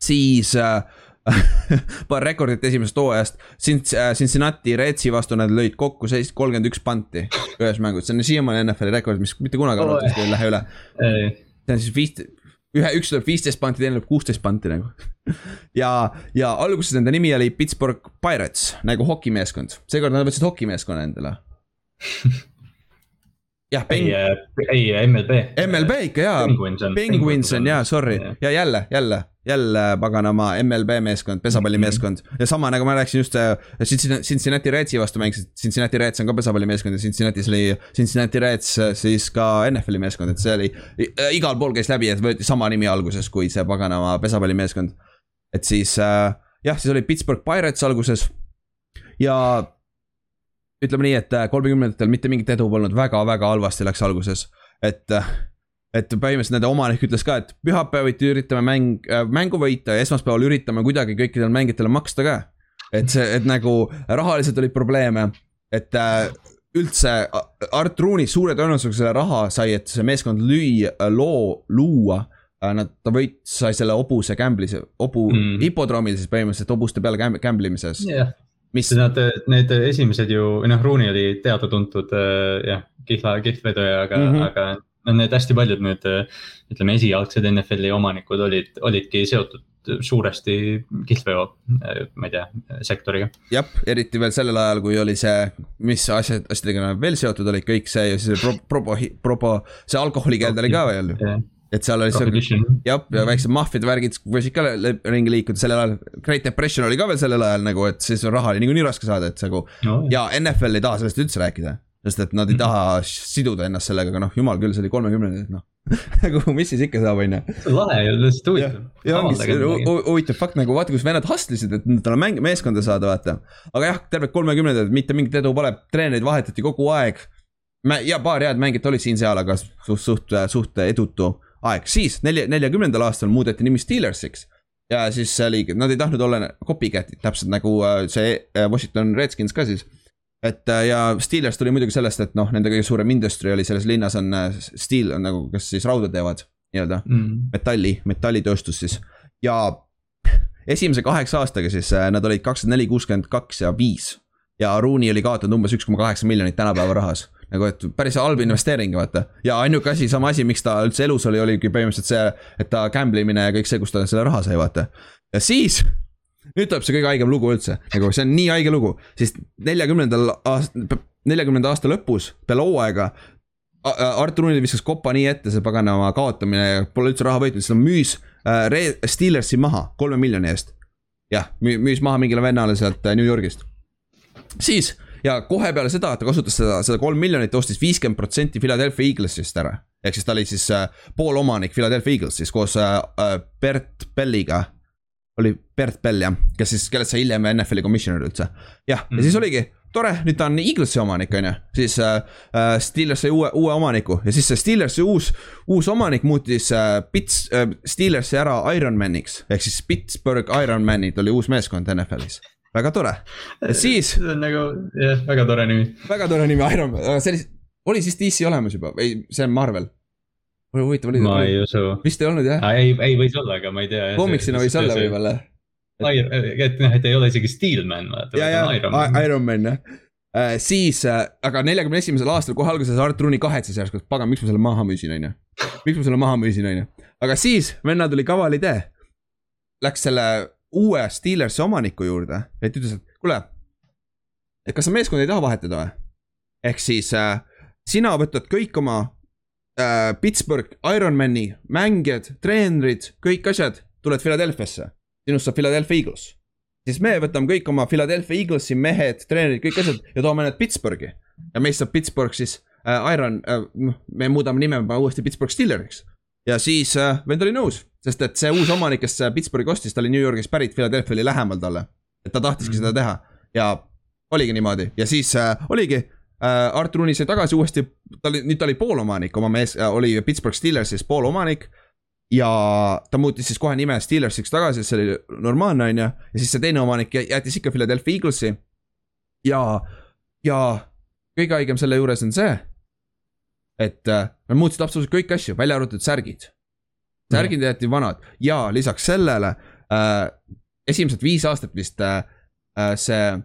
siis äh, paar rekordit esimesest hooajast. Äh, Cincinnati Redsi vastu nad lõid kokku seis-, kolmkümmend üks panti ühes mängus, see on siiamaani NFL-i rekord, mis mitte kunagi arvatavasti ei lähe üle. see on siis viisteist, ühe, üks tuleb viisteist panti, teine tuleb kuusteist panti nagu. ja, ja alguses nende nimi oli Pittsburgh Pirates nagu hokimeeskond, seekord nad võtsid hokimeeskonna endale jah, ei, ei MLB. MLB ikka jaa. Penguins on jaa, sorry ja jälle, jälle jälle paganama MLB meeskond, pesapallimeeskond mm. -hmm. ja sama nagu ma rääkisin just äh, Cincinnati Redsi vastu mängisid, Cincinnati Reds on ka pesapallimeeskond ja Cincinnati's oli Cincinnati Reds äh, siis ka NFL-i meeskond, et see oli. Äh, igal pool käis läbi, et võeti sama nimi alguses kui see paganama pesapallimeeskond. et siis äh, jah, siis oli Pittsburgh Pirates alguses ja ütleme nii, et kolmekümnendatel mitte mingit edu polnud väga,, väga-väga halvasti läks alguses, et et põhimõtteliselt nende omanik ütles ka, et pühapäeviti üritame mäng äh,, mängu võita ja esmaspäeval üritame kuidagi kõikidele mängijatele maksta ka. et see, et nagu rahaliselt olid probleeme, et äh, üldse Art Rooney suure tõenäosusega selle raha sai, et see meeskond lüüa, äh, loo, luua äh,. Nad, ta võit, sai selle hobuse gamblis, hobu mm., hipodroomil siis põhimõtteliselt hobuste peale gamble imimises yeah mis. Nad, need esimesed ju, noh, Rooney oli teada-tuntud äh, jah, kihla, kihlvedaja, aga mm, -hmm. aga no need hästi paljud nüüd ütleme, esialgsed NFL-i omanikud olid, olidki seotud suuresti kihlveo, ma ei tea, sektoriga. jah, eriti veel sellel ajal, kui oli see, mis asjad, asjadega nad veel seotud olid, kõik see ja siis propo, propo, propo, see alkoholikeeld oli ka veel et seal oli see, jah, ja väiksed maffiad, värgid võisid ka ringi liikuda sellel ajal. Great Depression oli ka veel sellel ajal nagu, et siis raha oli niikuinii raske saada, et nagu no, ja NFL ei taha sellest üldse rääkida sest et nad ei mhm. taha siduda ennast sellega, aga noh, jumal küll, see oli kolmekümnendad, noh nagu mis siis ikka saab, on ju. lahe ja lihtsalt huvitav. ja ongi huvitav fakt nagu vaata, kus vennad hustlesid, et endale mäng, meeskonda saada, vaata. aga jah, terved kolmekümnendad, mitte mingit edu pole, treenereid vahetati kogu aeg. ja paar head mängijat olid siin-seal, aga suht, suht, suht edutu aeg, siis nelja, neljakümnendal aastal muudeti nimi Steelersiks ja siis oli, nad ei tahtnud olla copycat'id, täpselt nagu äh, see äh, Washington Redskins ka siis et äh, ja Steelers tuli muidugi sellest, et noh, nende kõige suurem industry oli selles linnas on steel on nagu, kes siis rauda teevad nii-öelda mm., metalli, metallitööstus siis. ja esimese kaheksa aastaga siis nad olid kakskümmend neli, kuuskümmend kaks ja viis. ja Rooney oli kaotanud umbes üks koma kaheksa miljonit tänapäeva rahas. Nagu, et päris halb investeering, vaata. ja ainuke asi, sama asi, miks ta üldse elus oli, oligi põhimõtteliselt see, et ta gamble imine ja kõik see, kust ta selle raha sai, vaata. ja siis nüüd tuleb see kõige haigem lugu üldse, nagu see on nii haige lugu, siis neljakümnendal aast-, neljakümnenda aasta lõpus, peale hooaega. Artur Unil viskas kopa nii ette, see paganama kaotamine, pole üldse raha võitnud, siis ta müüs äh, Re-, Steelersi maha kolme miljoni eest. jah, müüs maha mingile vennale sealt äh, New Yorgist. siis ja kohe peale seda, et ta kasutas seda, seda kolm miljonit, ostis viiskümmend protsenti Philadelphia Eaglesist ära. ehk siis ta oli siis äh, poolomanik Philadelphia Eaglesis koos äh, äh Bert Belliga oli Bert Bell jah, kes siis, kellest sai hiljem NFL-i commissioner üldse. jah mm, -hmm. ja siis mhm. oligi tore, nüüd ta on Eaglesi omanik, on ju, siis äh, äh, Steelers sai uue, uue omaniku ja siis see Steelersi uus, uus omanik muutis äh, Pits äh,, Steelersi ära Ironmaniks. ehk siis Pittsburgh Ironmanid oli uus meeskond NFL-is, väga tore. siis. see on nagu jah, väga tore nimi. väga tore nimi, Ironman, see oli, oli siis DC olemas juba, ei, see on Marvel huvitav oli. ma ei usu. vist ei olnud jah? ei, ei võis olla, aga ma ei tea. komiksina võis olla võib-olla. et noh, et ei ole isegi Steelman vaata. ja, ja Ironman, Ironman jah äh,. siis äh,, aga neljakümne esimesel aastal kohe alguses Art Rooney kahetses järsku, et pagan, miks ma selle maha müüsin, on ju. miks ma selle maha müüsin, on ju. aga siis venna tuli kaval idee. Läks selle uue Steelersi omaniku juurde, et ütles, et kuule. et kas sa meeskonda ei taha vahetada või? ehk siis äh, sina võtad kõik oma äh, Pittsburgh, Ironmani mängijad, treenerid, kõik asjad tulevad Philadelphiasse. sinust saab Philadelphia Eagles. siis me võtame kõik oma Philadelphia Eaglesi mehed, treenerid, kõik asjad ja toome need Pittsburghi. ja meist saab Pittsburgh siis äh, Iron äh,, noh, me muudame nime uuesti Pittsburgh Steeleriks. ja siis äh, vend oli nõus, sest et see uus omanik, kes Pittsburghi ostis, ta oli New Yorgis pärit, Philadelphia oli lähemal talle. et ta tahtiski mm -hmm. seda teha ja oligi niimoodi ja siis äh, oligi äh, Art Rooney sai tagasi uuesti, ta oli, nüüd ta oli poolomanik, oma mees äh, oli Pittsburgh Steelersis poolomanik. ja ta muutis siis kohe nime Steelersiks tagasi, see oli normaalne, on ju, ja siis see teine omanik jättis ikka Philadelphia Eaglesi. ja, ja kõige haigem selle juures on see, et äh, nad muutsid absoluutselt kõiki asju, välja arvatud särgid. Särgid jäeti vanad ja lisaks sellele äh, esimesed viis aastat vist äh, äh see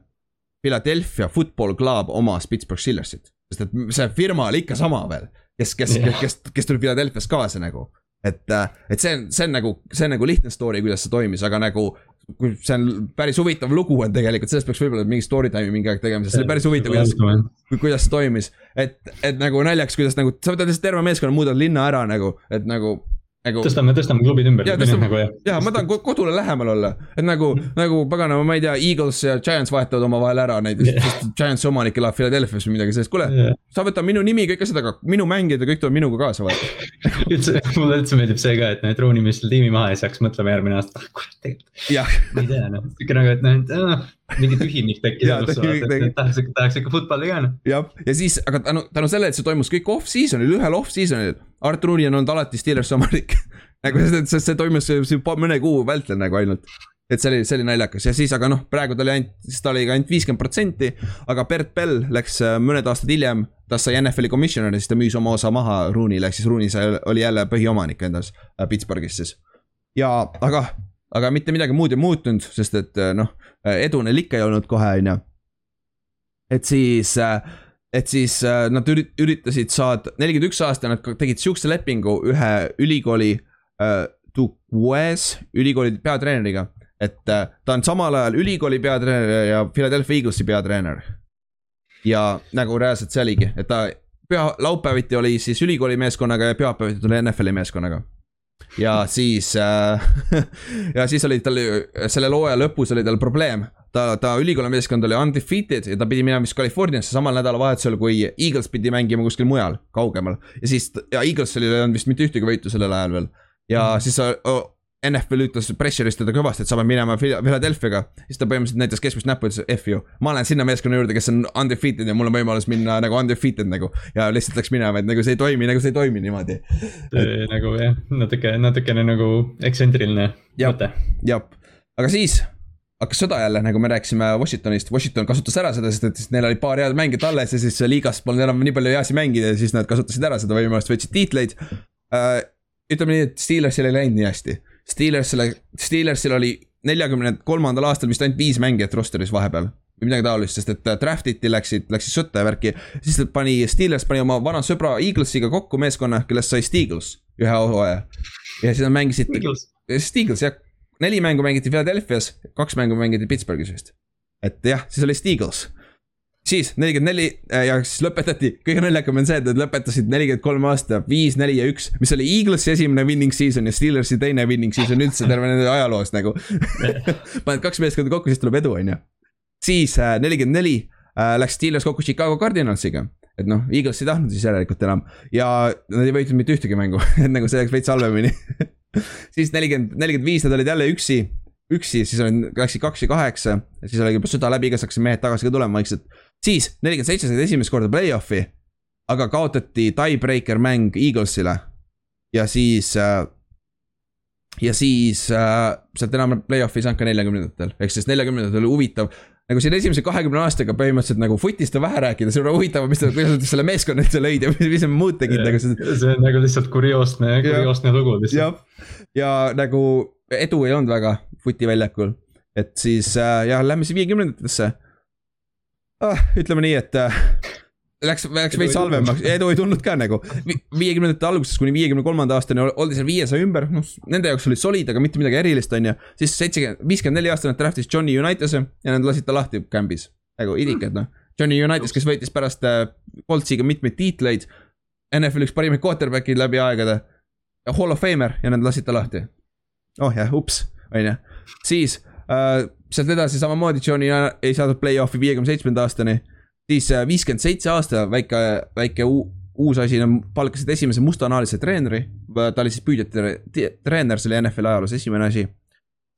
Philadelphia Football Club omas Pittsburgh Steelersit. sest et see firma oli ikka sama veel, kes, kes yeah., kes, kes tuli Philadelphia's kaasa nagu. et, äh, et see on, see on nagu, see on nagu lihtne story, kuidas see toimis, aga nagu kui see on päris huvitav lugu on tegelikult, sellest peaks võib-olla mingi story time'i mingi aeg tegema, sest see oli päris huvitav, kuidas, kuidas see toimis. et, et nagu naljaks, kuidas nagu, sa võtad lihtsalt terve meeskonna, muudad linna ära nagu, et nagu nagu. tõstame, tõstame klubid ümber. ja, tõstame, nagu, ja ma tahan kodule lähemal olla, et nagu mm., nagu paganama, ma ei tea, Eagles ja Giants vahetavad omavahel ära näiteks yeah., sest Giantsi omanik elab Philadelphia's või midagi sellist, kuule yeah., sa võta minu nimi, kõik asjad, aga minu mängijad ja kõik tulevad minuga kaasa, vaata. üldse, mulle üldse meeldib see ka, et need Rooney mees selle tiimi maha ei saaks, mõtlema järgmine aasta, ah kurat, tegelikult. ma ei tea, noh, sihuke nagu, et noh, mingi tühimik tekkis elus, et tahaks, tahaks ikka football'i ka noh. jah, ja siis, aga tänu, tänu sellele, et see toimus kõik off-season'il, ühel off-season'il, Art Rooney on olnud alati Steelersi omanik nagu sest, sest see toimus mõne kuu vältel nagu ainult. et see oli, see oli naljakas ja siis, aga noh, praegu ta oli ainult, siis ta oli ainult viiskümmend protsenti. aga Bert Bell läks äh, mõned aastad hiljem, ta sai NFL-i commissioner ja siis ta müüs oma osa maha Rooney'le, ehk siis Rooney sai, oli jälle põhiomanik endas äh, Pittsburghis siis. ja, aga, aga mitte midagi muud ei muutunud, sest et äh, noh, edu neil ikka ei olnud kohe, on ju. et siis et siis nad üritasid saada, nelikümmend üks aasta nad tegid sihukese lepingu ühe ülikooli äh, Duques ülikooli peatreeneriga. et äh, ta on samal ajal ülikooli peatreener ja Philadelphia Eaglesi peatreener. ja nagu reaalselt see oligi, et ta püha, laupäeviti oli siis ülikooli meeskonnaga ja pühapäeviti tuli NFL-i meeskonnaga ja siis äh, ja siis oli tal, selle looaja lõpus oli tal probleem. ta, ta ülikooli meeskond oli undefeated ja ta pidi minema vist Californiasse samal nädalavahetusel, kui Eagles pidi mängima kuskil mujal, kaugemal. ja siis, ja Eaglesil ei olnud vist mitte ühtegi võitu sellel ajal veel ja mm. siis NFL ütles pressure'is teda kõvasti, et sa pead minema Philadelphia'ga. siis ta põhimõtteliselt näitas keskmist näppu ütles F you. ma lähen sinna meeskonna juurde, kes on undefeated ja mul on võimalus minna nagu undefeated nagu. ja lihtsalt läks minema, et nagu see ei toimi, nagu see ei toimi niimoodi. nagu jah, natuke, natukene nagu ekstsentriline mõte. jah, aga siis hakkas sõda jälle, nagu me rääkisime Washingtonist, Washington kasutas ära seda, sest et neil oli paar head mängijat alles ja siis liigas polnud enam nii palju heasi mängida ja siis nad kasutasid ära seda võimalust, võtsid tiitleid uh, ütleme nii, et Steelersil ei läinud nii hästi. Steelersile, Steelersil oli neljakümne kolmandal aastal vist ainult viis mängijat roster'is vahepeal. või midagi taolist, sest et äh, draft iti läksid, läksid sõtta ja värki. siis pani, Steelers pani oma vana sõbra Eaglesiga kokku meeskonna, kellest sai Steagles ühe hooaja. ja siis nad mängisid. Steagles jah, neli mängu mängiti Philadelphia's, kaks mängu mängiti Pittsburghis vist. et jah, siis oli Steagles siis nelikümmend neli äh, ja siis lõpetati, kõige naljakam on see, et nad lõpetasid nelikümmend kolm aasta, viis, neli ja üks, mis oli Eaglesi esimene winning season ja Steelersi teine winning season üldse terve nende ajaloos nagu. Paned kaks meeskonda kokku, siis tuleb edu, on ju. siis äh, nelikümmend neli äh, läks Steelers kokku Chicago Cardinalsiga. Et noh, Eagles ei tahtnud siis järelikult enam. Ja nad ei võitnud mitte ühtegi mängu et nagu see läks veits halvemini. Siis nelikümmend, nelikümmend viis nad olid jälle üksi, üksi, siis olid, läksid kaks ja kaheksa. Siis oli juba sõda läbi, hakkasid mehed tagasi ka tulema vaikselt siis nelikümmend seitse said esimest korda play-off'i, aga kaotati tiebreaker mäng Eaglesile. ja siis äh,, ja siis äh, sealt enam play-off'i ei saanud ka neljakümnendatel, ehk siis neljakümnendatel oli huvitav nagu siin esimese kahekümne aastaga põhimõtteliselt nagu footist on vähe rääkida, see on huvitav, mis kuidas nad selle meeskonna üldse lõid ja mis, mis nad muud tegid nagu. see on nagu lihtsalt kurioosne, kurioosne lugu lihtsalt. ja nagu edu ei olnud väga footi väljakul, et siis äh, jah, lähme siis viiekümnendatesse. Ütleme nii, et äh, läks, läks veits halvemaks, edu ei tulnud ka nagu. viiekümnendate algusest kuni viiekümne kolmanda aastani oldi seal viiesaja ümber, noh, nende jaoks oli solid, aga mitte midagi erilist, on ju. siis seitsekümmend, viiskümmend neli aastane draftis Johnny United'e ja nad lasid ta lahti kämbis. nagu idikad, noh. Johnny Unitas, kes võitis pärast äh, Coltsiga mitmeid tiitleid. NFL üks parimaid quarterback'id läbi aegade. Hall of Famer ja nad lasid ta lahti. oh jah, ups, on ju. siis äh, sealt edasi samamoodi Johnny ei saadud play-off'i viiekümne seitsmenda aastani. siis äh, viiskümmend seitse aasta, väike, väike uus asi, nad palkasid esimese mustanahalise treeneri. ta oli siis püüdjate treener, see oli NFL-i ajaloos esimene asi.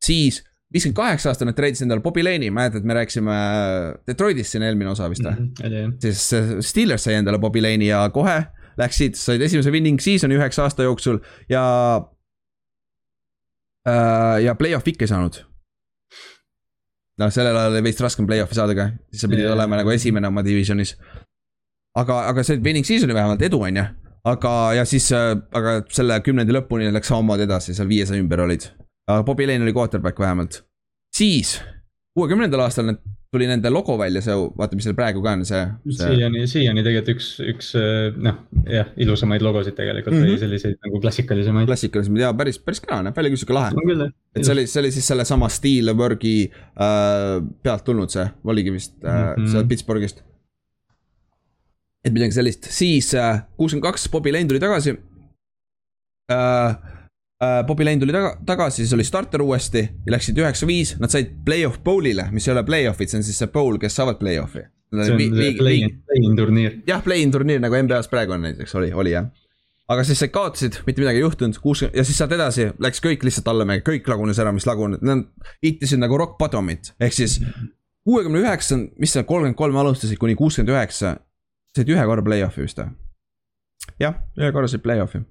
siis viiskümmend kaheksa aastane treidis endale Bobby Lane'i, mäletad, me rääkisime Detroitist siin eelmine osa vist või mm? -hmm, siis äh, Steelers sai endale Bobby Lane'i ja kohe läksid, said esimese winning season'i üheksa aasta jooksul ja äh,. ja play-off'i ikka ei saanud. Noh, sellel ajal oli veits raskem play-off'i saada ka, siis sa pidid yeah. olema nagu esimene oma divisionis. aga, aga see winning season'i vähemalt edu, on ju aga, ja siis, äh, aga selle kümnendi lõpuni läks samamoodi edasi, seal viiesaja ümber olid. aga Bobby Lane oli quarterback vähemalt. siis, kuuekümnendal aastal need tuli nende logo välja, see, vaata, mis seal praegu ka on, see, see.... siiani, siiani tegelikult üks, üks äh, noh, jah, ilusamaid logosid tegelikult mm -hmm. või selliseid nagu klassikalisemaid. klassikalisemaid ja päris, päris kena, näeb välja sihuke lahe. et see oli, see oli siis sellesama Steelworgi äh, pealt tulnud see, oligi vist äh, mm -hmm. sealt Pittsburghist et midagi sellist, siis äh, kuuskümmend kaks, Bobby Lane tuli tagasi äh,. Äh, Bobby Lane tuli taga, tagasi, siis oli starter uuesti ja läksid üheksa-viis, nad said play-off bowl'ile, mis ei ole play-off'id, see on siis see bowl, kes saavad play-off'i. see on see play-in, play-in turniir. jah, play-in turniir nagu NBA-s praegu on näiteks, oli, oli jah aga siis said kaotasid, mitte midagi ei juhtunud, kuuskümmend ja siis sealt edasi läks kõik lihtsalt allamäge, kõik lagunes ära, mis lagunes, nad hittisid nagu rock bottom'it, ehk siis. kuuekümne üheksa, mis seal kolmkümmend kolm alustasid kuni kuuskümmend üheksa, said ühe korra play-off'i vist või? jah, ühe korra said play-off'i.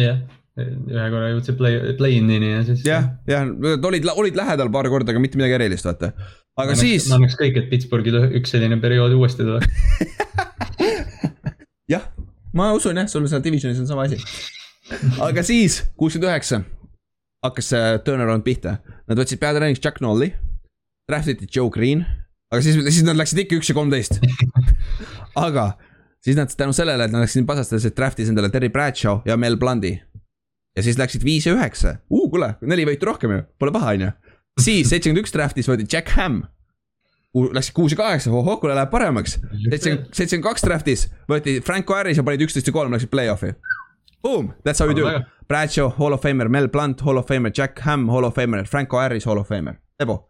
jah, ühe korra jõudsid play, play-in'ini ja siis. jah, jah, olid, olid lähedal paar korda, aga mitte midagi erilist, vaata. aga ma siis. ma annaks kõik, et Pittsburghil üks selline periood uuesti tuleks jah, ma usun jah, sul seal divisionis on sama asi. aga siis, kuuskümmend üheksa hakkas see turnaround pihta. Nad võtsid peatreeneriks Jack Nolli, draft iti Joe Green aga siis, siis nad läksid ikka üks ja kolmteist aga siis nad tänu sellele, et nad läksid nii pasast, läksid draft'is endale Terry Bradshaw ja Mel Blundi. Ja siis läksid viis ja üheksa, kuule, neli võitu rohkem ju, pole paha, on ju. siis seitsekümmend üks draft'is võeti Jack Ham. Läksid kuus ja kaheksa, ohoh, kuule läheb paremaks. seitsekümmend, seitsekümmend kaks draft'is võeti Franco Harris ja panid üksteist ja kolm, läksid play-off'i. Boom, that's how you do. Bradshaw, Hall of Famer, Mel Blunt, Hall of Famer, Jack Ham, Hall of Famer, Franco Harris, Hall of Famer, Ebo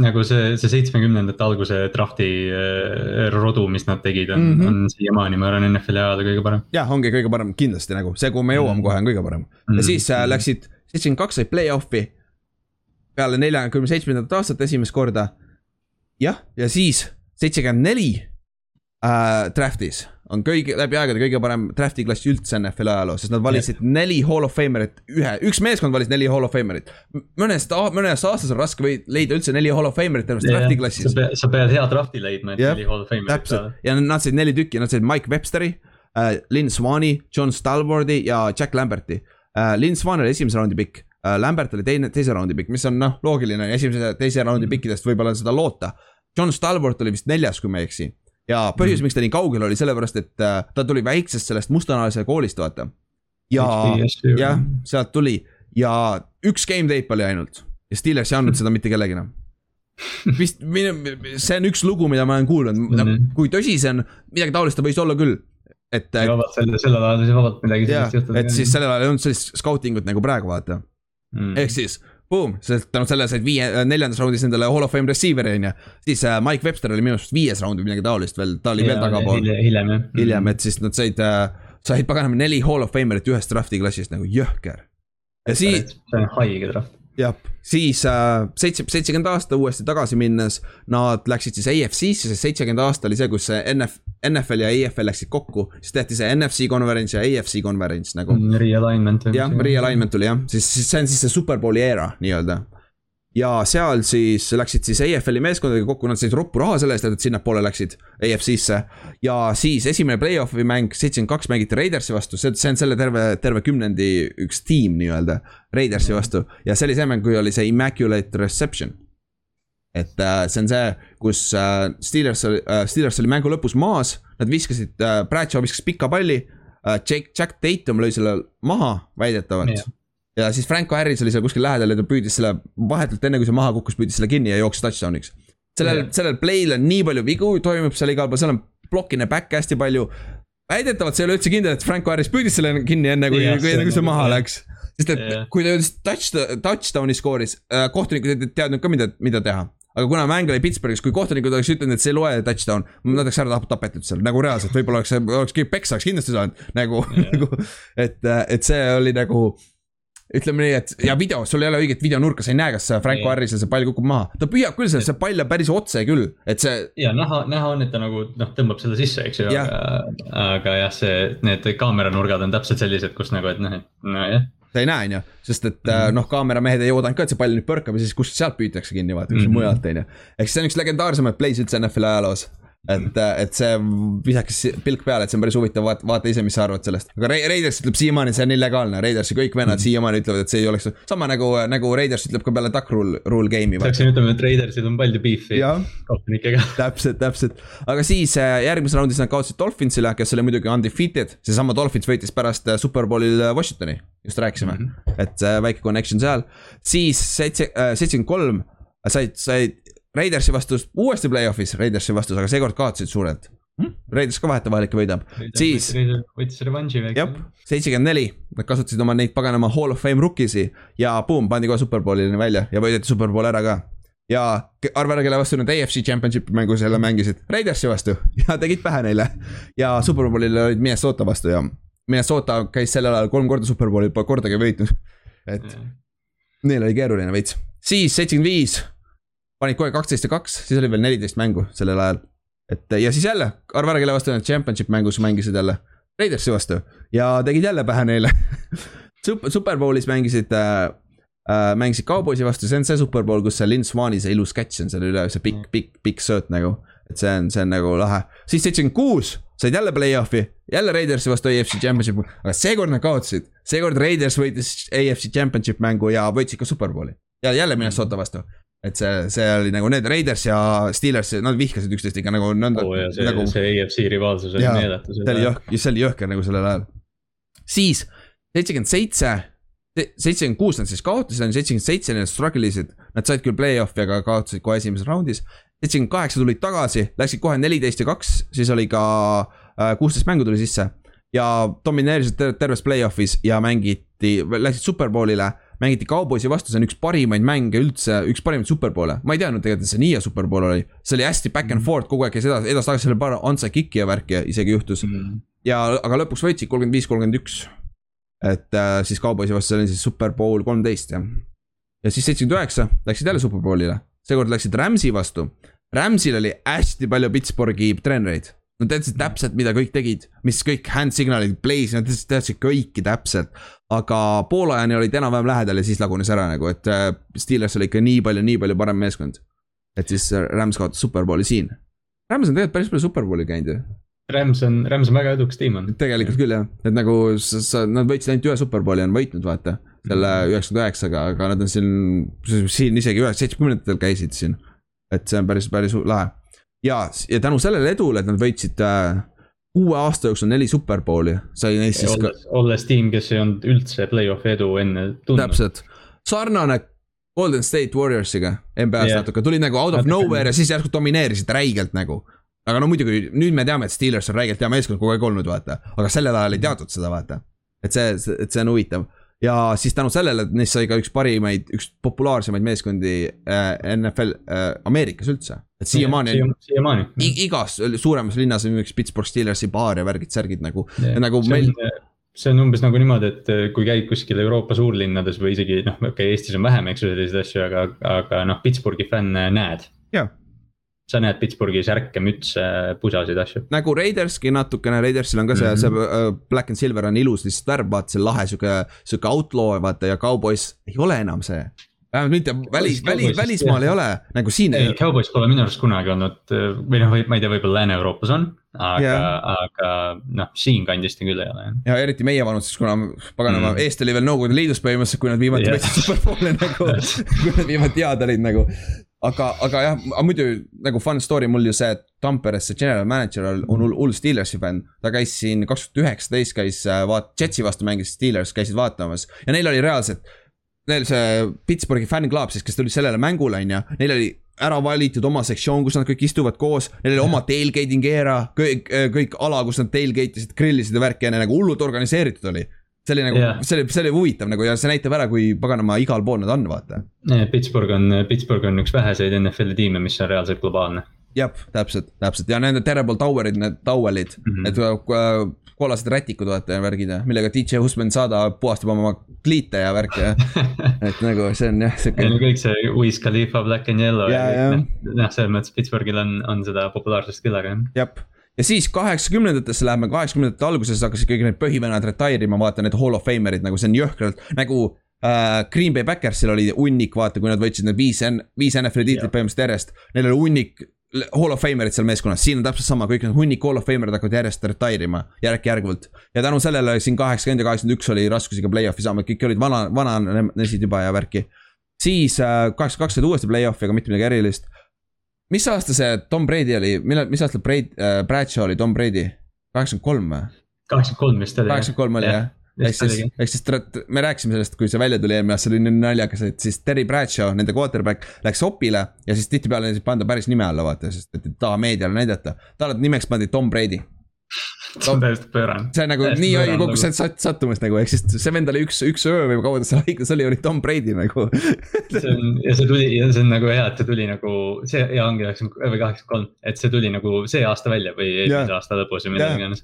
nagu see, see seitsmekümnendate alguse drafti äh, rodu, mis nad tegid, on mm, -hmm. on siiamaani, ma arvan, NFL-i ajal kõige parem. jah, ongi kõige parem, kindlasti nagu see, kuhu me jõuame mm -hmm. kohe, on kõige parem mm. -hmm. ja siis äh, läksid, seitsekümmend kaks said play-off'i. peale neljakümne seitsmendat aastat esimest korda. jah, ja siis seitsekümmend neli äh, draft'is on kõigi, läbi aegade kõige parem draft'i klass üldse NFL ajaloos, sest nad valisid yeah. neli hall of famer'it ühe, üks meeskond valis neli hall of famer'it. mõnest, mõnest aastast on raske või leida üldse neli hall of famer'it terves yeah, draft'i klassis. sa sa pead hea draft'i leidma, et yeah, neli hall of famer'it saada. ja nad said neli tükki, nad said Mike Websteri äh,, Lynn Swani, John Stalwardi ja Jack Lamberti äh,. Lynn Swan oli esimese raundi pikk äh,, Lambert oli teine, teise raundi pikk, mis on noh, loogiline, esimese, teise raundi mhm. pikkidest võib-olla seda loota. John Stalwart oli vist neljas, kui ma ei eksi ja põhjus mm., miks ta nii kaugel oli, sellepärast et äh, ta tuli väiksest sellest mustanahalise koolist, vaata. ja, jah, sealt tuli ja üks game tape oli ainult ja Steelers ei andnud seda mitte kellelegi enam vist, see on üks lugu, mida ma olen kuulnud mm, -hmm. kui tõsi see on, midagi taolist ta võis olla küll. et. Vabalt selle, sellel ajal sai vabalt midagi sellist juhtuda. et siis sellel ajal ei olnud sellist scouting ut nagu praegu vaata mm.. ehk siis Boom, sest tänu sellele said viie, äh, neljandas raundis endale hall of fame receiver'i on ju. siis äh, Mike Webster oli minu arust viies raund või midagi taolist veel, ta oli ja, veel tagapool. hiljem jah. hiljem, et siis nad said äh,, said paganama neli hall of famer'it ühest draft'i klassist nagu jõhker. ja siis. see on haige draft jah, siis äh, seitse, seitsekümmend aasta uuesti tagasi minnes, nad läksid siis AFC-sse, sest seitsekümmend aasta oli see, kus see NF, NFL ja EFL läksid kokku. siis tehti see NFC konverents ja AFC konverents nagu. Realignment. jah, realignment tuli jah, siis, siis see on siis see superbowli era nii-öelda ja seal siis läksid siis EFL-i meeskondadega kokku, nad said roppu raha selle eest, et sinnapoole läksid EFC-sse. ja siis esimene play-off'i mäng, seitsekümmend kaks mängiti Raidersi vastu, see, see on selle terve, terve kümnendi üks tiim nii-öelda. Raidersi vastu ja see oli see mäng, kui oli see Immaculate Reception. Et äh, see on see, kus äh, Steelers oli äh,, Steelers oli mängu lõpus maas, nad viskasid äh,, Bradshaw viskas pika palli äh,. Jack, Jack Tatum lõi selle maha väidetavalt yeah ja siis Franco Harris oli seal kuskil lähedal ja ta püüdis selle vahetult enne, kui see maha kukkus, püüdis selle kinni ja jooksis touchdown'iks. sellel yeah., sellel play'l on nii palju vigu, toimub seal igal pool, seal on block'ine back'e hästi palju. väidetavalt see ei ole üldse kindel, et Franco Harris püüdis selle kinni enne, kui yeah,, kui enne, kui see maha yeah. läks. sest et yeah. kui ta jõudis touch, touchdown'i skooris äh,, kohtunikud ei teadnud ka, mida, mida teha aga kuna mäng oli Pittsburghis, kui kohtunikud oleks ütelnud, et see ei loe touchdown, nad oleks ära tapetud seal nagu reaalselt, võib-olla oleks, oleks keegi peksa oleks kindlasti saanud nagu yeah., nagu. et, et see oli nagu ütleme nii, et ja video, sul ei ole õiget videonurka, sa ei näe, kas Franco Harrisel see pall kukub maha, ta püüab küll selle, see pall läheb päris otse küll, et see. ja näha, näha on, et ta nagu noh, tõmbab selle sisse, eks ju, aga, aga jah, see, need kaameranurgad on täpselt sellised, kus nagu, et noh, et nojah sa ei näe, on ju, sest et mm -hmm. noh, kaameramehed ei oodanud ka, et see pall nüüd põrkab ja siis kust sealt püütakse kinni vaata, kuskilt mm -hmm. mujalt, on ju. ehk see on üks legendaarsemaid plays üldse NFL-i ajaloos et, et see visaks pilk peale, et see on päris huvitav, vaata, vaata ise, mis sa arvad sellest. aga Raiders ütleb siiamaani, see on illegaalne, Raidersi kõik vennad mm. siiamaani ütlevad, et see ei oleks, sama nagu, nagu Raiders ütleb ka peale duck rule, rule game'i. peaksin ütlema, et Raidersil on palju beef'i kohtunikega. täpselt, täpselt, aga siis äh, järgmises raundis nad kaotasid Dolphinsile, kes oli muidugi undefeated, seesama Dolphins võitis pärast äh, Superbowlil äh, Washingtoni, just rääkisime mm, -hmm. et väike connection seal. siis seitse, seitsekümmend kolm said, said Raidersi vastus uuesti play-off'is, Raidersi vastus, aga seekord kaotasid suurelt hmm?. Raiders ka vahetevahel ikka võidab, siis. võttis revanši väike. jah, seitsekümmend neli, nad kasutasid oma neid paganama hall of fame rookie'si ja boom, pandi kohe superbowlini välja ja võideti superbowl ära ka. ja arva ära, kelle vastu nad AFC championship'i mängu selle mängisid, Raidersi vastu ja tegid pähe neile. ja superbowlil olid Minnesota vastu ja Minnesota käis sellel ajal kolm korda superbowlil, pole kordagi võitnud. et neil oli keeruline veits, siis seitsekümmend viis panid kohe kaksteist ja kaks, siis oli veel neliteist mängu sellel ajal. et ja siis jälle, arva ära, kelle vastu nad championship mängus mängisid jälle. Raidersi vastu ja tegid jälle pähe neile Super, Superbowlis mängisid äh, äh,, mängisid Cowboysi vastu, see on see Superbowl, kus see Lin Swani see ilus catch on seal üle, see pikk, pikk, pikk sööt nagu. et see on, see on nagu lahe, siis seitsekümmend kuus said jälle play-off'i, jälle Raidersi vastu AFC championship, aga seekord nad kaotasid. seekord Raiders võitis AFC championship mängu ja võitsid ka Superbowli ja jälle Minnesota vastu et see, see oli nagu need Raiders ja Steelers, nad vihkasid üksteist ikka nagu nõnda oh,. see nagu..., see EFC rivaalsus oli meeletu. see oli jõhker, see oli jõhker nagu sellel ajal. siis seitsekümmend seitse, seitsekümmend kuus nad siis kaotasid, seitsekümmend seitse nad struggle isid. Nad said küll play-off'i, aga kaotasid kohe esimeses raundis. seitsekümmend kaheksa tulid tagasi, läksid kohe neliteist ja kaks, siis oli ka äh, kuusteist mängu tuli sisse. ja domineerisid terves play-off'is ja mängiti, läksid superbowlile mängiti Cowboysi vastu, see on üks parimaid mänge üldse, üks parimaid superpoole. ma ei teadnud tegelikult, et see nii hea superpool oli. see oli hästi back and mhm. forth, kogu aeg käis edasi, edasi-tagasi, seal oli paar onside kick'i ja värki isegi juhtus mm. -hmm. ja, aga lõpuks võitsid kolmkümmend viis, kolmkümmend üks. et äh, siis Cowboysi vastu, see oli siis superpool kolmteist jah. ja siis seitsekümmend üheksa läksid jälle superpoolile, seekord läksid Rams'i vastu. Rams'il oli hästi palju Pittsburghi treenereid Nad teadsid täpselt, mida kõik tegid, mis kõik hand signal'id, plays, nad teadsid kõiki täpselt. aga poolajani olid enam-vähem lähedal ja siis lagunes ära nagu, et äh, Steelers oli ikka nii palju, nii palju parem meeskond. et siis äh, Rams kaotas superbowli siin. Rams on tegelikult päris palju superbowli käinud ju. Rams on, Rams on väga edukas tiim on. tegelikult küll jah, et nagu sa, sa, nad võitsid ainult ühe superbowli on võitnud, vaata. selle üheksakümmend üheksaga, aga nad on siin, siin isegi ühe, seitsmekümnendatel käisid siin. et see on päris, päris lahe ja, ja tänu sellele edule, et nad võitsid äh, uue aasta jooksul neli superbowli, sai neist siis ka. olles tiim, kes ei olnud üldse play-off'i edu enne tundnud. täpselt, sarnane Golden State Warriorsiga NBA-s yeah. natuke, tulid nagu out of nowhere ja siis järsku domineerisid räigelt nagu. aga no muidugi nüüd me teame, et Steelers on räigelt hea meeskond kogu aeg olnud, vaata, aga sellel ajal ei teatud seda, vaata. et see, et see on huvitav ja siis tänu sellele, et neist sai ka üks parimaid, üks populaarsemaid meeskondi äh, NFL äh, Ameerikas üldse. Et siiamaani siiamaani. igas suuremas linnas on üks Pittsburgh Steelersi baar ja värgid, särgid nagu, nagu see meil on, see on umbes nagu niimoodi, et äh, kui käid kuskil Euroopa suurlinnades või isegi noh, okei okay,, Eestis on vähem, eks ju, selliseid asju, aga, aga noh, Pittsburghi fänne näed. jah sa näed Pittsburghi särke, mütse, pusasid, asju. nagu Raiderski natukene, Raidersil on ka see mm, -hmm. see uh, black and silver on ilus lihtsalt värv, vaata see lahe sihuke, sihuke outlaw vaata ja Cowboys ei ole enam see. Vähemalt mitte välis, välis, välismaal ei ole, nagu siin. ei, Cowboys pole minu arust kunagi olnud või noh, ma ei tea, võib-olla Lääne-Euroopas on, aga yeah., aga noh, siinkandist küll ei ole. ja eriti meie vanuses, kuna paganama mm. eest oli veel Nõukogude Liidus põhimõtteliselt, kui nad viimati yeah. võtsid superbowli nagu kui nad viimati head olid nagu aga, aga jah, muidu nagu fun story mul ju see, et Tamperes see general manager on hull, hull Steelersi fänn. ta käis siin kaks tuhat üheksateist käis äh, vaat-, Jetsi vastu mängis Steelers, käisid vaatamas ja neil oli reaalselt. Neil see Pittsburghi fänn-club siis, kes tuli sellele mängule, on ju, neil oli ära valitud oma sektsioon, kus nad kõik istuvad koos, neil oli oma tailgating era, kõik, kõik ala, kus nad tailgate isid, grillisid ja värki ja nagu hullult organiseeritud oli see oli nagu yeah., see oli, see oli huvitav nagu ja see näitab ära, kui paganama igal pool nad on, vaata. Pittsburgh on, Pittsburgh on üks väheseid NFL-i tiime, mis on reaalselt globaalne. jah, täpselt, täpselt ja nende Terrible Towerid, need towel'id mm. -hmm. need äh, kollased rätikud vaata ja värgid ja millega DJ Husband Sada puhastab oma kliite ja värke ja et nagu see on jah, Neil siuke on kõik see Wiz Khalifa Black and Yellow ja kõik noh, selles mõttes Pittsburghil on, on seda populaarsust küll, aga jah. jah. ja siis kaheksakümnendatesse läheme, kaheksakümnendate alguses hakkasid kõik need põhivennad retire ima, vaata need hall of famer'id nagu see on jõhkralt nagu äh, Green Bay Backersil oli hunnik, vaata, kui nad võtsid need viis, viis NFL-i tiitlit põhimõtteliselt järjest. Neil oli hunnik hall of famer'id seal meeskonnas, siin on täpselt sama, kõik need hunnik hall of famer'id hakkavad järjest retire ima järk-järgult. ja tänu sellele siin kaheksakümmend ja kaheksakümmend üks oli raskusega play-off'i saama, kõik olid vana, vananesid juba ja värki. siis äh, kaheksakümmend kaks olid uuesti play-off'i, aga mitte midagi erilist. mis aasta see Tom Brady oli, millal, mis aastal Brady äh,, Bradshaw oli Tom Brady? kaheksakümmend kolm või? kaheksakümmend kolm vist oli. kaheksakümmend kolm oli jah? Ehk siis, ehk siis tret- me rääkisime sellest, kui see välja tuli eelmine aasta, see oli nii naljakas, et siis Terry Bradshaw, nende quarterback läks opile ja siis tihtipeale ei panda päris nime alla, vaata, sest et ei taha meediale näidata. talle nimeks pandi Tom Brady. see on täiesti pöörane. see on nagu Täiesti nii pöörane kokku lugu. sat- sattumus nagu, ehk siis see vend oli üks, üks öö või kaua ta seal haiglas oli, oli Tom Brady nagu. see on ja see tuli ja see on nagu hea, et see tuli nagu see ja ongi üheksakümmend või kaheksakümmend kolm, et see tuli nagu see aasta välja või eelmise aasta lõpus või mida Jah. iganes.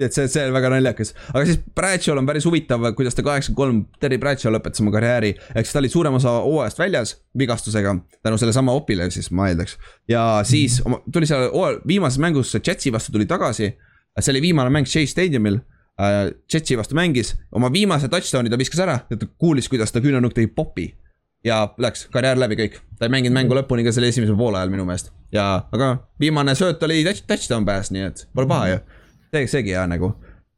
Et see, see on väga naljakas, aga siis Bradshaw'l on päris huvitav, kuidas ta kaheksakümmend kolm, Terry Bradshaw lõpetas oma karjääri. ehk siis ta oli suurem osa hooajast väljas vigastusega, tänu sellesama opile siis ma eeldaks. ja siis oma, tuli seal hooajal viimases mängus Jetsi vastu tuli tagasi. see oli viimane mäng Chase Stadiumil äh,. Jetsi vastu mängis, oma viimase touchdown'i ta viskas ära ja ta kuulis, kuidas ta küünanukk tegi popi. ja läks karjäär läbi kõik, ta ei mänginud mängu lõpuni ka selle esimesel poolajal minu meelest ja, aga viimane sööt oli touch- touchdown pass, nii et pole paha ju see, seegi hea nagu.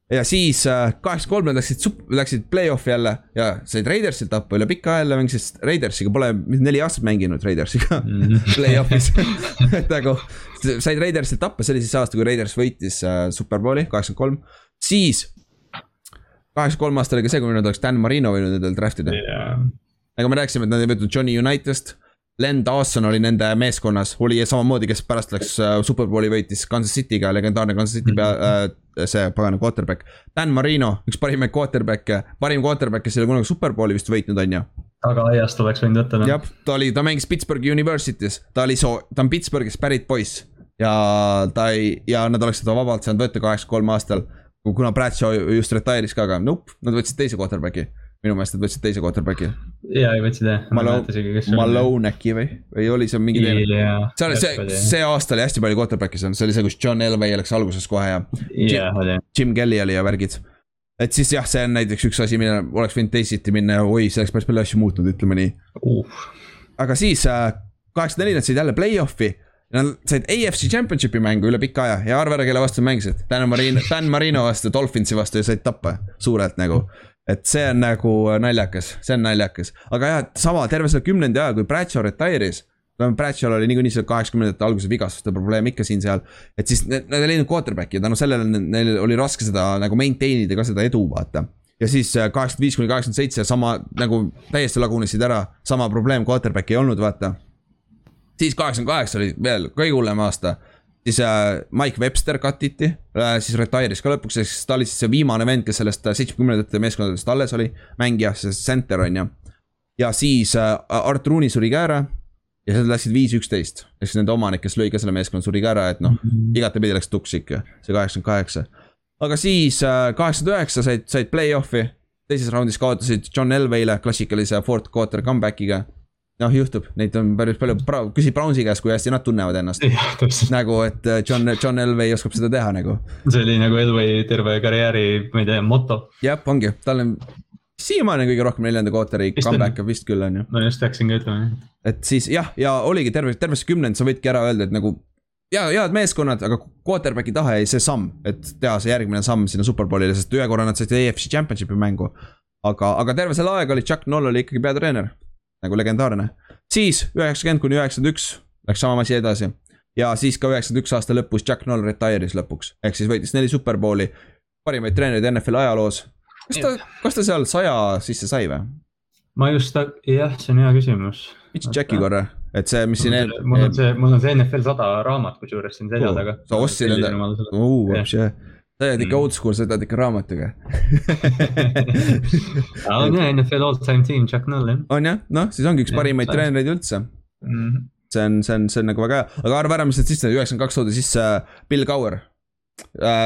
ja siis kaheksakümmend kolm nad läksid, läksid play-off'i jälle ja said Raidersilt tappa üle pika aja jälle mängisid Raidersiga, pole neli aastat mänginud Raidersiga play-off'is. et nagu said Raidersilt tappa, see oli siis aasta, kui Raiders võitis äh, superbowli kaheksakümmend kolm, siis. kaheksakümmend kolm aasta oli ka see, kui nad oleks Dan Marino võinud endale draft ida nagu me rääkisime, et nad ei võtnud Johnny United'ist. Len Dawson oli nende meeskonnas, oli samamoodi, kes pärast läks äh, superbowli võitis Kansas City'ga, legendaarne Kansas City pea äh,, see pagana quarterback. Dan Marino, üks parimaid quarterback'e, parim quarterback, kes ei ole kunagi superbowli vist võitnud, on ju. tagaaiast oleks võinud võtta. noh. jah, ta oli, ta mängis Pittsburghi University's, ta oli soo-, ta on Pittsburghist pärit poiss. ja ta ei, ja nad oleks teda vabalt saanud võtta kaheksakümne kolme aastal. kuna Bradshaw just retire'is ka, aga nope, nad võtsid teise quarterback'i. Minu meelest nad võtsid teise quarterback'i. ja ei võtsid jah. Malone, Malone äkki või, või oli see mingi teine? see oli see, see aasta oli hästi palju quarterback'e seal, see oli see, kus John Elway läks alguses kohe ja jah, oli. Jim Kelly oli ja värgid. et siis jah, see on näiteks üks asi, mille oleks võinud teisiti minna ja oi, see oleks päris palju asju muutnud, ütleme nii. aga siis kaheksakümmend neli nad said jälle play-off'i. Nad said AFC Championshipi mängu üle pika aja ja arva ära, kelle vastu mängisid. Dan Marino, Dan Marino vastu, Dolphinsi vastu ja said tappa suurelt nagu. Et see on nagu naljakas, see on naljakas, aga jah, et sama terve selle kümnendi ajal, kui Bradshaw retire'is. no Bradshaw'l oli niikuinii see kaheksakümnendate alguse vigastuste probleem ikka siin-seal. et siis nad ei leidnud quarterback'i ja tänu sellele ne- neil oli raske seda nagu maintain ida ka seda edu, vaata ja siis äh, kaheksakümmend viis kuni kaheksakümmend seitse sama nagu täiesti lagunesid ära, sama probleem quarterback'i ei olnud, vaata. siis kaheksakümmend kaheksa oli veel kõige hullem aasta. Siis äh, Mike Webster cut iti äh,, siis retire'is ka lõpuks, siis ta oli siis see viimane vend, kes sellest seitsmekümnendate meeskondadest alles oli. mängija, see center on ju. ja siis äh, Art Rooney suri ka ära. ja siis nad läksid viis, üksteist, ehk siis nende omanik, kes lõi ka selle meeskonna, suri ka ära, et noh, igatepidi läks tuks ikka, see kaheksakümmend kaheksa. aga siis äh, kaheksakümmend üheksa said, said play-off'i. teises raundis kaotasid John Elway'le klassikalise fourth quarter comeback'iga. noh, juhtub, neid on päris palju, küsi Brownsi käest, kui hästi nad tunnevad ennast. nagu, et äh, John, John Elway oskab seda teha nagu. see oli nagu Elway terve karjääri, ma ei tea, moto. jah, ongi, tal on siiamaani kõige rohkem neljanda on. comeback'e vist küll on ju. ma just hakkasin ka ütlema. et siis jah, ja oligi terve, terve see kümnend, sa võidki ära öelda, et nagu. ja, head meeskonnad, aga quarterback'i tahe jäi see samm, et teha see järgmine samm sinna superbowlile, sest ühe korra nad said AFC Championshipi mängu. aga, aga terve selle aega oli Chuck Noll oli ikkagi peatreener, nagu legendaarne. siis üheksakümmend kuni üheksakümmend üks läks sama asi edasi. ja siis ka üheksakümmend üks aasta lõpus Chuck Noll retire'is lõpuks, ehk siis võitis neli superbowli. parimaid treenereid NFL-i ajaloos. kas ta, kas ta seal saja sisse sai või? ma just, jah, see on hea küsimus. Pitch checki korra, et see, mis siin mul on see, mul on see NFL sada raamat kusjuures siin selja taga. sa ostsid enda, Jah. Sa oled ikka oldschool, sa võtad ikka raamatuga. on jah, NFL all time team Chuck Noll jah on jah, noh, siis ongi üks parimaid treenereid üldse. mm. -hmm. see on, see on, see on nagu väga hea, aga arva ära, mis need sisse, üheksakümmend kaks toodi sisse Bill Cower.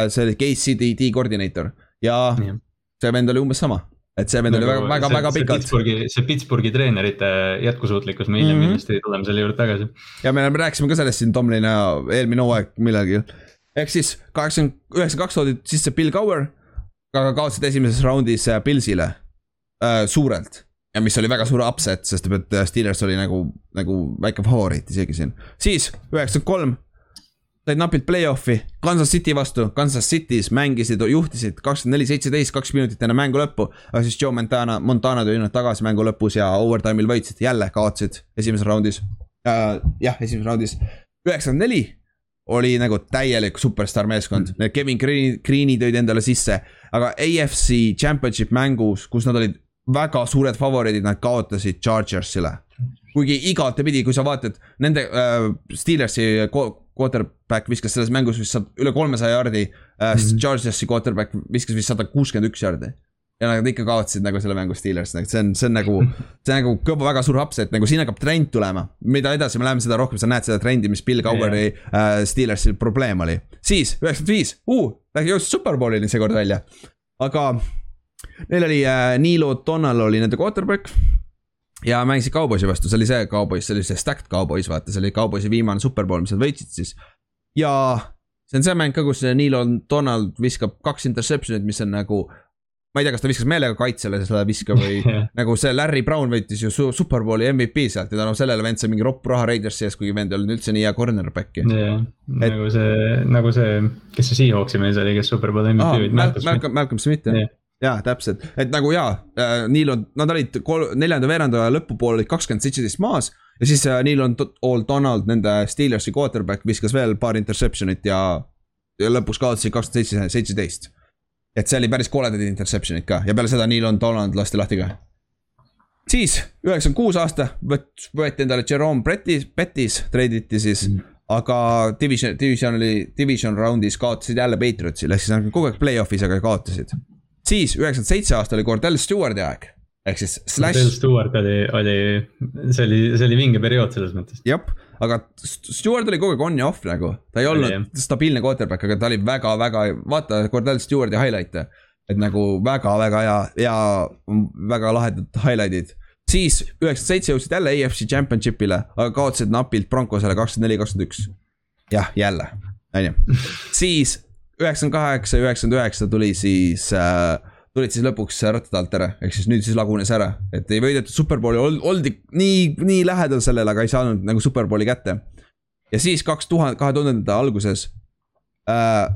see oli KCD koordinaator ja yeah. see vend oli umbes sama et see vend oli väga, väga, väga pikalt. Pittsburghi, see Pittsburghi treenerite jätkusuutlikkus, me hiljem mm -hmm. kindlasti tuleme selle juurde tagasi. ja me rääkisime ka sellest siin Tomlina eelmine hooaeg millalgi. Ehk siis kaheksakümmend, üheksakümmend kaks toodi sisse Bill Cower, aga kaotasid esimeses raundis äh, Pillsile äh, suurelt. ja mis oli väga suur upset, sest et äh, Steelers oli nagu, nagu väike favoriit isegi siin. siis üheksakümmend kolm said napilt play-off'i Kansas City vastu, Kansas City's mängisid, juhtisid kakskümmend neli, seitseteist, kaks minutit enne mängu lõppu. aga siis Joe Montana, Montana tuli nad tagasi mängu lõpus ja overtime'il võitsid, jälle kaotasid esimeses raundis äh,. jah, esimeses raundis, üheksakümmend neli oli nagu täielik superstaar meeskond mm., need Kevin Green, Green'i tõid endale sisse. aga AFC championship mängus, kus nad olid väga suured favoriidid, nad kaotasid Chargersile. kuigi igatepidi, kui sa vaatad nende äh, Steelersi quarterback viskas selles mängus vist üle kolmesaja jardi äh, mm. -hmm. Chargersi quarterback viskas vist sada kuuskümmend üks jardi. Ja nad ikka kaotasid nagu selle mängu Steelers, see on, see on nagu, see on nagu kõva, väga suur upset, nagu siin hakkab trend tulema. mida edasi me läheme, seda rohkem sa näed seda trendi, mis Bill Cowheri yeah. äh, Steelersil probleem oli. siis üheksakümmend viis, jõudis superbowlini seekord välja, aga neil oli äh, Neil O'Donnell oli nende quarterback ja mängisid Cowboysi vastu, see oli see Cowboys, see oli see stacked Cowboys, vaata, see oli Cowboysi viimane superbowl, mis nad võitsid siis. ja see on see mäng ka, kus Neil Donald viskab kaks interception'it, mis on nagu. Ma ei tea, kas ta viskas meelega kaitsele seda viska või nagu see Larry Brown võitis ju su superbowli MVP sealt ja tänu sellele vend sai mingi ropp raha Raidersi ees, kuigi vend ei olnud üldse nii hea cornerback'i. jah, nagu see, nagu see, kes see Seahawksi mees oli, kes superbowli MVP võitis ah,. Malcolm, Malcolm Smith jah yeah jaa, täpselt, et nagu jaa äh,, Neil on, nad olid kol-, neljanda veeranda lõpupoole olid kakskümmend seitseteist maas. ja siis äh, Neil on all Donald, nende Steelersi quarterback viskas veel paar interception'it ja, ja lõpuks kaotasid kakskümmend seitse, seitseteist. Et see oli päris koledad interception'id ka ja peale seda Neil on Donald lasti lahti ka. siis üheksakümmend kuus aasta võt-, võeti endale Jerome Bettis, Bettis treiditi siis mm aga division, division oli, division round'is kaotasid jälle Patriotsile, ehk siis nad kogu aeg play-off'is, aga kaotasid siis üheksakümmend seitse aasta oli Cordell Stewarti aeg. ehk siis slash. Cordell Stewart oli, oli, see oli, see oli vinge periood selles mõttes. jah, aga Stewart oli kogu aeg on ja off nagu, ta ei olnud oli, stabiilne quarterback, aga ta oli väga-väga, vaata Cordell Stewarti highlight'e. et nagu väga-väga hea, hea, väga lahedad highlight'id. Siis üheksakümmend seitse jõudsid jälle AFC Championship'ile, aga kaotasid napilt Broncosele kakskümmend neli, kakskümmend üks. jah, jälle, on ju, siis üheksakümmend kaheksa üheksakümmend üheksa tuli siis äh, tulid siis lõpuks rattade alt ära, ehk siis nüüd siis lagunes ära, et ei võidetud superbowli, oldi nii, nii lähedal sellele, aga ei saanud nagu superbowli kätte. ja siis kaks tuhat, kahe tuhandete alguses äh,.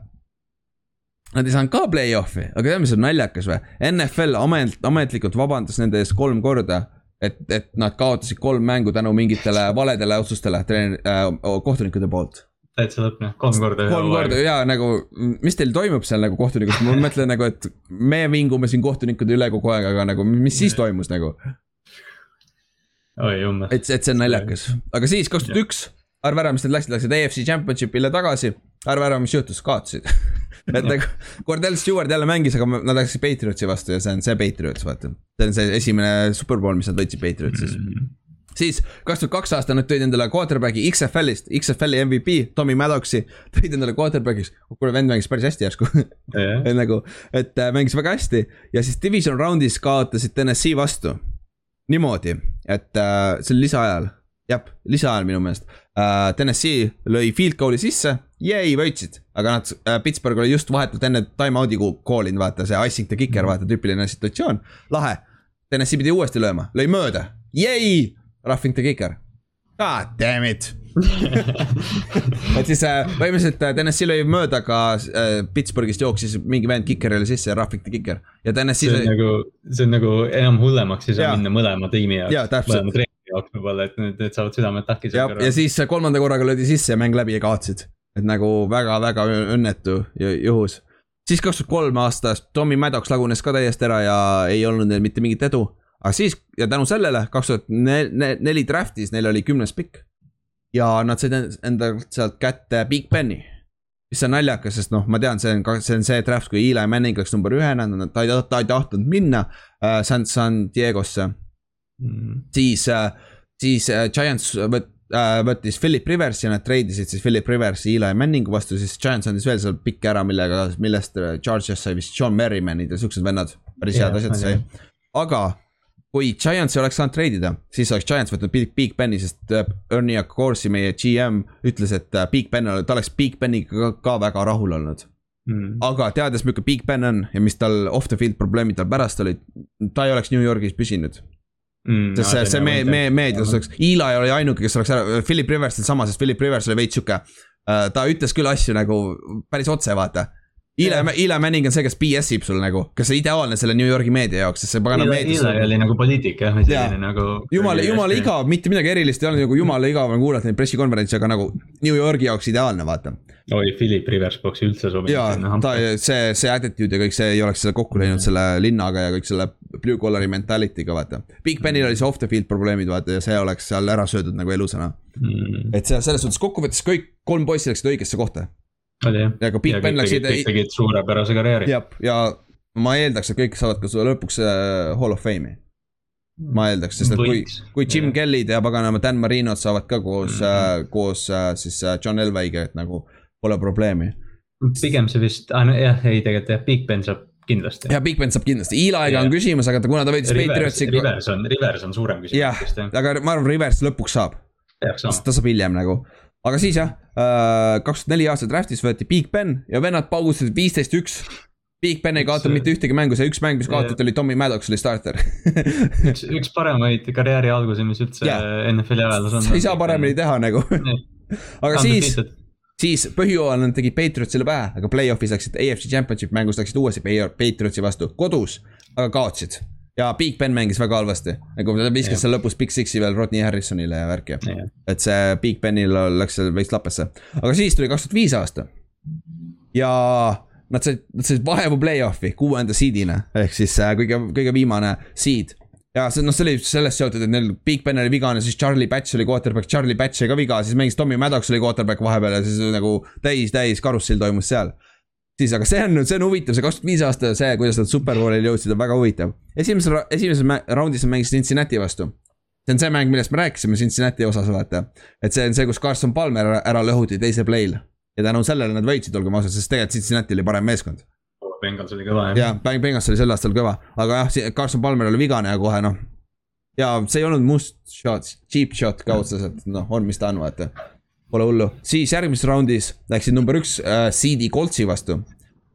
Nad ei saanud ka play-off'i, aga tead, mis on naljakas või? NFL amet, ametlikult vabandas nende ees kolm korda. et, et nad kaotasid kolm mängu tänu mingitele valedele otsustele treener äh,, kohtunikude poolt täitsa lõpp noh, kolm korda. kolm korda ja nagu, mis teil toimub seal nagu kohtunikus, ma mõtlen nagu, et me vingume siin kohtunikude üle kogu aeg, aga nagu, mis siis toimus nagu? oi jumme. et, et see on naljakas, aga siis kaks tuhat üks, arva ära, mis nad läksid, läksid EFC Championship'ile tagasi, arva ära, mis juhtus, kaotasid et nagu Cordell Stewart jälle mängis, aga nad läksid Patriotsi vastu ja see on see Patriots, vaata. see on see esimene superbowl, mis nad võitsid Patriotsis mm. -hmm siis kaks tuhat kaks aasta nad tõid endale quarterback'i XFL-ist, XFL-i MVP, Tommy Maddoxi, tõid endale quarterback'iks. kuule, vend mängis päris hästi järsku. Et nagu, et äh, mängis väga hästi. Ja siis division round'is kaotasid TNS-i vastu. niimoodi, et äh, see oli lisaajal, jah, lisaajal minu meelest. Äh,. TNS-i lõi field goal'i sisse, jäi, võitsid, aga nad äh,, Pittsburgh oli just vahetult enne time out'i call inud, vaata see icing the kicker, vaata tüüpiline situatsioon, lahe. TNS-i pidi uuesti lööma, lõi mööda, jäi Roughing the kicker. God damn it et siis äh, põhimõtteliselt äh, Tennessee lõi mööda ka äh, Pittsburghist jooksis mingi vend kikerile sisse ja roughing the kicker ja Tennessee. see on nagu, see on nagu enam hullemaks ei saa minna mõlema tiimi jaoks. mõlema treeni jaoks võib-olla, et need, need saavad südame takki. ja, ja siis kolmanda korraga löödi sisse ja mäng läbi ja kaotasid. et nagu väga-väga õnnetu juhus. siis kaks tuhat kolm aastast Tommy Maddox lagunes ka täiesti ära ja ei olnud neil mitte mingit edu aga siis ja tänu sellele kaks tuhat neli draft'is neil oli kümnes pikk. ja nad said endale sealt kätte Big Beni. mis on naljakas, sest noh, ma tean, see on, see on see draft, kui Eli Manning läks number ühena, ta ei, ta ei tahtnud minna äh, San, San Diego'sse mm.. siis äh,, siis äh, Giants võt-, äh, võttis Philip Riversi ja nad treidisid siis Philip Riversi Eli Manningu vastu, siis Giants andis veel seal pikki ära, millega, millest Charges sai vist Sean Merrimanid ja siuksed vennad. päris head asjad sai, aga kui Giants ei oleks saanud treidida, siis oleks Giants võtnud Big, Big Beni, sest äh, Ernie Accorsi, meie GM, ütles, et äh, Big Ben, ta oleks Big Beniga ka, ka väga rahul olnud mm.. aga teades, milline Big Ben on ja mis tal off the field probleemid tal pärast olid, ta ei oleks New Yorgis püsinud mm,. sest see, see me, me, meedias oleks, Eli oli ainuke, kes oleks ära, Philip Rivers on sama, sest Philip Rivers oli veits sihuke uh,. ta ütles küll asju nagu päris otse, vaata Eli, Eli Manning on see, kes BS ib sul nagu, kes on ideaalne selle New Yorgi meedia jaoks, sest see pagana meedia. Eli oli nagu poliitik jah, või selline nagu. jumala, jumala igav, mitte midagi erilist ei olnud, nagu jumala igav on kuulata neid pressikonverentse, aga nagu New Yorgi jaoks ideaalne, vaata. oi, Philip Rivers poleks üldse sobinud. jaa, ta, see, see attitude ja kõik see ei oleks selle kokku läinud selle linnaga ja kõik selle blue collar'i mentality'ga, vaata. Big Benil oli see off the field probleemid, vaata, ja see oleks seal ära söödud nagu elusana mm.. et see selles suhtes kokkuvõttes kõik kolm poissi läksid õigesse kohta oli jah. ja ka Big Ben läksid. kõik tegid suurepärase karjääri. jah, ja ma eeldaks, et kõik saavad ka lõpuks äh, Hall of Fame'i. ma eeldaks, sest et kui, kui Jim yeah. Kelly'd ja paganama Dan Marinod saavad ka koos mm, -hmm. äh, koos äh, siis äh, John Elway'ga, et nagu pole probleemi. pigem see vist ah,, jah, ei tegelikult jah, Big Ben saab kindlasti. ja Big Ben saab kindlasti, Eli'ga on küsimus, aga ta, kuna ta võitis Patriotsi. Rivers on, Rivers on suurem küsimus. jah, aga ma arvan, Rivers lõpuks saab. ta saab hiljem nagu aga siis jah, kaks tuhat neli aasta draft'is võeti Big Ben ja vennad paugustasid viisteist, üks. Big Ben ei kaotanud mitte ühtegi mängu, see üks mäng, mis kaotati, oli Tommy Maddox oli starter üks, üks paremaid karjääri algusi, mis üldse yeah. NFL-i ajaloos on. ei saa paremini teha nagu aga siis, siis põhjooajal nad tegid Patriotsile pähe, aga play-off'is läksid AFC Championship mängus läksid uuesti Patriotsi vastu, kodus, aga kaotsid ja Big Ben mängis väga halvasti, nagu ta viskas seal lõpus Big Six'i veel Rodney Harrisonile ja värki. et see Big Benil läks seal veits lapesse, aga siis tuli kaks tuhat viis aasta. ja nad said, nad said vaevu play-off'i kuuenda seed'ina, ehk siis äh, kõige, kõige viimane seed. ja see, noh, see oli sellest seotud, et neil Big Ben oli vigane, siis Charlie Batch oli quarterback, Charlie Batch oli ka viga, siis mängis Tommy Maddox oli quarterback vahepeal ja siis nagu täis, täis karussell toimus seal siis, aga see on, see on huvitav, see kakskümmend viis aasta, see, kuidas nad superbowlile jõudsid, on väga huvitav. esimeses, esimeses raundis nad mängisid Cincinnati vastu. see on see mäng, millest me rääkisime Cincinnati osas, vaata. et see on see, kus Carson Palmer ära, ära lõhuti teisel play'l. ja tänu sellele nad võitsid, olgem ausad, sest tegelikult Cincinnati oli parem meeskond. Bengals oli kõva jah. jah, Bengals oli sel aastal kõva, aga jah, Carson Palmer oli vigane ja kohe noh. ja see ei olnud must shot, cheap shot ka otseselt, noh, on, mis ta on, vaata Pole hullu, siis järgmises raundis läksid number üks äh, CD Coltsi vastu.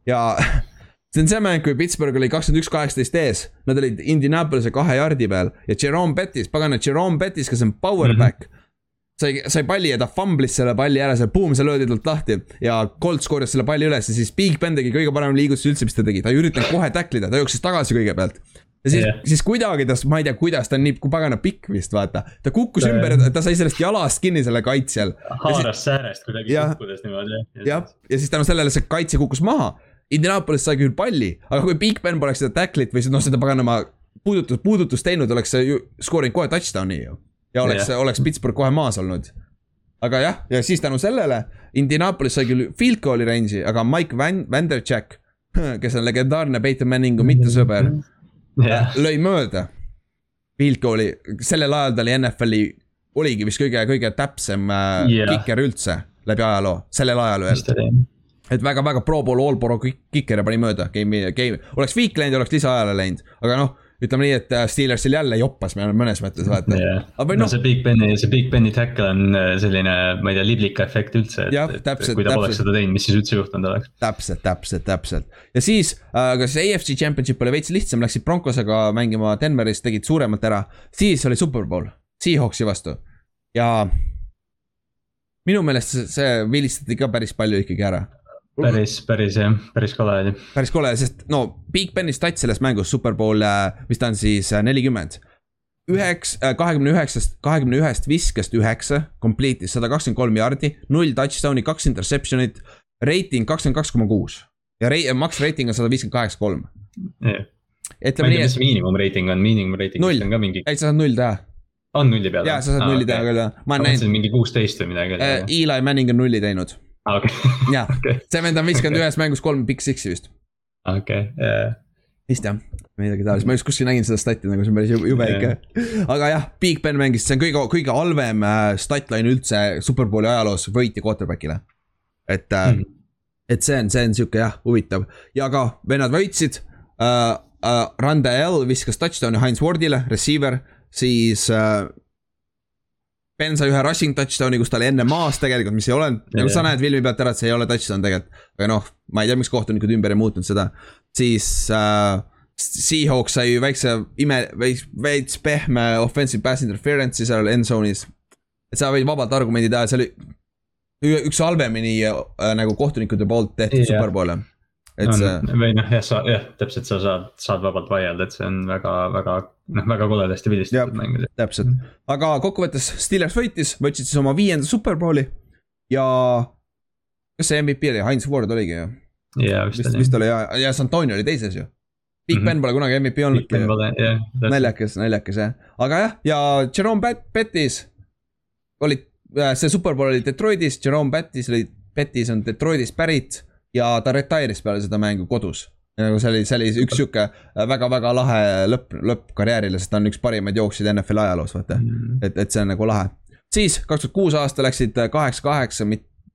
Ja see on see mäng, kui Pittsburgh oli kakskümmend üks, kaheksateist ees, nad olid Indianapolis'e kahe jardi peal ja Jerome Bettis, pagana Jerome Bettis, kes on powerback mm. -hmm sai, sai palli ja ta fumblis selle palli ära, seal boom, see löödi talt lahti. Ja Colts korjas selle palli üles ja siis Big Ben tegi kõige parem liigutus üldse, mis ta tegi, ta ei üritanud kohe tacklida, ta jooksis tagasi kõigepealt ja siis yeah., siis kuidagi ta, ma ei tea, kuidas ta on nii pagana pikk vist vaata, ta kukkus yeah. ümber, ta sai sellest jalast kinni selle kaitsjal. haaras säärest kuidagi kukkudes niimoodi. jah, ja siis tänu sellele see kaitse kukkus maha. Indianapolis sai küll palli, aga kui Big Ben poleks seda tacklit või noh, seda paganama puudutust, puudutust teinud, oleks see ju skoorinud kohe touchdown'i ju. ja oleks yeah., oleks Pittsburgh kohe maas olnud. aga jah, ja siis tänu sellele Indianapolis sai küll field goal'i range'i, aga Mike Van, Vanderjack, kes on legendaarne Peyton Manningu mittesõber yeah. lõi mööda. Field goal'i, sellel ajal ta oli NFL-i, oligi vist kõige, kõige täpsem yeah. Äh, kiker üldse läbi ajaloo, sellel ajal veel. et väga-väga pro bowl all pro kiker ja pani mööda game'i, game, oleks viik läinud, oleks lisaajale läinud, aga noh ütleme nii, et äh, Steelersil jälle joppas mõnes mõttes vaata. Yeah.. no, no see Big Beni, see Big Beni tackle on äh, selline, ma ei tea, liblika efekt üldse, et täpselt, kui ta täpselt. poleks seda teinud, mis siis üldse juhtunud oleks. täpselt, täpselt, täpselt. Ja siis, aga äh, AFC Championship oli veits lihtsam, läksid Broncosega mängima Denveris, tegid suuremalt ära, siis oli Superbowl, Seahawksi vastu. Ja minu meelest see, see vilistati ka päris palju ikkagi ära päris, päris jah, päris kole oli. päris kole, sest no Big Beni stats selles mängus Superbowl, äh, mis ta on siis äh, nelikümmend. üheks, äh, kahekümne üheksast, kahekümne ühest viskest üheksa, complete'is sada kakskümmend kolm jardi, null touchdown'i, kaks interception'it. Rating kakskümmend kaks koma kuus ja rei-, max rating on sada viiskümmend kaheksa kolm. ütleme nii, et. mis miinimumreiting on, miinimumreiting on ka mingi. ei, sa saad null teha on nulli peal? jaa, sa saad ah, nulli okay. teha küll jah. ma olen näinud. mingi kuusteist või midagi. Eli Manning on nulli teinud okay. jah okay., see vend on viskanud ühes mängus kolm Big Six'i vist. okei okay., jaa. vist jah, midagi taolist, ma just kuskil nägin seda stati nagu see on päris jube ikka yeah.. aga jah, Big Ben mängis, see on kõige, kõige halvem äh, statline üldse Superbowli ajaloos võitja quarterback'ile. et mm, et see on, see on sihuke jah, huvitav ja ka vennad võitsid uh,. Uh, Randa L viskas touchdown'i Heinz Wardile, receiver, siis uh, Ben sai ühe rushing touchdown'i, kus ta oli enne maas tegelikult, mis ei ole, nagu sa näed filmi pealt ära, et see ei ole touchdown tegelikult. aga noh, ma ei tea, miks kohtunikud ümber ei muutnud seda, siis äh, Seahawks sai väikse ime, veits, pehme offensive pass interference'i seal end zone'is. et sa võid vabalt argumendi teha, see oli üks halvemini äh, nagu kohtunikude poolt tehtud yeah. superbowle et see. või noh, jah, sa jah, täpselt sa saad, saad vabalt vaielda, et see on väga, väga noh, väga koledasti pildistatud mäng. täpselt, aga kokkuvõttes Steelers võitis, võtsid siis oma viienda superbowli ja. kas see MVP oli, Heinz Ward oligi ju? jaa, vist oli. vist oli ja, ja Santoni oli teises ju. Big mm -hmm. Ben pole kunagi MVP olnudki. naljakas, naljakas jah, aga jah, ja Jerome Bettis olid, äh, see superbowl oli Detroitis, Jerome Bettis oli, Bettis on Detroitist pärit ja ta retire'is peale seda mängu kodus. nagu see oli, see oli üks sihuke väga-väga lahe lõpp, lõpp karjäärile, sest ta on üks parimaid jooksjaid NFL-i ajaloos, vaata mm. -hmm. et, et see on nagu lahe. siis kaks tuhat kuus aasta läksid kaheksa-kaheksa,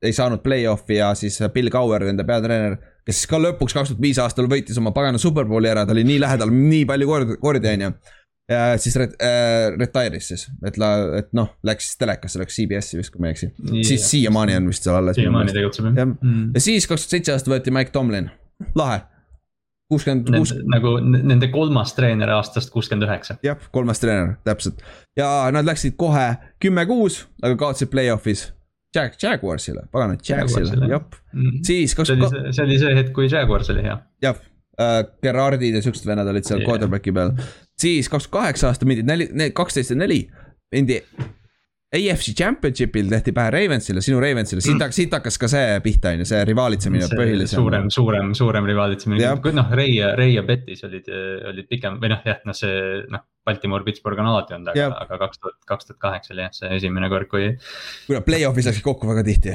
ei saanud play-off'i ja siis Bill Cowher, nende peatreener, kes siis ka lõpuks kaks tuhat viis aastal võitis oma pagana superbowli ära, ta oli nii lähedal nii palju kordi, kordi on ju ja siis ret- äh,, retire'is siis, et la, et noh, läks telekasse, läks CBS-i vist, kui ma ei eksi yeah.. siis siiamaani on vist seal alles. siiamaani tegutseb jah mm.. ja siis kaks tuhat seitse aasta võeti Mike Tomlin, lahe. kuuskümmend kuus. nagu nende kolmas treener aastast kuuskümmend üheksa. jah, kolmas treener, täpselt. ja nad läksid kohe kümme-kuus, aga kaotasid play-off'is. Jag-, Jaguarsile, pagana, Jagsile, jah mm.. siis kaks. see oli, see oli see hetk, kui Jaguars oli hea. jah äh,, Gerardid ja siuksed vennad olid seal yeah. quarterback'i peal siis kaks tuhat kaheksa aasta mindi neli, kaksteist ja neli, mindi AFC Championshipil tehti pähe Ravensile, sinu Ravensile, siit, siit hakkas ka see pihta, on ju, see rivaalitsemine põhilisem. suurem, suurem, suurem rivaalitsemine, noh, Ray ja, Ray ja Bettis olid, olid pikem või noh, jah, noh, see noh. Baltimore, Pittsburgh on alati olnud, aga, aga kaks tuhat, kaks tuhat kaheksa oli jah, see esimene kord, kui. kui nad play-off'is läksid kokku väga tihti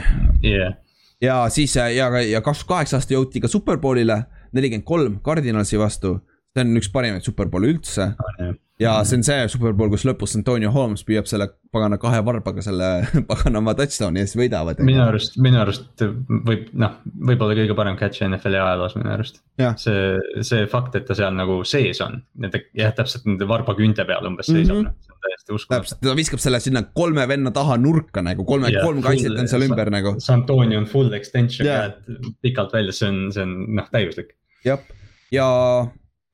yeah.. ja siis ja, ja kaks tuhat kaheksa aasta jõuti ka superbowlile, nelikümmend kolm Cardinalsi vastu see on üks parimaid superbowle üldse oh,. ja see on see superbowl, kus lõpus Antonio Holmes püüab selle pagana kahe varbaga selle paganama touchdown'i ja siis võidavad. minu arust, minu arust võib noh, võib-olla kõige parem catch NFL-i ajaloos minu arust. see, see fakt, et ta seal nagu sees on, nende jah, täpselt nende varbaküünte peal umbes seisab mm, -hmm. see on täiesti uskumatu. ta viskab selle sinna kolme venna taha nurka nagu, kolme kolm kaitset on seal ümber nagu. Antonio on full extension yeah. käed pikalt väljas, see on, see on noh, täiuslik. jah, ja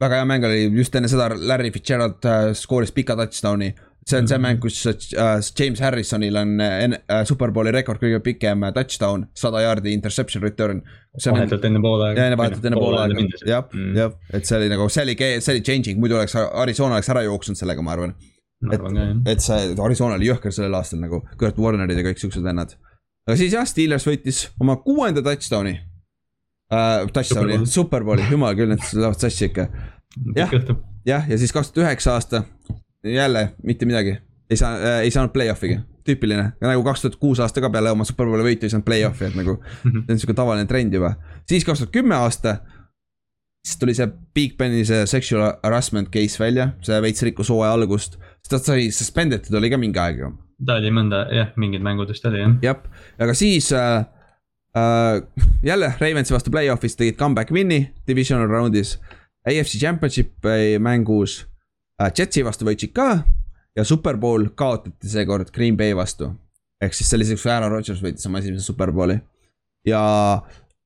väga hea mäng oli, just enne seda Larry Fitzgerald äh, skooris pika touchdown'i. see on see mäng, kus äh, James Harrisonil on äh, Superbowli rekord kõige pikem touchdown, sada jaardi interception return. vahetult enne poole aega. jah, vahetult enne poole aega, jah, mm. jah, et see oli nagu, see oli, see oli changing, muidu oleks Arizona oleks ära jooksnud sellega, ma arvan. et, et see Arizona oli jõhker sellel aastal nagu, Kurt Warnerid ja kõik siuksed vennad. aga siis jah, Steelers võitis oma kuuenda touchdown'i uh,. Touchdown'i, Superbowli, jumal küll, need lähevad sassi ikka. jah, jah, ja siis kaks tuhat üheksa aasta, jälle mitte midagi, ei saa äh,, ei saanud play-off'igi, tüüpiline, nagu kaks tuhat kuus aasta ka peale oma Superbowli võitu ei saanud play-off'i, et nagu see on sihuke tavaline trend juba. siis kaks tuhat kümme aasta, siis tuli see Big Beni see sexual harassment case välja, see veits rikkus hooaja algust, siis ta sai suspended oli ka mingi aeg ju. ta oli mõnda jah, mingid mängud vist oli jah. jah, aga siis äh, uh,. jälle Ravensi vastu play-off'is tegid comeback win'i divisional round'is. AFC Championship'i mängus uh, Jetsi vastu võitsid ka ja Superbowl kaotati seekord Green Bay vastu. ehk siis kus Aaron Rodgers võitis oma esimese Superbowli. ja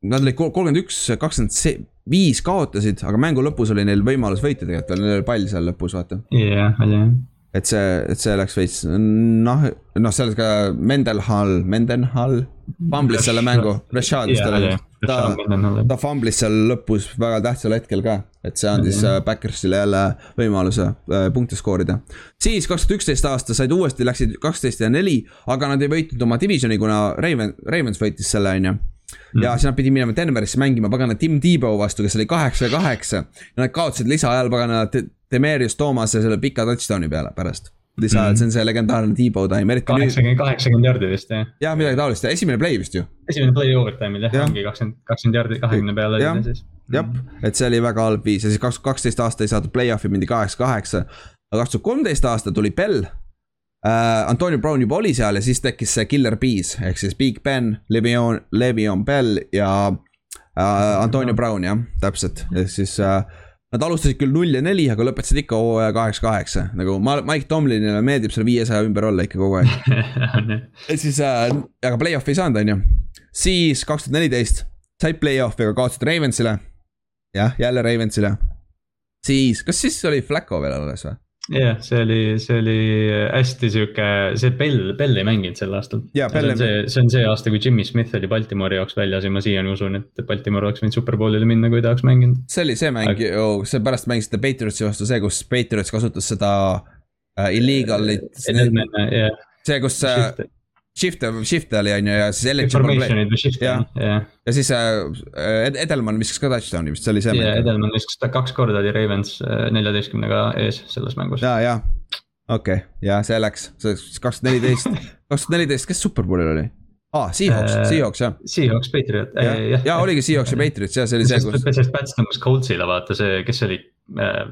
nad olid kolmkümmend üks, kakskümmend viis kaotasid, aga mängu lõpus oli neil võimalus võita tegelikult, neil oli pall seal lõpus, vaata. jah yeah,, oli jah et see, et see läks veits noh, noh, seal ka Mendenhall, Mendenhall fumblis selle mängu, Rashad vist oli. ta, ta fumblis seal lõpus väga tähtsal hetkel ka, et see andis mm -hmm. Backersile jälle võimaluse äh, punkte skoorida. siis kaks tuhat üksteist aasta said uuesti, läksid kaksteist ja neli, aga nad ei võitnud oma divisioni, kuna Raven, Ravens võitis selle, on ju ja mm. siis nad pidid minema Denverisse mängima pagana Tim Tebow vastu, kes oli kaheksa ja kaheksa. ja nad kaotasid lisaajal pagana Demerius Thomas'e selle pika touchdown'i peale pärast lisa ajal, see on see legendaarne T-Bow time, kaheksakümmend, kaheksakümmend jardi vist jah. jah, midagi taolist, esimene play vist ju. esimene play overtime'il jah ja., ongi kakskümmend, kakskümmend jardi kahekümne peale oli ta siis. jah, et see oli väga halb viis ja siis kaks, kaksteist aasta ei saadud play-off'i, mindi kaheksa-kaheksa. aga kaks tuhat kolmteist aasta tuli Bell äh,. Antonio Brown juba oli seal ja siis tekkis see Killer Bees ehk siis Big Ben, Le'Veon, Le'Veon Bell ja äh, Antonio Brown jah, täpselt, ehk siis äh, Nad alustasid küll null ja neli, aga lõpetasid ikka hooaja kaheksa-kaheksa, nagu ma- Mike Tomlinile meeldib selle viiesaja ümber olla ikka kogu aeg. et siis äh,, aga play-off'i ei saanud, on ju. siis kaks tuhat neliteist said play-off'i, aga kaotasid Ravensile. jah, jälle Ravensile. siis, kas siis oli Flacco veel alles või? jah, see oli, see oli hästi sihuke, see Bell, Bell ei mänginud sel aastal. See on see, see on see aasta, kui Jimmy Smith oli Baltimori jaoks väljas ja ma siiani usun, et Baltimore oleks võinud superbowlile minna, kui ta oleks mänginud. see oli see mäng ju, seepärast mängisite Patriotsi vastu see, kus Patriots kasutas seda äh, illegal'it. Edelman ja see, kus äh, shift, shift oli on ju ja siis eligible play. Formation'id või shift'id Jah. jah. ja siis äh, Ed- Edelman viskas ka touchdown'i vist, see oli see ja mäng. Edelman viskas ta kaks korda oli Ravens äh, neljateistkümnega ees selles mängus. ja, ja okei okay., ja see läks, see kaks tuhat neliteist, kaks tuhat neliteist, kes superbowlil oli? aa, Seahawks, Äh, Seahawks jah. Seahawks, Patriot, ja, jah. ja oligi Seahawks ja Patriots ja see oli see, kus, sest Pats tõmbas Coltsile vaata see, kes see oli äh,,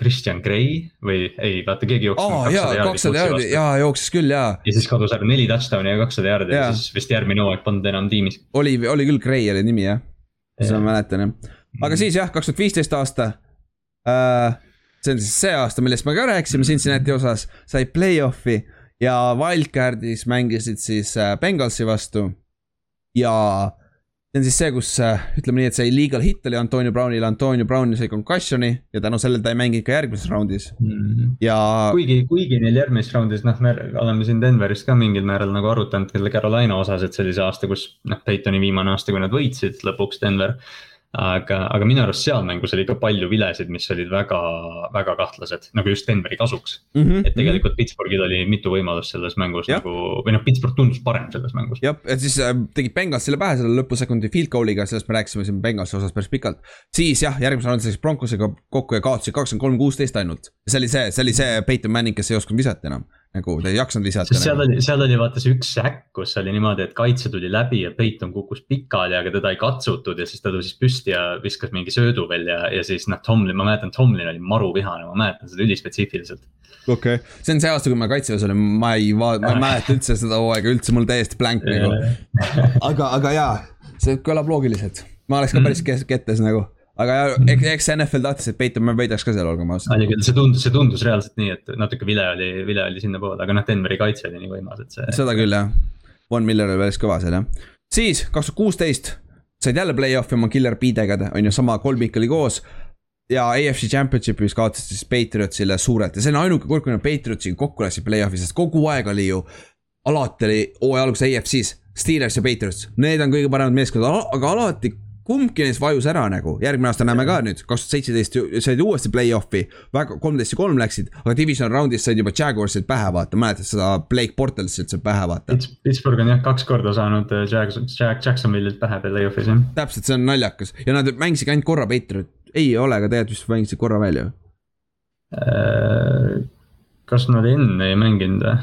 Christian Gray või ei, vaata keegi jooksis. aa jaa, kakssada jaardi, jaa jooksis küll jaa. ja siis kadus ära neli touchdown'i ja kakssada jaardi ja Jaa. siis vist järgmine hooaeg polnud enam tiimis. oli, oli küll Gray oli nimi jah, seda ma mäletan jah. aga siis jah, kaks tuhat viisteist aasta äh,. see on siis see aasta, millest me ka rääkisime Cincinnati osas, sai play-off'i ja Wildcardis mängisid siis äh, Bengalsi vastu. ja see on siis see, kus äh, ütleme nii, et see illegal hit oli Antonio Brownile, Antonio Brown sai concussion'i ja tänu sellele ta ei mänginud ka järgmises raundis ja kuigi, kuigi neil järgmises raundis, noh, me oleme siin Denverist ka mingil määral nagu arutanud selle Carolina osas, et see oli see aasta, kus noh, Peytoni viimane aasta, kui nad võitsid lõpuks Denver. aga, aga minu arust seal mängus oli ikka palju vilesid, mis olid väga, väga kahtlased, nagu just Denveri kasuks. mm. -hmm, et tegelikult Pittsburghil oli mitu võimalust selles mängus Jah. nagu, või noh, Pittsburgh tundus parem selles mängus. jah, et siis äh, tegid Bengalsile pähe selle lõpusekundi field goal'iga, sellest me rääkisime siin Bengalsi osas päris pikalt. siis jah, järgmisel raundil läks Broncosega kokku ja kaotasid kakskümmend kolm, kuusteist ainult. see oli see, see oli see Peyton Manning, kes ei osanud visata enam, nagu ta ei jaksanud visata seal enam. oli, seal oli vaata see üks säkk, kus oli niimoodi, et kaitse tuli läbi ja Peyton kukkus pikali, aga teda ei katsutud ja siis ta tõusis püsti ja viskas mingi söödu veel ja, siis noh, Tomlin, ma mäletan, Tomlin oli maru vihane, ma mäletan seda ülispetsiifiliselt. okei okay., see on see aasta, kui ma kaitseväes olin, ma ei va-, ma ei mäleta üldse seda hooaega üldse, mul täiesti blank nagu. aga, aga jaa, see kõlab loogiliselt, ma oleks ka päris kes- kettes nagu, aga ja, eks, NFL tahtis, et Peyton Mann võidaks ka seal, olgem ausad. oli küll, see tundus, see tundus reaalselt nii, et natuke vile oli, vile oli sinnapoole, aga noh, Denveri kaitse oli nii võimas, et see. seda küll jah, Von Miller oli päris kõva seal jah. siis kaks tuhat kuusteist said jälle play-off'i oma Killer B-dega, on ju sama kolmik oli koos. ja AFC Championship'is kaotasid siis Patriotsile suurelt ja see on ainuke kord, kui nad Patriotsiga kokku läksid play-off'i, sest kogu aeg oli ju. alati oli hooaja alguses AFC-s Steelers ja Patriots, need on kõige paremad meeskonnad, aga alati kumbki neist vajus ära nagu, järgmine aasta näeme ka nüüd, kaks tuhat seitseteist said uuesti play-off'i. väga, kolmteist ja kolm läksid, aga division round'is said juba Jaguarsid pähe vaata, mäletad seda Blake Bortlesit said pähe vaata. Pittsburgh on jah kaks korda saanud äh, Jack, Jack Jacksonville'ilt pähe play-off'is jah. täpselt, see on naljakas ja nad mängisid ainult korra Patriot, ei ole, aga tegelikult vist mängisid korra veel ju. Äh, kas nad enne ei mänginud või?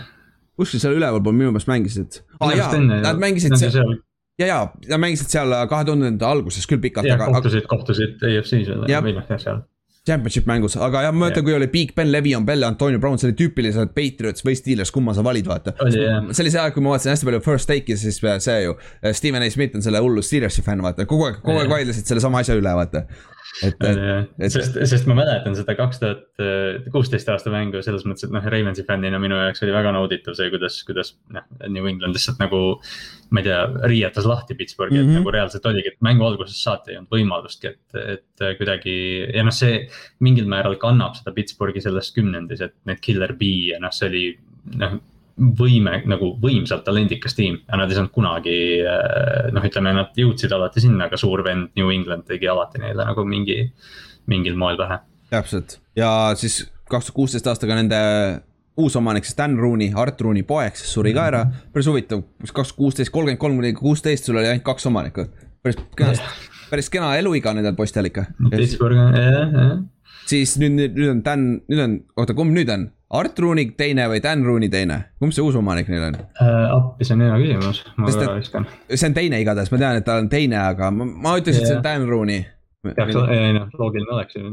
kuskil seal ülevalpool minu meelest mängisid. aa Minu jaa nad mängisid seal, ja, ja nad mängisid seal kahe tuhandenda alguses küll pikalt, aga aga kohtusid, kohtusid EFC-s või noh jah seal. championship mängus, aga jah, ma mõtlen, kui oli Big Ben, Le'Veon Bell, Antonio Brown, see oli tüüpiliselt Patriots või Steelers, kumma sa valid, vaata. See oli see aeg, kui ma vaatasin hästi palju First Take'i, siis see ju, Steven A Smith on selle hullu Steelersi fänn, vaata, kogu aeg, kogu aeg vaidlesid selle sama asja üle, vaata. et, et et- sest, sest ma mäletan seda kaks tuhat kuusteist aasta mängu selles mõttes, et noh, Ravensi fännina minu jaoks oli väga nauditav see, kuidas, kuidas noh, New England lihtsalt nagu. ma ei tea, riietas lahti Pittsburghi mm, -hmm. Mhm. et nagu reaalselt oligi, et mängu algusest saati ei olnud võimalustki, et, et kuidagi ja noh, see mingil määral kannab seda Pittsburghi selles kümnendis, et need killer bee ja noh, see oli noh võime nagu võimsalt talendikas tiim ja nad ei saanud kunagi noh, ütleme, nad jõudsid alati sinna, aga suur vend New England tegi alati neile nagu mingi, mingil moel pähe. täpselt ja siis kaks tuhat kuusteist aastaga nende uus omanik, siis Dan Rooney, Art Rooney poeg, siis suri ka ära. päris huvitav, kaks tuhat kuusteist, kolmkümmend kolm kuni kuusteist, sul oli ainult kaks omanikku. päris kenasti, päris kena eluiga nendel poistel ikka. Pittsburgh, jah, jah. siis nüüd, nüüd on Dan, nüüd on, oota, kumb nüüd on? Art Rooney teine või Dan Rooney teine, kumb see uus omanik neil on? appi, see on hea küsimus, ma et- viskan. see on teine igatahes, ma tean, et ta on teine, aga ma, ma ütleks, et see on Dan Rooney. peaks, ei noh, loogiline oleks ju.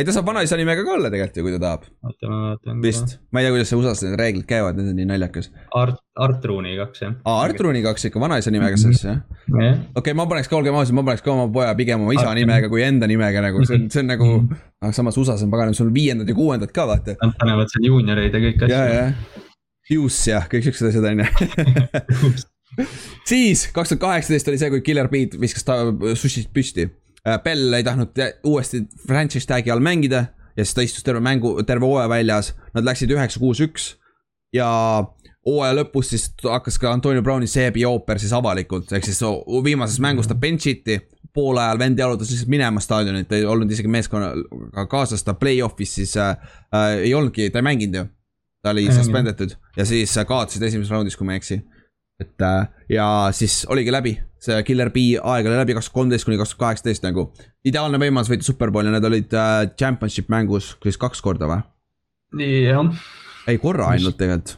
ei, ta saab vanaisa nimega ka olla tegelikult ju, kui ta tahab, oota, ma vaatan. vist. ma ei tea, kuidas see USA-s need reeglid käivad, need on nii naljakas. Art, Art Rooney kaks jah. aa, Art Rooney kaks ikka vanaisa nimega siis jah? jah, okei ma paneks ka, olgem ausad, ma paneks ka oma poja pigem oma isa Art- nimega kui enda nimega nagu, see on, see on nagu Mhm., aga samas USA-s on paganam, sul on viiendad ja kuuendad ka vaata. nad panevad seal juunioreid ja kõiki ja, asju. Juice ja kõik siuksed asjad on ju. siis kaks tuhat kaheksateist oli see, kui Killer Beat viskas ta sushist püsti. Bell ei tahtnud tä- uuesti franchise tag'i all mängida ja siis ta istus terve mängu, terve hooaja väljas. Nad läksid üheksa, kuus, üks ja hooaja lõpus siis hakkas ka Antonio Browni seebi ooper siis avalikult, ehk siis viimases mängus ta bench iti. poole ajal vend jalutas lihtsalt minema staadionilt, ei olnud isegi meeskonnaga kaasas, ta play-off'is siis äh, äh, ei olnudki, ta ei mänginud ju. ta oli suspendetud ja siis äh, kaotasid esimeses raundis, kui ma ei eksi. Et äh, ja siis oligi läbi, see Killer B aeg oli läbi kaks tuhat kolmteist kuni kaks tuhat kaheksateist nagu. ideaalne võimalus võita superbowli, need olid äh, championship mängus, siis kaks korda või? jah, ei, korra ainult tegelikult.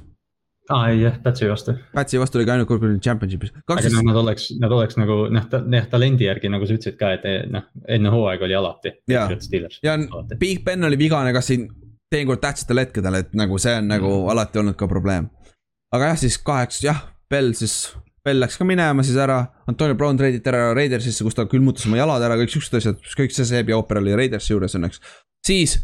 aa ei jah, Pätsi vastu. Pätsi vastu oli ka ainult kord, championship'is. aga noh, nad oleks, nad oleks nagu noh, ta jah, talendi järgi nagu sa ütlesid ka, et eh, noh, enne hooaega oli alati. Steelers. ja Big Ben oli vigane ka siin teinekord tähtsatel hetkedel, et nagu see on nagu Mm. alati olnud ka probleem. aga jah, siis kaheksa, jah, Bell siis, Bell läks ka minema siis ära, Antonio Brown treiditi ära Raidersisse, kus ta külmutas oma jalad ära, kõik siuksed asjad, kõik see seebi ooper oli Raidersi juures õnneks. siis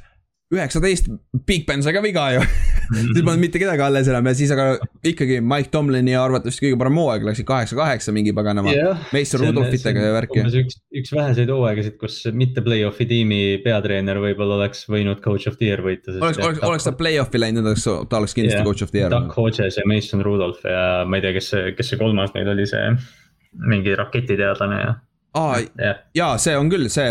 üheksateist, Big Ben sai ka viga ju, siis polnud mitte kedagi alles enam ja siis aga ikkagi Mike Tomlini arvatavasti kõige parem hooaeg läksid kaheksa-kaheksa mingi paganama. Mason Rudolphitega ja värki. üks, üks väheseid hooaegasid, kus mitte play-off'i tiimi peatreener võib-olla oleks võinud coach of the year võita. oleks, oleks, oleks ta play-off'i läinud, ta oleks kindlasti Jah. coach of the year Doug Hodges ja Mason Rudolph ja ma ei tea, kes see, kes see kolmas neil oli, see mingi raketiteadlane ja, aa, jah. jaa, see on küll see,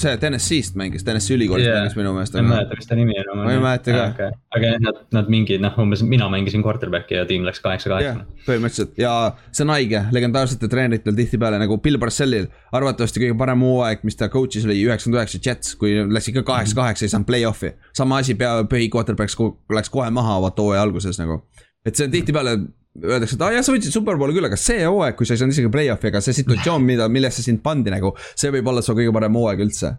see TNS-ist mängis, TNS-i ülikoolist yeah. mängis minu meelest. ma ei mäleta, mis ta nimi on. Ma ei mäleta ka. aga, aga jah, nad, nad mingi noh, umbes mina mängisin quarterback'i ja tiim läks jah kaheksa-kaheksa., põhimõtteliselt ja see on haige, legendaarsetel treeneritel tihtipeale nagu Bill Parcellil. arvatavasti kõige parem hooaeg, mis ta coach'is oli üheksakümmend üheksa Jets, kui läks ikka kaheksa-kaheksa, ei saanud play-off'i. sama asi pea, põhi quarterback läks kohe maha vaata hooaja alguses nagu. et see on tihtipeale öeldakse, et aa jah, sa võitsid superbowli küll, aga see hooaeg, kui sa ei saanud isegi play-off'i, aga see situatsioon, mida, millesse sind pandi nagu, see võib olla su kõige parem hooaeg üldse.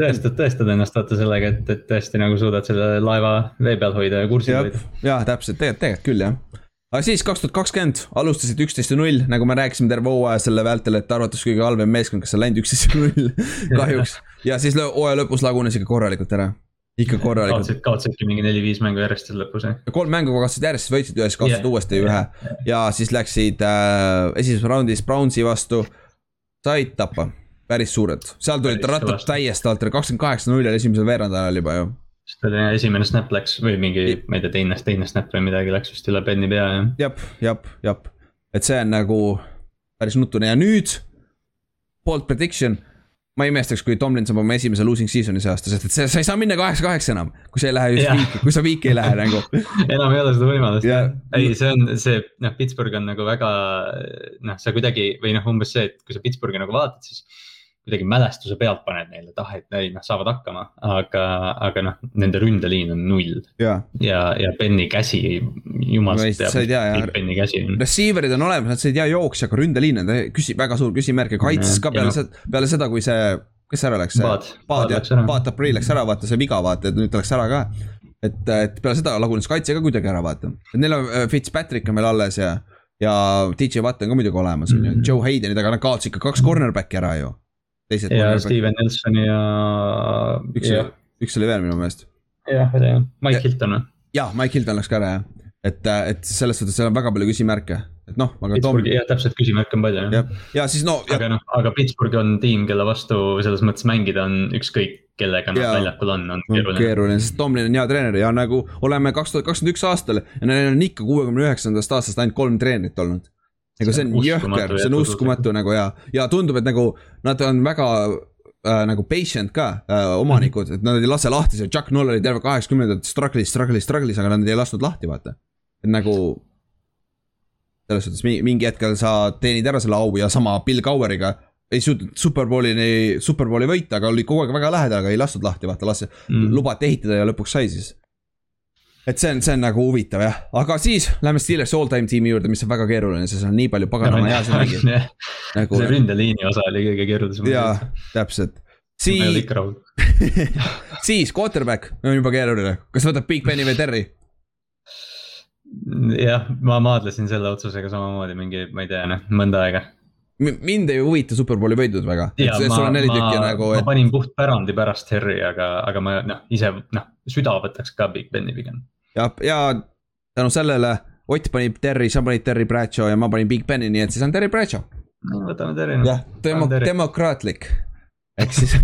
tõestad, tõestad ennast vaata sellega, et, et tõesti nagu suudad selle laeva vee peal hoida ja kursil jah hoida., jaa, täpselt, tegelikult, tegelikult küll jah. aga siis kaks tuhat kakskümmend alustasid üksteist ja null, nagu me rääkisime terve hooaja selle vältel, et arvates kõige halvem meeskond, kes on läinud üksteist ja null, kahjuks. ja siis hooaja lõpus lagunes ikka korralikult ära, ikka korralikult. kaotasid, kaotasidki mingi neli-viis mängu järjest seal lõpus jah. kolm mängu kaotasid järjest, siis võitsid ühe, siis kaotasid Jah. uuesti ühe ja siis läksid äh, esimeses raundis Brownsi vastu, said tappa, päris suured, seal tulid rattad täiesti alt, kakskümmend kaheksa null oli esimesel veerandajal juba ju. sest oli esimene snap läks või mingi, ma ei tea, teine, teine snap või midagi läks vist üle Benni pea ja. jep, jep, jep, et see on nagu päris nutune ja nüüd. Bold prediction, ma ei imestaks, kui Tomlin saab oma esimese losing season'i see aasta, sest et sa ei saa minna kaheksa-kaheksa enam. kui sa ei lähe just viiki, kui sa viiki ei lähe nagu. enam ei ole seda võimalust Ja- ei, see on see, noh, Pittsburgh on nagu väga noh, sa kuidagi või noh, umbes see, et kui sa Pittsburghi nagu vaatad, siis kuidagi mälestuse pealt paned neile, et ah, et ei noh, saavad hakkama, aga, aga noh, nende ründeliin on null jaa, ja, ja Benny käsi, jumal No ei, sa ei tea, Benny käsi on. receiver'id on olemas, nad said hea jooksja, aga ründeliin on küsi-, väga suur küsimärk ja kaitses ka Ja peale seda, peale seda, kui see, kes ära läks? Paad, Paad Paad jah läks ära, vaata see viga, vaata, et nüüd ta läks ära ka. et, et peale seda lagunes kaitse ka kuidagi ära, vaata. et neil on äh, Fitzpatrick on veel alles ja, ja DJ Watt on ka muidugi olemas, on ju Mhm., Joe Haydenid, aga nad kaotasid ikka kaks cornerback'i ära ju. Ja Steven Nelson ja. üks oli, üks oli veel minu meelest. jah, ma tean, Ja- Mike Hilton või? jah, Mike Hilton läks ka ära jah, et, et selles suhtes seal on väga palju küsimärke, et noh, aga Tom, Pittsburghi, jah, täpselt küsimärke on palju jah. jah, ja siis no, aga noh, aga Pittsburgh on tiim, kelle vastu selles mõttes mängida on ükskõik, kellega nad Jaa. väljakul on, on on keeruline. keeruline, sest Tomlin on hea treener ja nagu oleme kaks tuhat kakskümmend üks aastal ja neil on ikka kuuekümne üheksandast aastast ainult kolm treenerit olnud. Nagu see on jõhker, uskumatu see on uskumatu nagu ja, ja tundub, et nagu nad on väga äh, nagu patient ka äh, omanikud, et nad ei lase lahti, see Chuck Noll oli terve kaheksakümnendad struggle'is, struggle'is, struggle'is, aga nad ei lasknud lahti, vaata. et nagu selles suhtes mingi, hetkel sa teenid ära selle au ja sama Bill Coweriga ei suutnud superbowlini, superbowli võita, aga oli kogu aeg väga lähedal, aga ei lastud lahti, vaata, las Mm. lubati ehitada ja lõpuks sai siis. Et see on, see on nagu huvitav jah, aga siis lähme Steelers all time tiimi juurde, mis on väga keeruline, sest on nii palju paganama heasid mängijaid. Nagu... see ründeliini osa oli kõige keerulisem. jaa, täpselt. siis, siis quarterback on juba keeruline, kas võtab Big Beni või Terry? jah, ma maadlesin selle otsusega samamoodi mingi, ma ei tea, noh, mõnda aega mind ei huvita superbowli võidud väga. Ma, ma, nagu, et... ma panin puht pärandi pärast Harry, aga, aga ma noh, ise noh, süda võtaks ka Big Beni pigem. Ja, ja tänu sellele Ott pani Terry, sa panid Terry Bradshaw ja ma panin Big Beni, nii et siis on Terry Bradshaw. võtame Terry. jah, demo-, demokraatlik ehk siis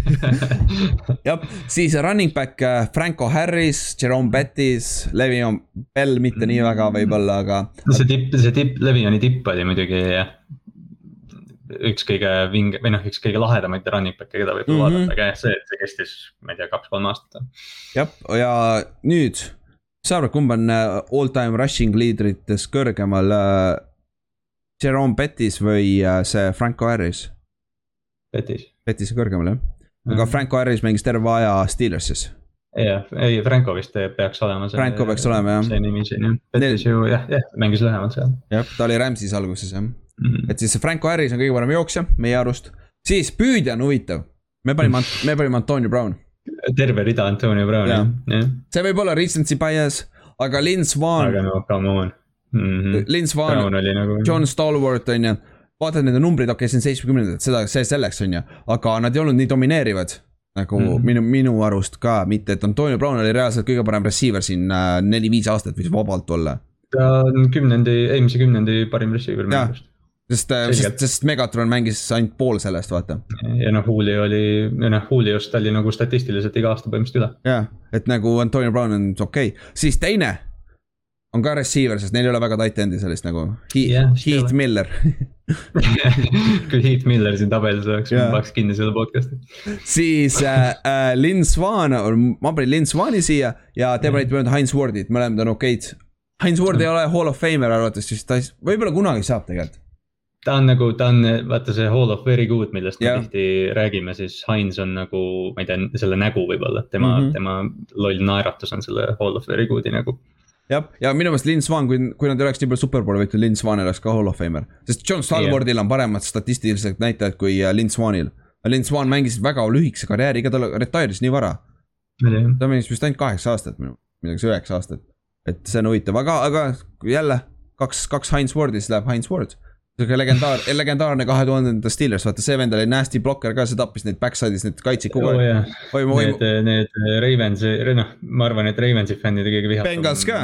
jah, siis running back äh, Franco Harris, Jerome Bettis, Levion Bell mitte nii väga võib-olla, aga. see tipp, see tipp, Levioni tipp oli muidugi jah üks kõige vinge või noh, üks kõige lahedamaid running back'e, keda võib mm -hmm. vaadata, aga jah, see, see kestis, ma ei tea, kaks-kolm aastat. jah, ja nüüd, sa arvad, kumb on äh, all time rushing liidrites kõrgemal äh,? Jerome Bettis või äh, see Franco Harris? Bettis. Bettis on kõrgemal jah, aga mm -hmm. Franco Harris mängis terve aja Steelersis jah, ei Franco vist peaks olema see. Franco peaks olema jah. see nimi siin jah, Bettis ju jah, jah mängis lühemalt seal. jah, ta oli Rams'is alguses jah mm. -hmm. et siis Franco Harris on kõige parem jooksja meie arust, siis püüdja on huvitav. me panime, me panime Antonio Brown. Terve rida Antonio Browni ja., jah. see võib olla recency bias, aga Lin Swan. aga no come on mm. -hmm. Lin Swan, nagu... John Stalwart on ju vaatad nende numbrid, okei okay,, see on seitsmekümnendad, seda, see selleks on ju, aga nad ei olnud nii domineerivad nagu mm -hmm. minu, minu arust ka, mitte et Antonio Brown oli reaalselt kõige parem receiver siin äh, neli-viis aastat võis vabalt olla. ta on kümnendi, eelmise kümnendi parim receiver minu arust sest, äh, sest, sest Megatron mängis ainult pool sellest, vaata. ja noh, Julio oli, noh, Juliost oli nagu statistiliselt iga aasta põhimõtteliselt üle. jah, et nagu Antonio Brown on okei okay., siis teine on ka receiver, sest neil ei ole väga tight end'i sellist nagu He yeah,, Heath Miller kui Heath Miller siin tabelis oleks yeah., ma paneks kinni selle podcast'i. siis äh, äh, Lin Swan, ma panin Lin Swani siia ja te panite mööda Heinz Wardit, mõlemad on okeid. Heinz Ward mm. ei ole hall of famer arvatavasti, ta võib-olla kunagi saab tegelikult ta on nagu, ta on vaata see Hall of Very Good, millest yeah. me tihti räägime, siis Heinz on nagu, ma ei tea, selle nägu võib-olla, tema mm, -hmm. tema loll naeratus on selle Hall of Very Good'i nägu jah, ja minu meelest Lin Swan, kui, kui nad ei oleks nii palju superbowle võitnud, Lin Swan oleks ka hall of famer. sest John Stalwardil yeah. on paremad statistilised näitajad kui äh, Lin Swanil. Lin Swan mängis väga lühikese karjääri, ega ta retire'is nii vara. ta mängis vist ainult kaheksa aastat, midagi üheksa aastat. et see on huvitav, aga, aga jälle kaks, kaks Heinz Wardi, siis läheb Heinz Ward sihuke legendaar, legendaarne kahe tuhandenda Steelers, vaata see vend oli nasty blokker ka, see tappis neid backside'is neid kaitseid kogu aeg oh,. Need, need Ravensi, noh, ma arvan, et Ravensi fännid on kõige vihatum. Bengals ka,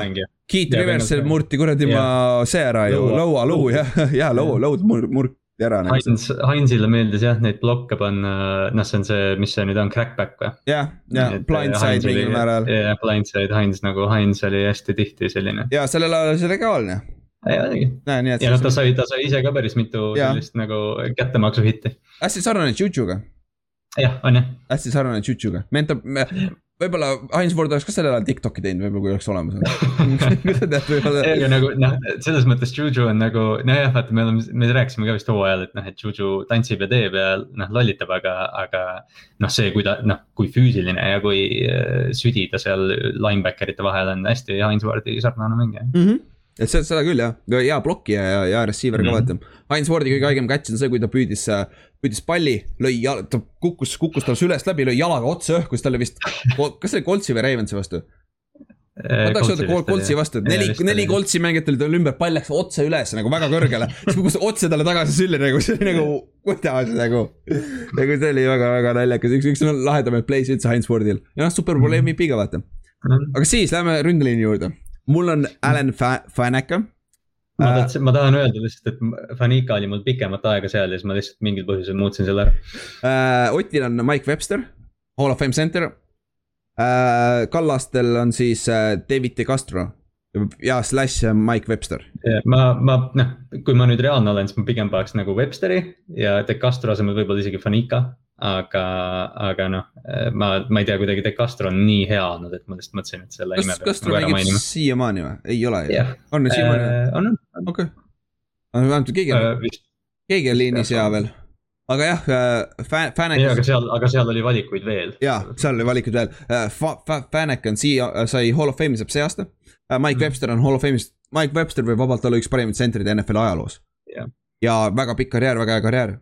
Keith Rivers murti kuradi ma see ära ju, lõualuu jah, ja lõu, lõud murti ära. Nagu Heinz, Heinzile meeldis jah neid blokke panna, noh, see on see, mis see nüüd on, crackback või? jah, jah, blindside mingil määral. jah, blindside Heinz nagu, Heinz oli hästi tihti selline. ja sellel ajal oli see legaalne ei olegi. ja noh, ta sai, ta sai ise ka päris mitu ja. sellist nagu kättemaksu hitti. hästi sarnane Jujuga. jah, on jah. hästi sarnane Jujuga, mentor, võib-olla Heinz Ford oleks ka sellel ajal Tiktoki teinud, võib-olla kui oleks olemas võib-olla. aga nagu noh, selles mõttes Juju on nagu, nojah, vaata, me oleme, me rääkisime ka vist hooajal, et noh, et Juju tantsib ja teeb ja noh, lollitab, aga, aga. noh, see, kui ta noh, kui füüsiline ja kui äh, südi ta seal linebacker ite vahel on hästi Heinz Fordi sarnane mängija mm. -hmm et seda, seda küll jah, hea blokkija ja, ja receiver ka mm -hmm. vaata. Heinz Fordi kõige haigem catch on see, kui ta püüdis, püüdis palli, lõi jala, ta kukkus, kukkus tal sülest läbi, lõi jalaga otse õhku, siis talle vist, kas see oli Coltsi või Ravensi vastu? ma tahaks öelda Coltsi vastu, et neli, neli Coltsi mängijat olid tal ümber, pall läks otse üles nagu väga kõrgele. siis kukkus otse talle tagasi sülli nagu, see oli nagu, kuidas nagu. nagu see oli väga-väga naljakas, üks, üks lahedamaid play'si üldse Heinz Fordil ja noh, superbowl MVP-ga vaata. Mhm. aga siis lähme ründeliini juurde mul on Alan Faneca. ma äh, tahtsin, ma tahan öelda lihtsalt, et Fanica oli mul pikemat aega seal ja siis ma lihtsalt mingil põhjusel muutsin selle ära uh,. Otil on Mike Webster, Hall of Fame center uh,. Kallastel on siis uh, David De Castro ja slash Mike Webster. ma, ma noh, kui ma nüüd reaalne olen, siis ma pigem paneks nagu Websteri ja De Castro asemel võib-olla isegi Fanica aga, aga noh, ma, ma ei tea, kuidagi De Castro on nii hea olnud, et ma lihtsalt mõtlesin, et selle nime peaks nagu ära mainima. siiamaani või, ei ole ju yeah.? on siiamaani äh,? on, on. okei okay., vähemalt keegi on uh,, keegi on liinis hea veel. aga jah äh,, Fan-, Fanek. ei, aga seal, aga seal oli valikuid veel. jaa, seal oli valikuid veel äh,. Fanek on siia, sai Hall of Fame'i saab see aasta äh,. Mike mm. Webster on Hall of Fame'is, Mike Webster võib vabalt olla üks parimaid tsentreid NFL ajaloos yeah.. ja väga pikk karjäär, väga hea karjäär.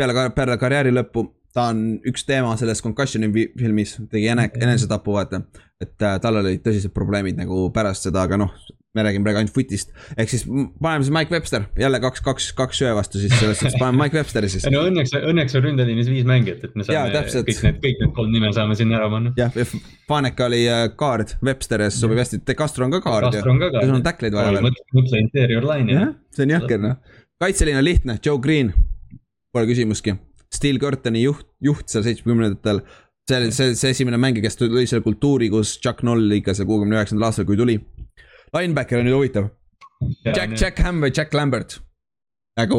Peale, peale karjääri lõppu ta on üks teema selles Concussion'i filmis, tegi ene-, enesetapu, vaata. et äh, tal olid tõsised probleemid nagu pärast seda, aga noh, me räägime praegu ainult footist. ehk siis paneme siis Mike Webster, jälle kaks, kaks, kaks söö vastu siis selles suhtes, paneme Mike Websteri siis. no õnneks, õnneks on ründeliinis viis mängijat, et me saame ja, kõik need, kõik need kolm nime saame sinna ära panna. jah, Faneka oli kaard, äh, Webster ja siis sobib hästi, De Castro on ka kaard. Ka kaard. sul on tackleid vaja veel. mõtle interior line'i. jah, see on jahker noh. kaitseliin on lihtne, Joe Green, pole küsimustki Steel Curtaini juht, juht seal seitsmekümnendatel. see oli see, see esimene mängija, kes lõi selle kultuuri, kus Chuck Noll ikka seal kuuekümne üheksandal aastal, kui tuli. Linebacker on nüüd huvitav. Jack, Jack Ham või Jack Lambert? nagu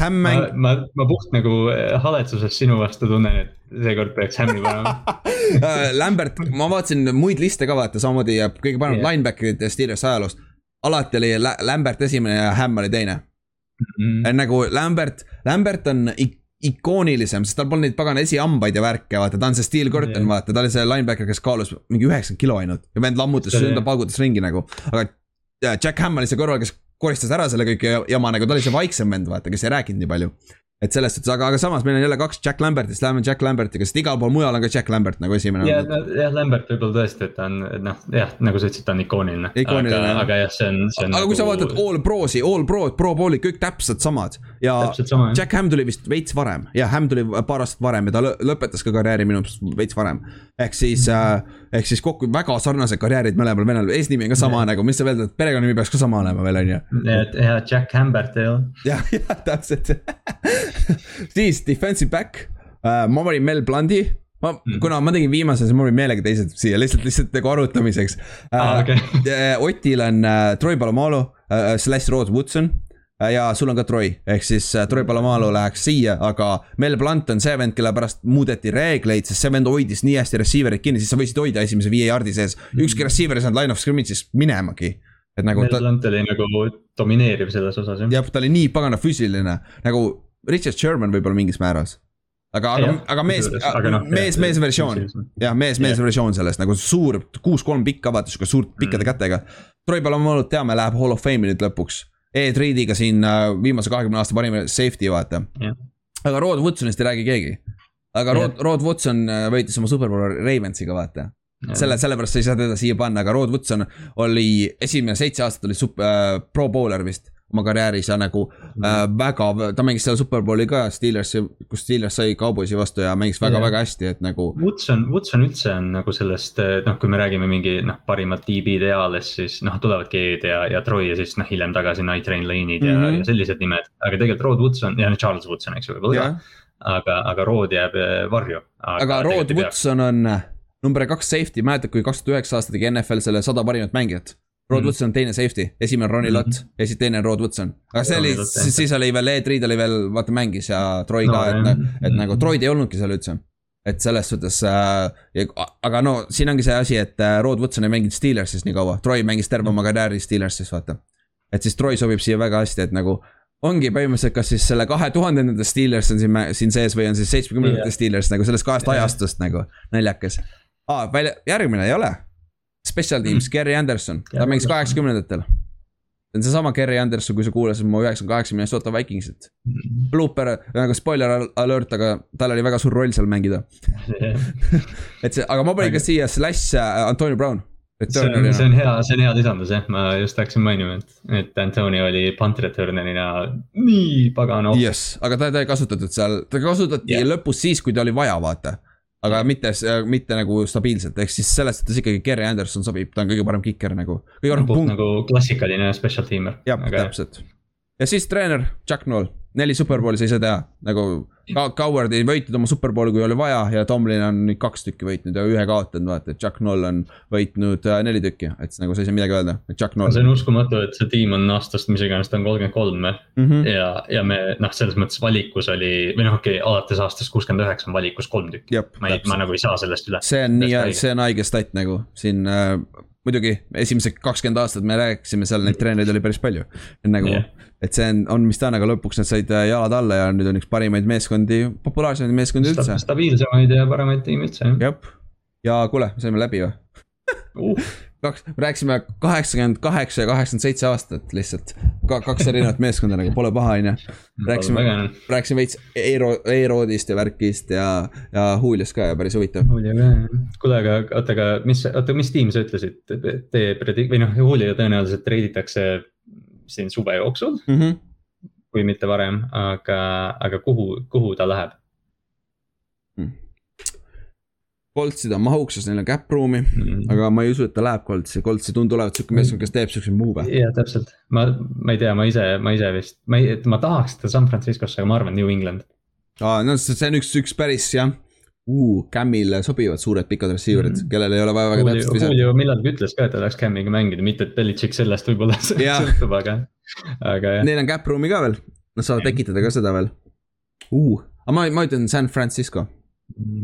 Ham mäng. ma, ma, ma puht nagu eh, haletsuses sinu vastu tunnen, et seekord peaks Ham'i panema äh, Lambert, ma vaatasin muid liste ka vaata, samamoodi kõige paremad yeah. linebacker'id Steelers ajaloos. alati oli Lambert esimene ja Ham oli teine mm. -hmm. nagu Lambert, Lambert on ikka ikoonilisem, sest tal polnud neid pagana esihambaid ja värke, vaata, ta on see Steel Curtain yeah., vaata, ta oli see linebacker, kes kaalus mingi üheksakümmend kilo ainult. ja vend lammutas, ümber paugutas ringi nagu, aga Jack Ham oli see kõrval, kes koristas ära selle kõik jama nagu, ta oli see vaiksem vend, vaata, kes ei rääkinud nii palju et selles suhtes, aga, aga samas meil on jälle kaks Jack Lambertist, läheme Jack Lambertiga, sest igal pool mujal on ka Jack Lambert nagu esimene. jah, jah, Lambert võib-olla tõesti, et ta on noh, jah, nagu sa ütlesid, ta on ikooniline. aga, aga jah, see on, see on. aga nagu... kui sa nagu- vaatad all pro'si, all pro'd, pro bowl'id, kõik täpselt samad. ja sama, Jack Ham tuli vist veits varem, jah, Ham tuli paar aastat varem ja ta lõpetas ka karjääri minu meelest veits varem. ehk siis mm, -hmm. äh, ehk siis kokku väga sarnased karjäärid mõlemal venel, eesnimi on ka sama yeah. nagu, mis sa veel perekonnanimi peaks ka sama olema veel, on ju. jah, Jack Hambert ei ole. jah, jah, täpselt siis defensive back uh,, ma panin Mel Blundi ma mm., kuna ma tegin viimase, siis ma panin meelega teised siia lihtsalt, lihtsalt nagu arutamiseks uh,. Ah, okay. Otil on uh, Troy Palomalo uh, slash Rod Woodson ja sul on ka Troy, ehk siis uh, Troy Palomalo läheks siia, aga Mel Blunt on see vend, kelle pärast muudeti reegleid, sest see vend hoidis nii hästi receiver'it kinni, siis sa võisid hoida esimese viie jardi sees mm.. ükski receiver ei saanud line of scrimmage'ist minemagi et nagu. Mel ta... Blunt oli nagu domineeriv selles osas jah. jah, ta oli nii pagana füüsiline, nagu Richard Sherman võib-olla mingis määras. aga, aga, aga mees, no, mees, mees versioon, jah, mees, mees versioon sellest nagu suur, kuus-kolm pikka, vaata sihuke suurt pikkade mm. kätega. Troy Palomalo teame, läheb hall of fame'i nüüd lõpuks. Ed Reediga siin viimase kahekümne aasta parim safety, vaata. aga Rod Woodsonist ei räägi keegi. aga Rod, Rod Woodson äh, võitis oma superbowl Ravensiga, vaata. Selle, sellepärast sa ei saa teda siia panna, aga Rod Woodson oli esimene seitse aastat oli sup- äh,, pro bowler vist oma karjääris ja nagu mm. äh, väga, ta mängis seal Superbowli ka Steelersi, kus Steelers sai Cowboysi vastu ja mängis väga-väga hästi, et nagu. Woodson, Woodson üldse on nagu sellest noh, kui me räägime mingi noh, parimat DB-de eales, siis noh, tulevad G-d ja, ja Troy ja siis noh, hiljem tagasi Night Train Lane'id ja mm, -hmm. ja sellised nimed. aga tegelikult Rod Woodson ja Charles Woodson, eks ju, võib-olla ka. aga, aga Rod jääb äh, varju. aga, aga Rod Woodson on number kaks safety, mäletad, kui kaks tuhat üheksa aasta tegi NFL selle sada parimat mängijat Rod mm. Woodson on teine safety, esimene on Ronnie mm -hmm. Lott ja siis teine on Rod Woodson. aga see oli, siis, oli veel Ed Reed oli veel, vaata mängis ja Troy ka no,, et, et nagu Troyd ei olnudki seal üldse. et selles suhtes äh,, aga no siin ongi see asi, et äh, Rod Woodson ei mänginud Steelersis nii kaua, Troy mängis terve oma karjääri Steelersis, vaata. et siis Troy sobib siia väga hästi, et nagu ongi põhimõtteliselt, kas siis selle kahe tuhandendate Steelers on siin, siin sees või on siis seitsmekümnendate yeah. Steelers nagu sellest kahest yeah. ajastust nagu, naljakas. aa, välja, järgmine ei ole Special Teams mm., Gary Anderson, ta mängis kaheksakümnendatel. see on seesama Gary Anderson, kui sa kuulasid mu üheksakümne kaheksa Minnesota Vikingsit. Mm. Blooper, nagu spoiler alert, aga tal oli väga suur roll seal mängida et see, aga ma panin ka siia slash äh, Antonio Brown. see on, see on hea, see on hea lisandus jah, ma just hakkasin mainima, et, et Antonio oli punt returner'ina nii pagana. jess, aga ta, ta ei kasutatud seal, ta kasutati yeah. lõpus siis, kui ta oli vaja, vaata aga mitte, mitte nagu stabiilselt, ehk siis selles suhtes ikkagi Gary Anderson sobib, ta on kõige parem kiker nagu. nagu klassikaline special teamer. jah, täpselt. ja siis treener Jack Noll neli superbowli sa ei saa teha, nagu Coward ei võitnud oma superbowli, kui oli vaja ja Tomlin on nüüd kaks tükki võitnud ja ühe kaotanud, vaata, et Jack Noll on võitnud äh, neli tükki, et nagu sa ei saa midagi öelda, et Jack Noll. see on uskumatu, et see tiim on aastast, mis iganes ta on, kolmkümmend kolm mm -hmm. ja, ja me noh, selles mõttes valikus oli või noh, okei okay,, alates aastast kuuskümmend üheksa on valikus kolm tükki. ma ei, ma nagu ei saa sellest üle. see on nii, see on haige stat nagu siin äh, muidugi esimesed kakskümmend aastat me rääkisime seal, neid treenereid oli päris palju. nagu yeah., et see on, on, mis ta on, aga lõpuks nad said äh, jalad alla ja nüüd on üks parimaid meeskondi, populaarsemaid meeskondi üldse. stabiilsemaid ja paremaid tiime üldse jah. jah, ja kuule, saime läbi või uh.? Kaks, me rääkisime kaheksakümmend kaheksa ja kaheksakümmend seitse aastat lihtsalt Ka,. kaks erinevat meeskonda nagu, pole paha, on ju. rääkisime, rääkisime veits Eero, Eeroodist ja värkist ja, ja Juliust ka ja päris huvitav. Kuule, aga oota, aga mis, oota, mis tiim sa ütlesid, te predi-, või noh, Julio tõenäoliselt treiditakse siin suve jooksul mm. -hmm. kui mitte varem, aga, aga kuhu, kuhu ta läheb mm.? Coltsid on mahuksas, neil on cap room'i mm, -hmm. aga ma ei usu, et ta läheb Coltsi, Colts ei tundu olevat sihuke meeskond, kes teeb siukseid move'e. jah, täpselt, ma, ma ei tea, ma ise, ma ise vist, ma ei, ma tahaks teda San Franciscosse, aga ma arvan New England. aa, no see on üks, üks päris jah uh,, Cam'ile sobivad suured pikad receiver'id mm, -hmm. kellel ei ole vaja väga täpselt visata. Julio millalgi ütles ka, et ta tahaks Cam'iga mängida, mitte et Belichik sellest võib-olla sõltub, aga, aga jah. Neil on cap room'i ka veel, nad saavad tekitada ka seda veel uh,. aga ma, ma ütlen San Francisco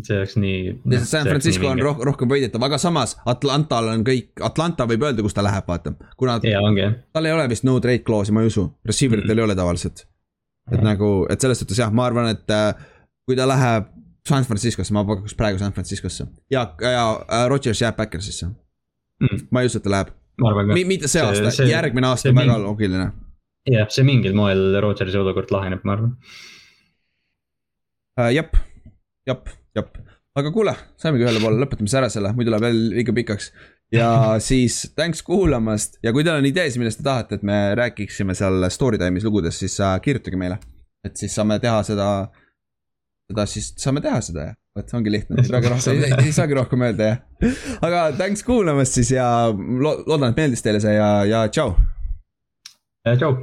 see oleks nii. San Francisco on roh rohkem võidetav, aga samas Atlantal on kõik, Atlanta võib öelda, kus ta läheb, vaata. kuna ja, tal ei ole vist no trade clause'i, ma ei usu, receiver itel mm. ei ole tavaliselt. et nagu, et selles suhtes jah, ma arvan, et äh, kui ta läheb San Franciscosse, ma pakuks praegu San Franciscosse ja, ja äh, Rodgers jääb Backersisse mm.. ma ei usu, et ta läheb. mitte see aasta, järgmine aasta on väga loogiline. jah, see mingil moel Rodgersi olukord laheneb, ma arvan uh,. jep jep, jep, aga kuule, saimegi ühele poole, lõpetame siis ära selle, muidu läheb veel liiga pikaks. ja siis thanks kuulamast ja kui teil on ideesid, millest te tahate, et me räägiksime seal story time'is lugudes, siis äh, kirjutage meile. et siis saame teha seda, seda siis saame teha seda ja vot ongi lihtne, ei saagi rohkem, ei, ei saagi rohkem öelda jah. aga thanks kuulamast siis ja lo loodan, et meeldis teile see ja, ja tšau. tšau.